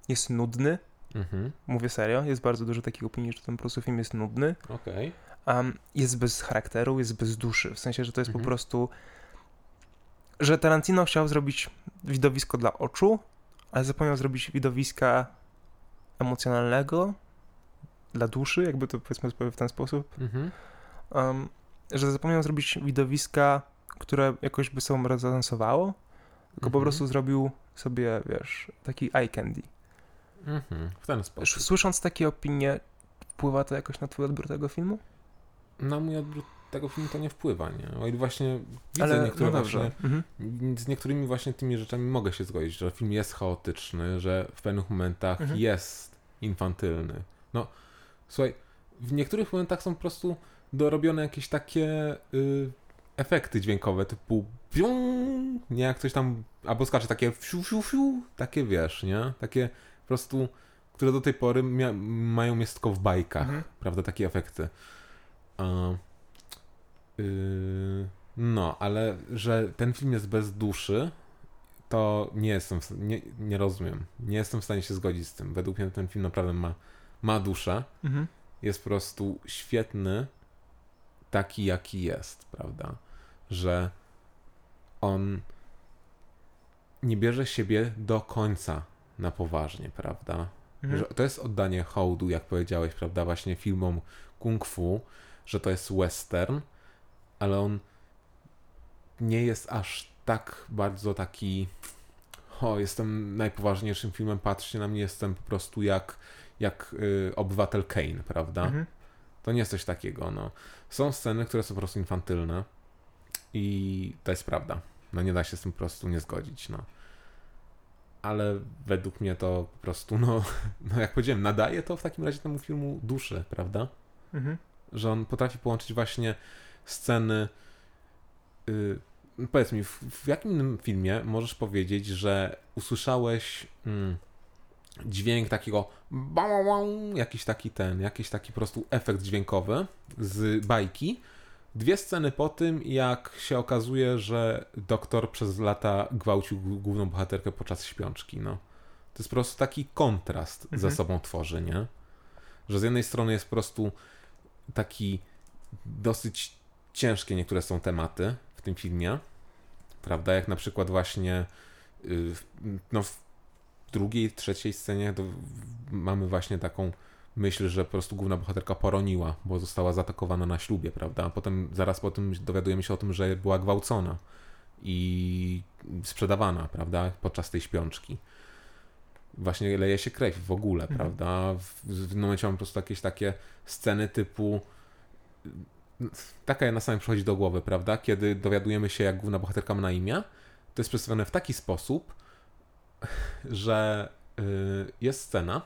jest nudny. Mhm. Mówię serio, jest bardzo dużo takich opinii, że ten po prostu film jest nudny. Okej. Um, jest bez charakteru, jest bez duszy. W sensie, że to jest Mhm. po prostu... Że Tarantino chciał zrobić widowisko dla oczu, ale zapomniał zrobić widowiska emocjonalnego dla duszy, jakby to powiedzmy w ten sposób. Mhm. Um, że zapomniał zrobić widowiska, które jakoś by sobą rezonansowało, tylko po Mhm. prostu zrobił sobie, wiesz, taki eye candy. Mhm. W ten sposób. Słysząc takie opinie, wpływa to jakoś na twój odbiór tego filmu? Na mój odbiór tego filmu to nie wpływa, nie? O ile właśnie widzę Ale niektóre no właśnie Mhm. Z niektórymi właśnie tymi rzeczami mogę się zgodzić, że film jest chaotyczny, że w pewnych momentach Mhm. jest infantylny. No, słuchaj, w niektórych momentach są po prostu dorobione jakieś takie y, efekty dźwiękowe, typu pią, nie jak coś tam, albo skacze takie fiu, fiu, fiu, takie wiesz, nie? Takie po prostu, które do tej pory mia- mają miejsce tylko w bajkach, Mhm. prawda, takie efekty. A, yy, no, ale że ten film jest bez duszy, to nie jestem, w- nie, nie rozumiem. Nie jestem w stanie się zgodzić z tym. Według mnie ten film naprawdę ma, ma duszę. Mhm. Jest po prostu świetny, taki jaki jest, prawda? Że on nie bierze siebie do końca na poważnie, prawda? Mhm. Że to jest oddanie hołdu, jak powiedziałeś, prawda, właśnie filmom kung fu, że to jest western, ale on nie jest aż tak bardzo taki o, jestem najpoważniejszym filmem, patrzcie na mnie, jestem po prostu jak, jak y, obywatel Kane, prawda? Mhm. To nie jest coś takiego, no. Są sceny, które są po prostu infantylne i to jest prawda. No nie da się z tym po prostu nie zgodzić, no. Ale według mnie to po prostu, no, no jak powiedziałem, nadaje to w takim razie temu filmu duszy, prawda? Mhm. Że on potrafi połączyć właśnie sceny. y, powiedz mi, w, w jakim innym filmie możesz powiedzieć, że usłyszałeś mm, dźwięk takiego jakiś taki ten, jakiś taki po prostu efekt dźwiękowy z bajki. Dwie sceny po tym, jak się okazuje, że doktor przez lata gwałcił główną bohaterkę podczas śpiączki. No. To jest po prostu taki kontrast Mhm. ze sobą tworzy, nie? Że z jednej strony jest po prostu taki dosyć ciężkie niektóre są tematy w tym filmie, prawda? Jak na przykład właśnie y, no, w drugiej, trzeciej scenie mamy właśnie taką myśl, że po prostu główna bohaterka poroniła, bo została zaatakowana na ślubie, prawda? A potem, zaraz po tym dowiadujemy się o tym, że była gwałcona i sprzedawana, prawda? Podczas tej śpiączki. Właśnie leje się krew w ogóle, Mhm. prawda? W, w momencie mam po prostu jakieś takie sceny typu taka jedna sama przychodzi do głowy, prawda? Kiedy dowiadujemy się, jak główna bohaterka ma na imię, to jest przedstawione w taki sposób, że y, jest scena,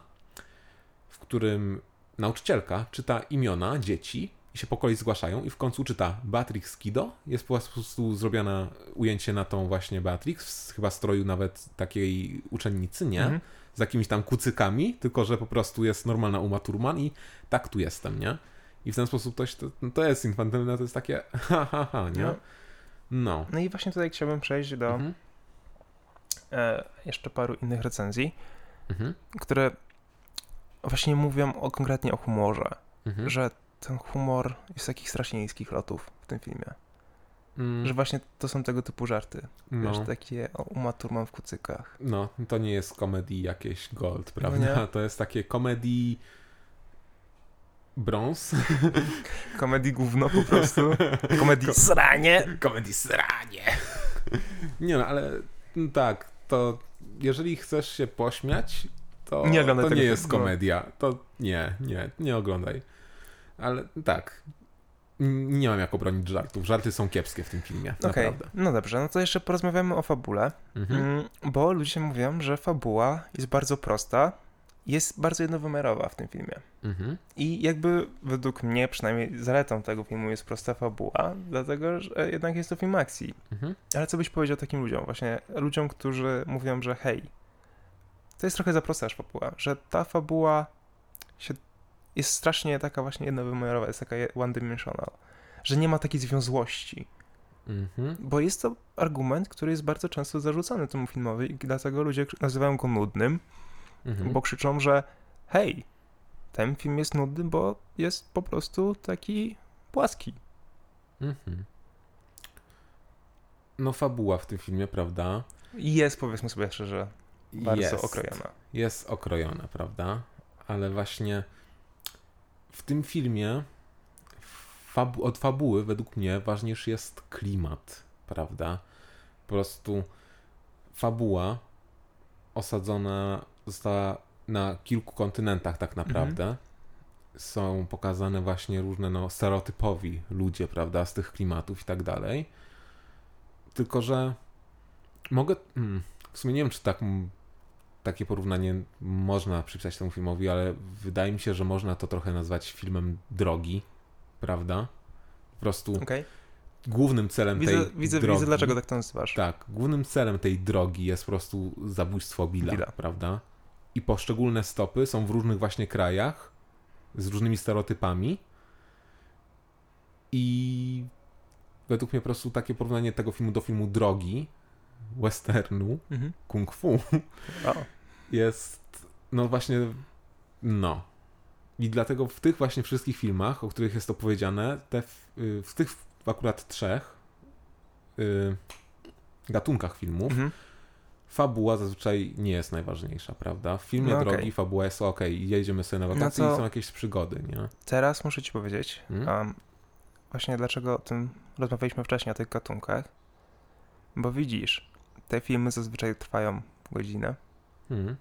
w którym nauczycielka czyta imiona dzieci i się po kolei zgłaszają i w końcu czyta Beatrix Kido. Jest po prostu zrobione ujęcie na tą właśnie Beatrix, w chyba stroju nawet takiej uczennicy, nie? Mhm. Z jakimiś tam kucykami, tylko że po prostu jest normalna Uma Thurman i tak tu jestem, nie? I w ten sposób to, to, to jest infantylne, to jest takie ha, ha, ha, nie? No. No. No i właśnie tutaj chciałbym przejść do Mhm. e, jeszcze paru innych recenzji, Mhm. które właśnie mówią o, konkretnie o humorze, Mhm. że ten humor jest takich strasznie niskich lotów w tym filmie. Mm, Że właśnie to są tego typu żarty. no. Wiesz, takie o, Uma Thurman w kucykach. no, to nie jest komedii jakieś gold, prawda? nie. To jest takie komedii brąz. Komedii gówno po prostu. Komedii sranie. komedii sranie. Nie no, ale mm, tak, to jeżeli chcesz się pośmiać, to Nie to nie jest komedia. To nie, nie, nie oglądaj. Ale tak, nie mam jak obronić żartów. Żarty są kiepskie w tym filmie, Okej, naprawdę. no dobrze, no to jeszcze porozmawiamy o fabule, Mhm. mm, bo ludzie mówią, że fabuła jest bardzo prosta, jest bardzo jednowymiarowa w tym filmie. Mhm. I jakby według mnie, przynajmniej zaletą tego filmu jest prosta fabuła, dlatego że jednak jest to film akcji. Mhm. Ale co byś powiedział takim ludziom, właśnie ludziom, którzy mówią, że hej, to jest trochę za prosta fabuła, że ta fabuła się, jest strasznie taka właśnie jednowymiarowa, jest taka je- one-dimensional, że nie ma takiej związłości, Mhm. bo jest to argument, który jest bardzo często zarzucany temu filmowi i dlatego ludzie nazywają go nudnym, Mhm. bo krzyczą, że hej, ten film jest nudny, bo jest po prostu taki płaski. Mhm. No fabuła w tym filmie, prawda? Jest, powiedzmy sobie szczerze, bardzo jest. okrojona. jest okrojona, prawda? Ale właśnie w tym filmie fabu- od fabuły według mnie ważniejszy jest klimat, prawda? Po prostu fabuła osadzona została na kilku kontynentach tak naprawdę. Są pokazane właśnie różne no, stereotypowi ludzie, prawda, z tych klimatów i tak dalej. Tylko, że mogę. Hmm, w sumie nie wiem, czy tak takie porównanie można przypisać temu filmowi, ale wydaje mi się, że można to trochę nazwać filmem drogi, prawda? Po prostu Okej? głównym celem Widzę, tej widzę, drogi... widzę, dlaczego tak to nazywasz. Tak, głównym celem tej drogi jest po prostu zabójstwo Billa, Billa. prawda? I poszczególne stopy są w różnych właśnie krajach, z różnymi stereotypami. I według mnie po prostu takie porównanie tego filmu do filmu Drogi, westernu, Mhm. kung fu, O, jest no właśnie no. I dlatego w tych właśnie wszystkich filmach, o których jest to powiedziane, te, w, y, w tych akurat trzech y, gatunkach filmów, mhm. fabuła zazwyczaj nie jest najważniejsza, prawda? W filmie No drogi fabuła jest ok, jedziemy sobie na No wakacje to- i są jakieś przygody, nie? Teraz muszę ci powiedzieć, Mhm. um, właśnie dlaczego o tym rozmawialiśmy wcześniej, o tych gatunkach, bo widzisz, te filmy zazwyczaj trwają godzinę, Mhm.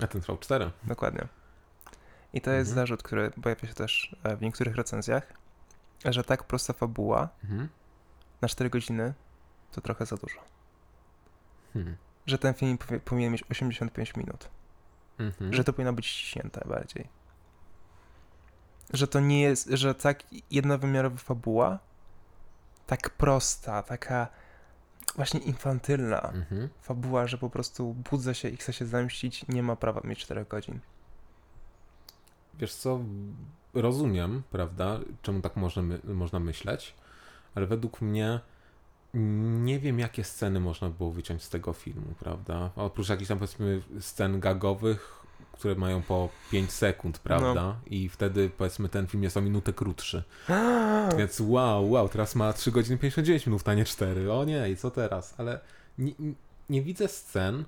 A ten trwał cztery. dokładnie. I to jest Mhm. zarzut, który pojawia się też e, w niektórych recenzjach, że tak prosta fabuła Mhm. na 4 godziny to trochę za dużo. Hmm. Że ten film powi- powinien mieć 85 minut. Mhm. Że to powinno być ściśnięte bardziej. że to nie jest, że tak jednowymiarowa fabuła, tak prosta, taka właśnie infantylna Mhm. fabuła, że po prostu budzę się i chcę się zemścić, nie ma prawa mieć 4 godzin. Wiesz co, rozumiem, prawda, czemu tak można, można myśleć, ale według mnie nie wiem, jakie sceny można było wyciąć z tego filmu, prawda? Oprócz jakichś tam powiedzmy scen gagowych, które mają po 5 sekund, prawda? I wtedy powiedzmy ten film jest o minutę krótszy. Więc wow, wow, teraz ma 3 godziny 59 minut, a nie 4. O nie, i co teraz? Ale nie, nie widzę scen,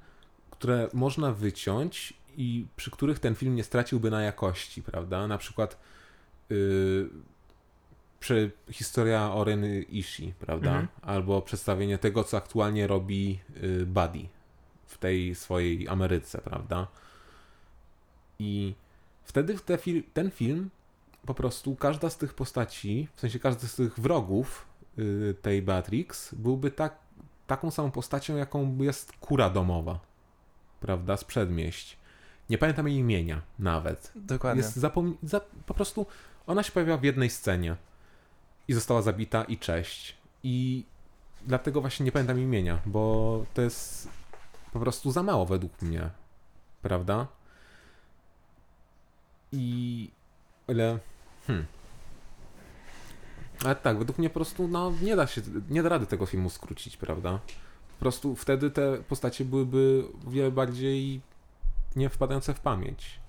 które można wyciąć i przy których ten film nie straciłby na jakości, prawda? Na przykład yy, przy historia Oreny Ishii, prawda? Mhm. Albo przedstawienie tego, co aktualnie robi yy, Buddy w tej swojej Ameryce, prawda? I wtedy te fil- ten film po prostu każda z tych postaci, w sensie każdy z tych wrogów yy, tej Beatrix byłby tak, taką samą postacią, jaką jest kura domowa, prawda, z przedmieść. Nie pamiętam jej imienia nawet. Dokładnie. Jest za- po prostu ona się pojawiła w jednej scenie i została zabita i cześć. I dlatego właśnie nie pamiętam imienia, bo to jest po prostu za mało według mnie, prawda? I ile hmm. Ale tak, według mnie po prostu no, nie da się, nie da rady tego filmu skrócić, prawda? Po prostu wtedy te postacie byłyby o wiele bardziej nie wpadające w pamięć.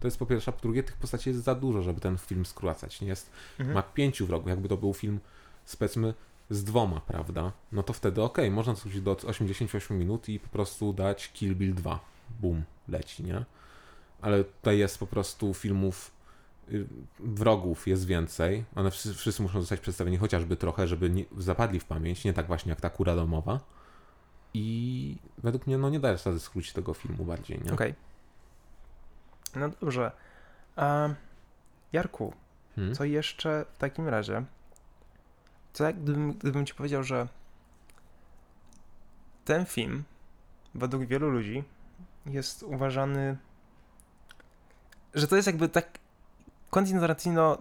To jest po pierwsze, a po drugie tych postaci jest za dużo, żeby ten film skracać. Nie jest, Mhm. ma pięciu wrogów, jakby to był film z powiedzmy z dwoma, prawda? No to wtedy okej, można skrócić do 88 minut i po prostu dać Kill Bill 2. Boom, leci, nie? Ale tutaj jest po prostu filmów y, wrogów jest więcej. One wszyscy, muszą zostać przedstawieni chociażby trochę, żeby nie, zapadli w pamięć, nie tak właśnie jak ta kura domowa. I według mnie no nie da rady skrócić tego filmu bardziej, nie? Okej. No dobrze. Jarku, Hmm? co jeszcze w takim razie? Co jak gdybym, gdybym ci powiedział, że ten film według wielu ludzi jest uważany, że to jest jakby tak Quentin Tarantino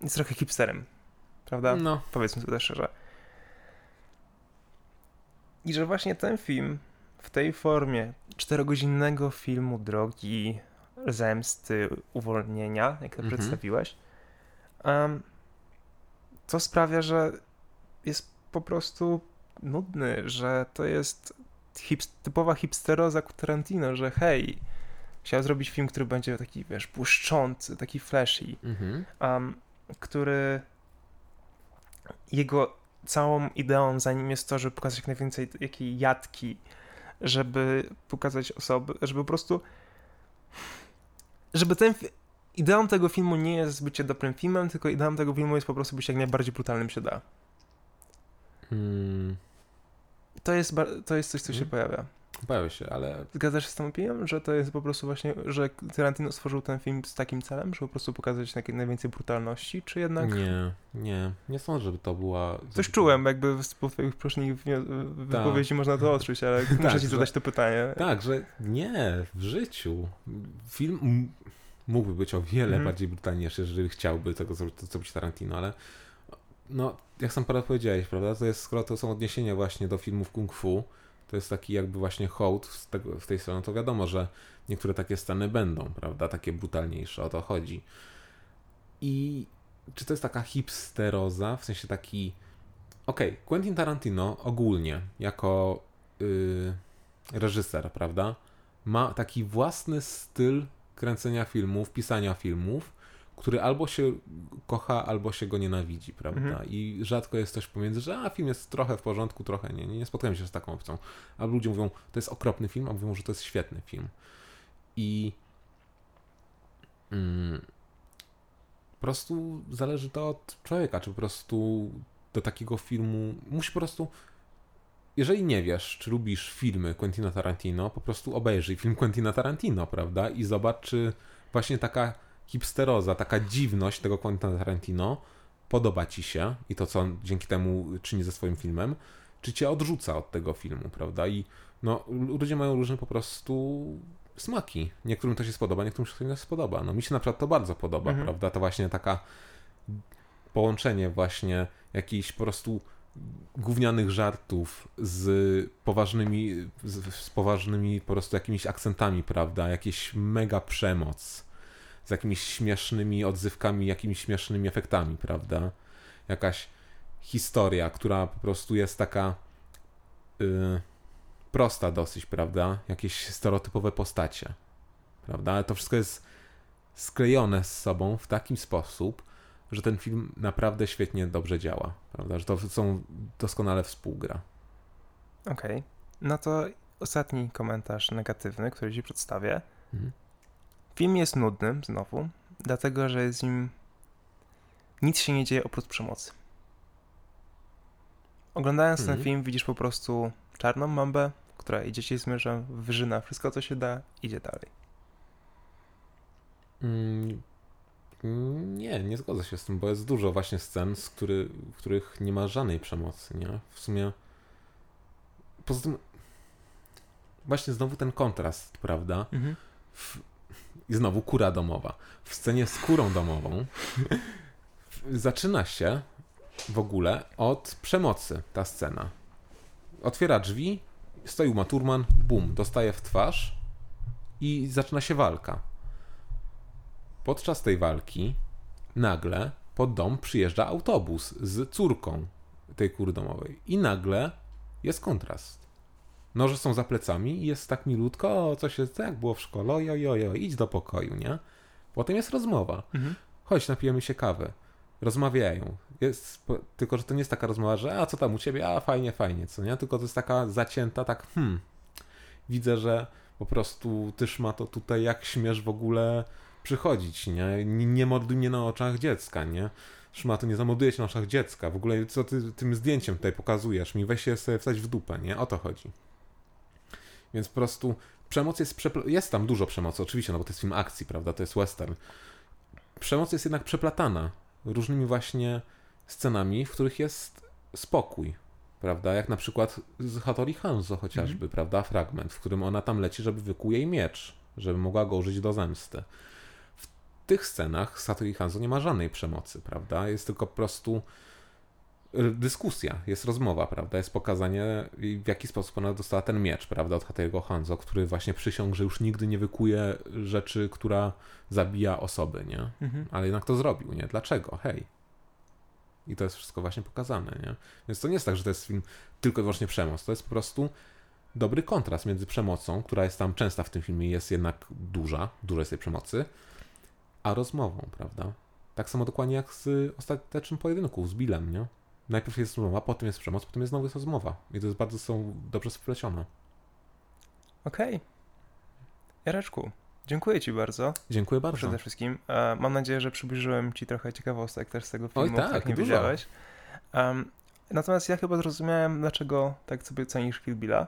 jest trochę hipsterem, prawda? No, Powiedzmy sobie szczerze. I że właśnie ten film w tej formie czterogodzinnego filmu drogi, zemsty, uwolnienia, jak to Mhm. przedstawiłeś, em, to sprawia, że jest po prostu nudny, że to jest hips- typowa hipsteroza Tarantino, że hej, chciał zrobić film, który będzie taki, wiesz, błyszczący, taki flashy, mhm. um, który jego całą ideą za nim jest to, żeby pokazać jak najwięcej jakiej jadki, żeby pokazać osoby, żeby po prostu żeby ten ideą tego filmu nie jest bycie dobrym filmem, tylko ideą tego filmu jest po prostu być jak najbardziej brutalnym się da. Hmm, To jest, to jest coś, co się Mhm. pojawia. Się, ale Zgadzasz się z tą opinią, że to jest po prostu właśnie, że Tarantino stworzył ten film z takim celem, żeby po prostu pokazać najwięcej brutalności, czy jednak... nie, nie, nie sądzę, żeby to była... Coś czułem, jakby z twoich poprzednich wnio- wypowiedzi można to odczuć, ale muszę Tak, ci że- zadać to pytanie. Tak, że nie, w życiu. Film mógłby być o wiele Mhm. bardziej brutalniejszy, jeżeli chciałby tego zrobić, Tarantino, ale no, jak sam parę powiedziałeś, prawda, to jest, skoro to są odniesienia właśnie do filmów kung fu, to jest taki jakby właśnie hołd z, tego, tej strony, to wiadomo, że niektóre takie sceny będą, prawda, takie brutalniejsze, o to chodzi. I czy to jest taka hipsteroza, w sensie taki okej, Quentin Tarantino ogólnie jako yy, reżyser, prawda, ma taki własny styl kręcenia filmów, pisania filmów, który albo się kocha, albo się go nienawidzi, prawda? Mhm. I rzadko jest coś pomiędzy, że a film jest trochę w porządku, trochę nie. Nie, nie spotkałem się z taką opcją. Albo ludzie mówią, to jest okropny film, a mówią, że to jest świetny film. I mm, po prostu zależy to od człowieka, czy po prostu do takiego filmu musi po prostu jeżeli nie wiesz, czy lubisz filmy Quentina Tarantino, po prostu obejrzyj film Quentina Tarantino, prawda? I zobacz, czy właśnie taka hipsteroza, taka dziwność tego Quentina Tarantino podoba ci się i to, co on dzięki temu czyni ze swoim filmem, czy cię odrzuca od tego filmu, prawda? I no, ludzie mają różne po prostu smaki. Niektórym to się spodoba, niektórym się to nie spodoba. No mi się na przykład to bardzo podoba, Mhm. prawda? To właśnie taka połączenie właśnie jakichś po prostu gównianych żartów z poważnymi, z, z poważnymi po prostu jakimiś akcentami, prawda? Jakieś mega przemoc z jakimiś śmiesznymi odzywkami, jakimiś śmiesznymi efektami, prawda? Jakaś historia, która po prostu jest taka y, prosta dosyć, prawda? Jakieś stereotypowe postacie, prawda? Ale to wszystko jest sklejone z sobą w taki sposób, że ten film naprawdę świetnie, dobrze działa, prawda? Że to są doskonale współgra. Okej. No to ostatni komentarz negatywny, który ci przedstawię. Mhm. Film jest nudny, znowu, dlatego że z nim nic się nie dzieje oprócz przemocy. Oglądając ten Mhm. film widzisz po prostu czarną mambę, która idzie ci z wyżyna wszystko co się da, idzie dalej. Mm, Nie, nie zgodzę się z tym, bo jest dużo właśnie scen, z który, w których nie ma żadnej przemocy, nie? W sumie poza tym właśnie znowu ten kontrast, prawda? W, I znowu kura domowa. W scenie z kurą domową zaczyna się w ogóle od przemocy ta scena. Otwiera drzwi, stoi Uma Thurman, bum, dostaje w twarz i zaczyna się walka. Podczas tej walki nagle pod dom przyjeżdża autobus z córką tej kury domowej. I nagle jest kontrast. Noże są za plecami i jest tak milutko, o, co się, jak było w szkole, oj, oj, oj, oj, idź do pokoju, nie? Potem jest rozmowa. Mhm. Chodź, napijemy się kawy. Rozmawiają. Jest, tylko, że to nie jest taka rozmowa, że a co tam u ciebie? A fajnie, fajnie, co nie? Tylko to jest taka zacięta, tak hmm. Widzę, że po prostu tyż ma to tutaj, jak śmiesz w ogóle przychodzić, nie? Nie, nie morduj mnie na oczach dziecka, nie? Szmato, nie zamorduję się na oczach dziecka. W ogóle co ty tym zdjęciem tutaj pokazujesz mi? Weź się sobie wstać w dupę, nie? O to chodzi. Więc po prostu przemoc jest, jest tam dużo przemocy, oczywiście, no bo to jest film akcji, prawda? To jest western. Przemoc jest jednak przeplatana różnymi właśnie scenami, w których jest spokój, prawda? Jak na przykład z Hattori Hanzo chociażby, prawda? Fragment, w którym ona tam leci, żeby wykuł jej miecz, żeby mogła go użyć do zemsty. W tych scenach z Hattori Hanzo nie ma żadnej przemocy, prawda? Jest tylko po prostu dyskusja, jest rozmowa, prawda? Jest pokazanie, w jaki sposób ona dostała ten miecz, prawda? Od Hattoriego Hanzo, który właśnie przysiągł, że już nigdy nie wykuje rzeczy, która zabija osoby, nie? Mhm. ale jednak to zrobił, nie? Dlaczego? Hej. I to jest wszystko właśnie pokazane, nie? Więc to nie jest tak, że to jest film tylko i wyłącznie przemoc. To jest po prostu dobry kontrast między przemocą, która jest tam częsta w tym filmie, jest jednak duża, dużo jest tej przemocy, a rozmową, prawda? Tak samo dokładnie jak z ostatecznym pojedynku, z Billem, nie? Najpierw jest rozmowa, potem jest przemoc, potem jest znowu jest rozmowa. I to jest bardzo są dobrze splecione. Okej. Jareczku, dziękuję ci bardzo. Dziękuję bardzo. Przede wszystkim. E, mam nadzieję, że przybliżyłem ci trochę ciekawostek też z tego Oj, filmu, tak, jak nie dużo. wiedziałeś. Em, natomiast ja chyba zrozumiałem, dlaczego tak sobie cenisz Kill Billa.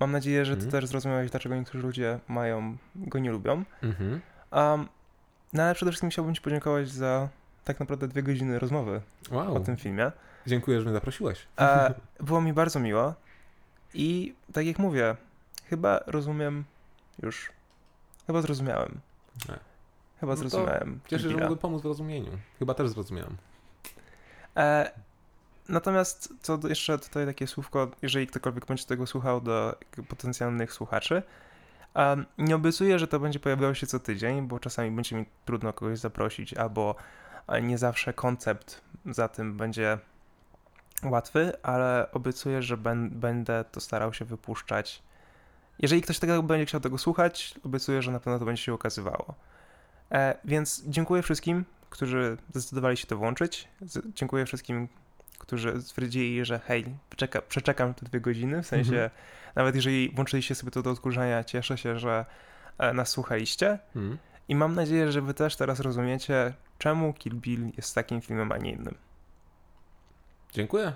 Mam nadzieję, że ty Mhm. też zrozumiałeś, dlaczego niektórzy ludzie mają, go nie lubią. Mhm. Um, no ale przede wszystkim chciałbym ci podziękować za tak naprawdę dwie godziny rozmowy Wow. o tym filmie. Dziękuję, że mnie zaprosiłeś. E, było mi bardzo miło i tak jak mówię, chyba rozumiem już, chyba zrozumiałem. Nie. Chyba No zrozumiałem. Cieszę się, że mogę pomóc w rozumieniu. Chyba też zrozumiałem. E, natomiast co do, jeszcze tutaj takie słówko, jeżeli ktokolwiek będzie tego słuchał do potencjalnych słuchaczy, em, nie obiecuję, że to będzie pojawiało się co tydzień, bo czasami będzie mi trudno kogoś zaprosić, albo nie zawsze koncept za tym będzie łatwy, ale obiecuję, że ben, będę to starał się wypuszczać. Jeżeli ktoś tego będzie chciał tego słuchać, obiecuję, że na pewno to będzie się okazywało. E, więc dziękuję wszystkim, którzy zdecydowali się to włączyć. Z, dziękuję wszystkim, którzy stwierdzili, że hej, przeczeka, przeczekam te dwie godziny, w sensie Mhm. nawet jeżeli włączyliście sobie to do odkurzania, cieszę się, że e, nas słuchaliście Mhm. i mam nadzieję, że wy też teraz rozumiecie, czemu Kill Bill jest takim filmem, a nie innym. Dziękuję.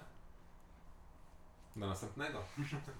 Do następnego.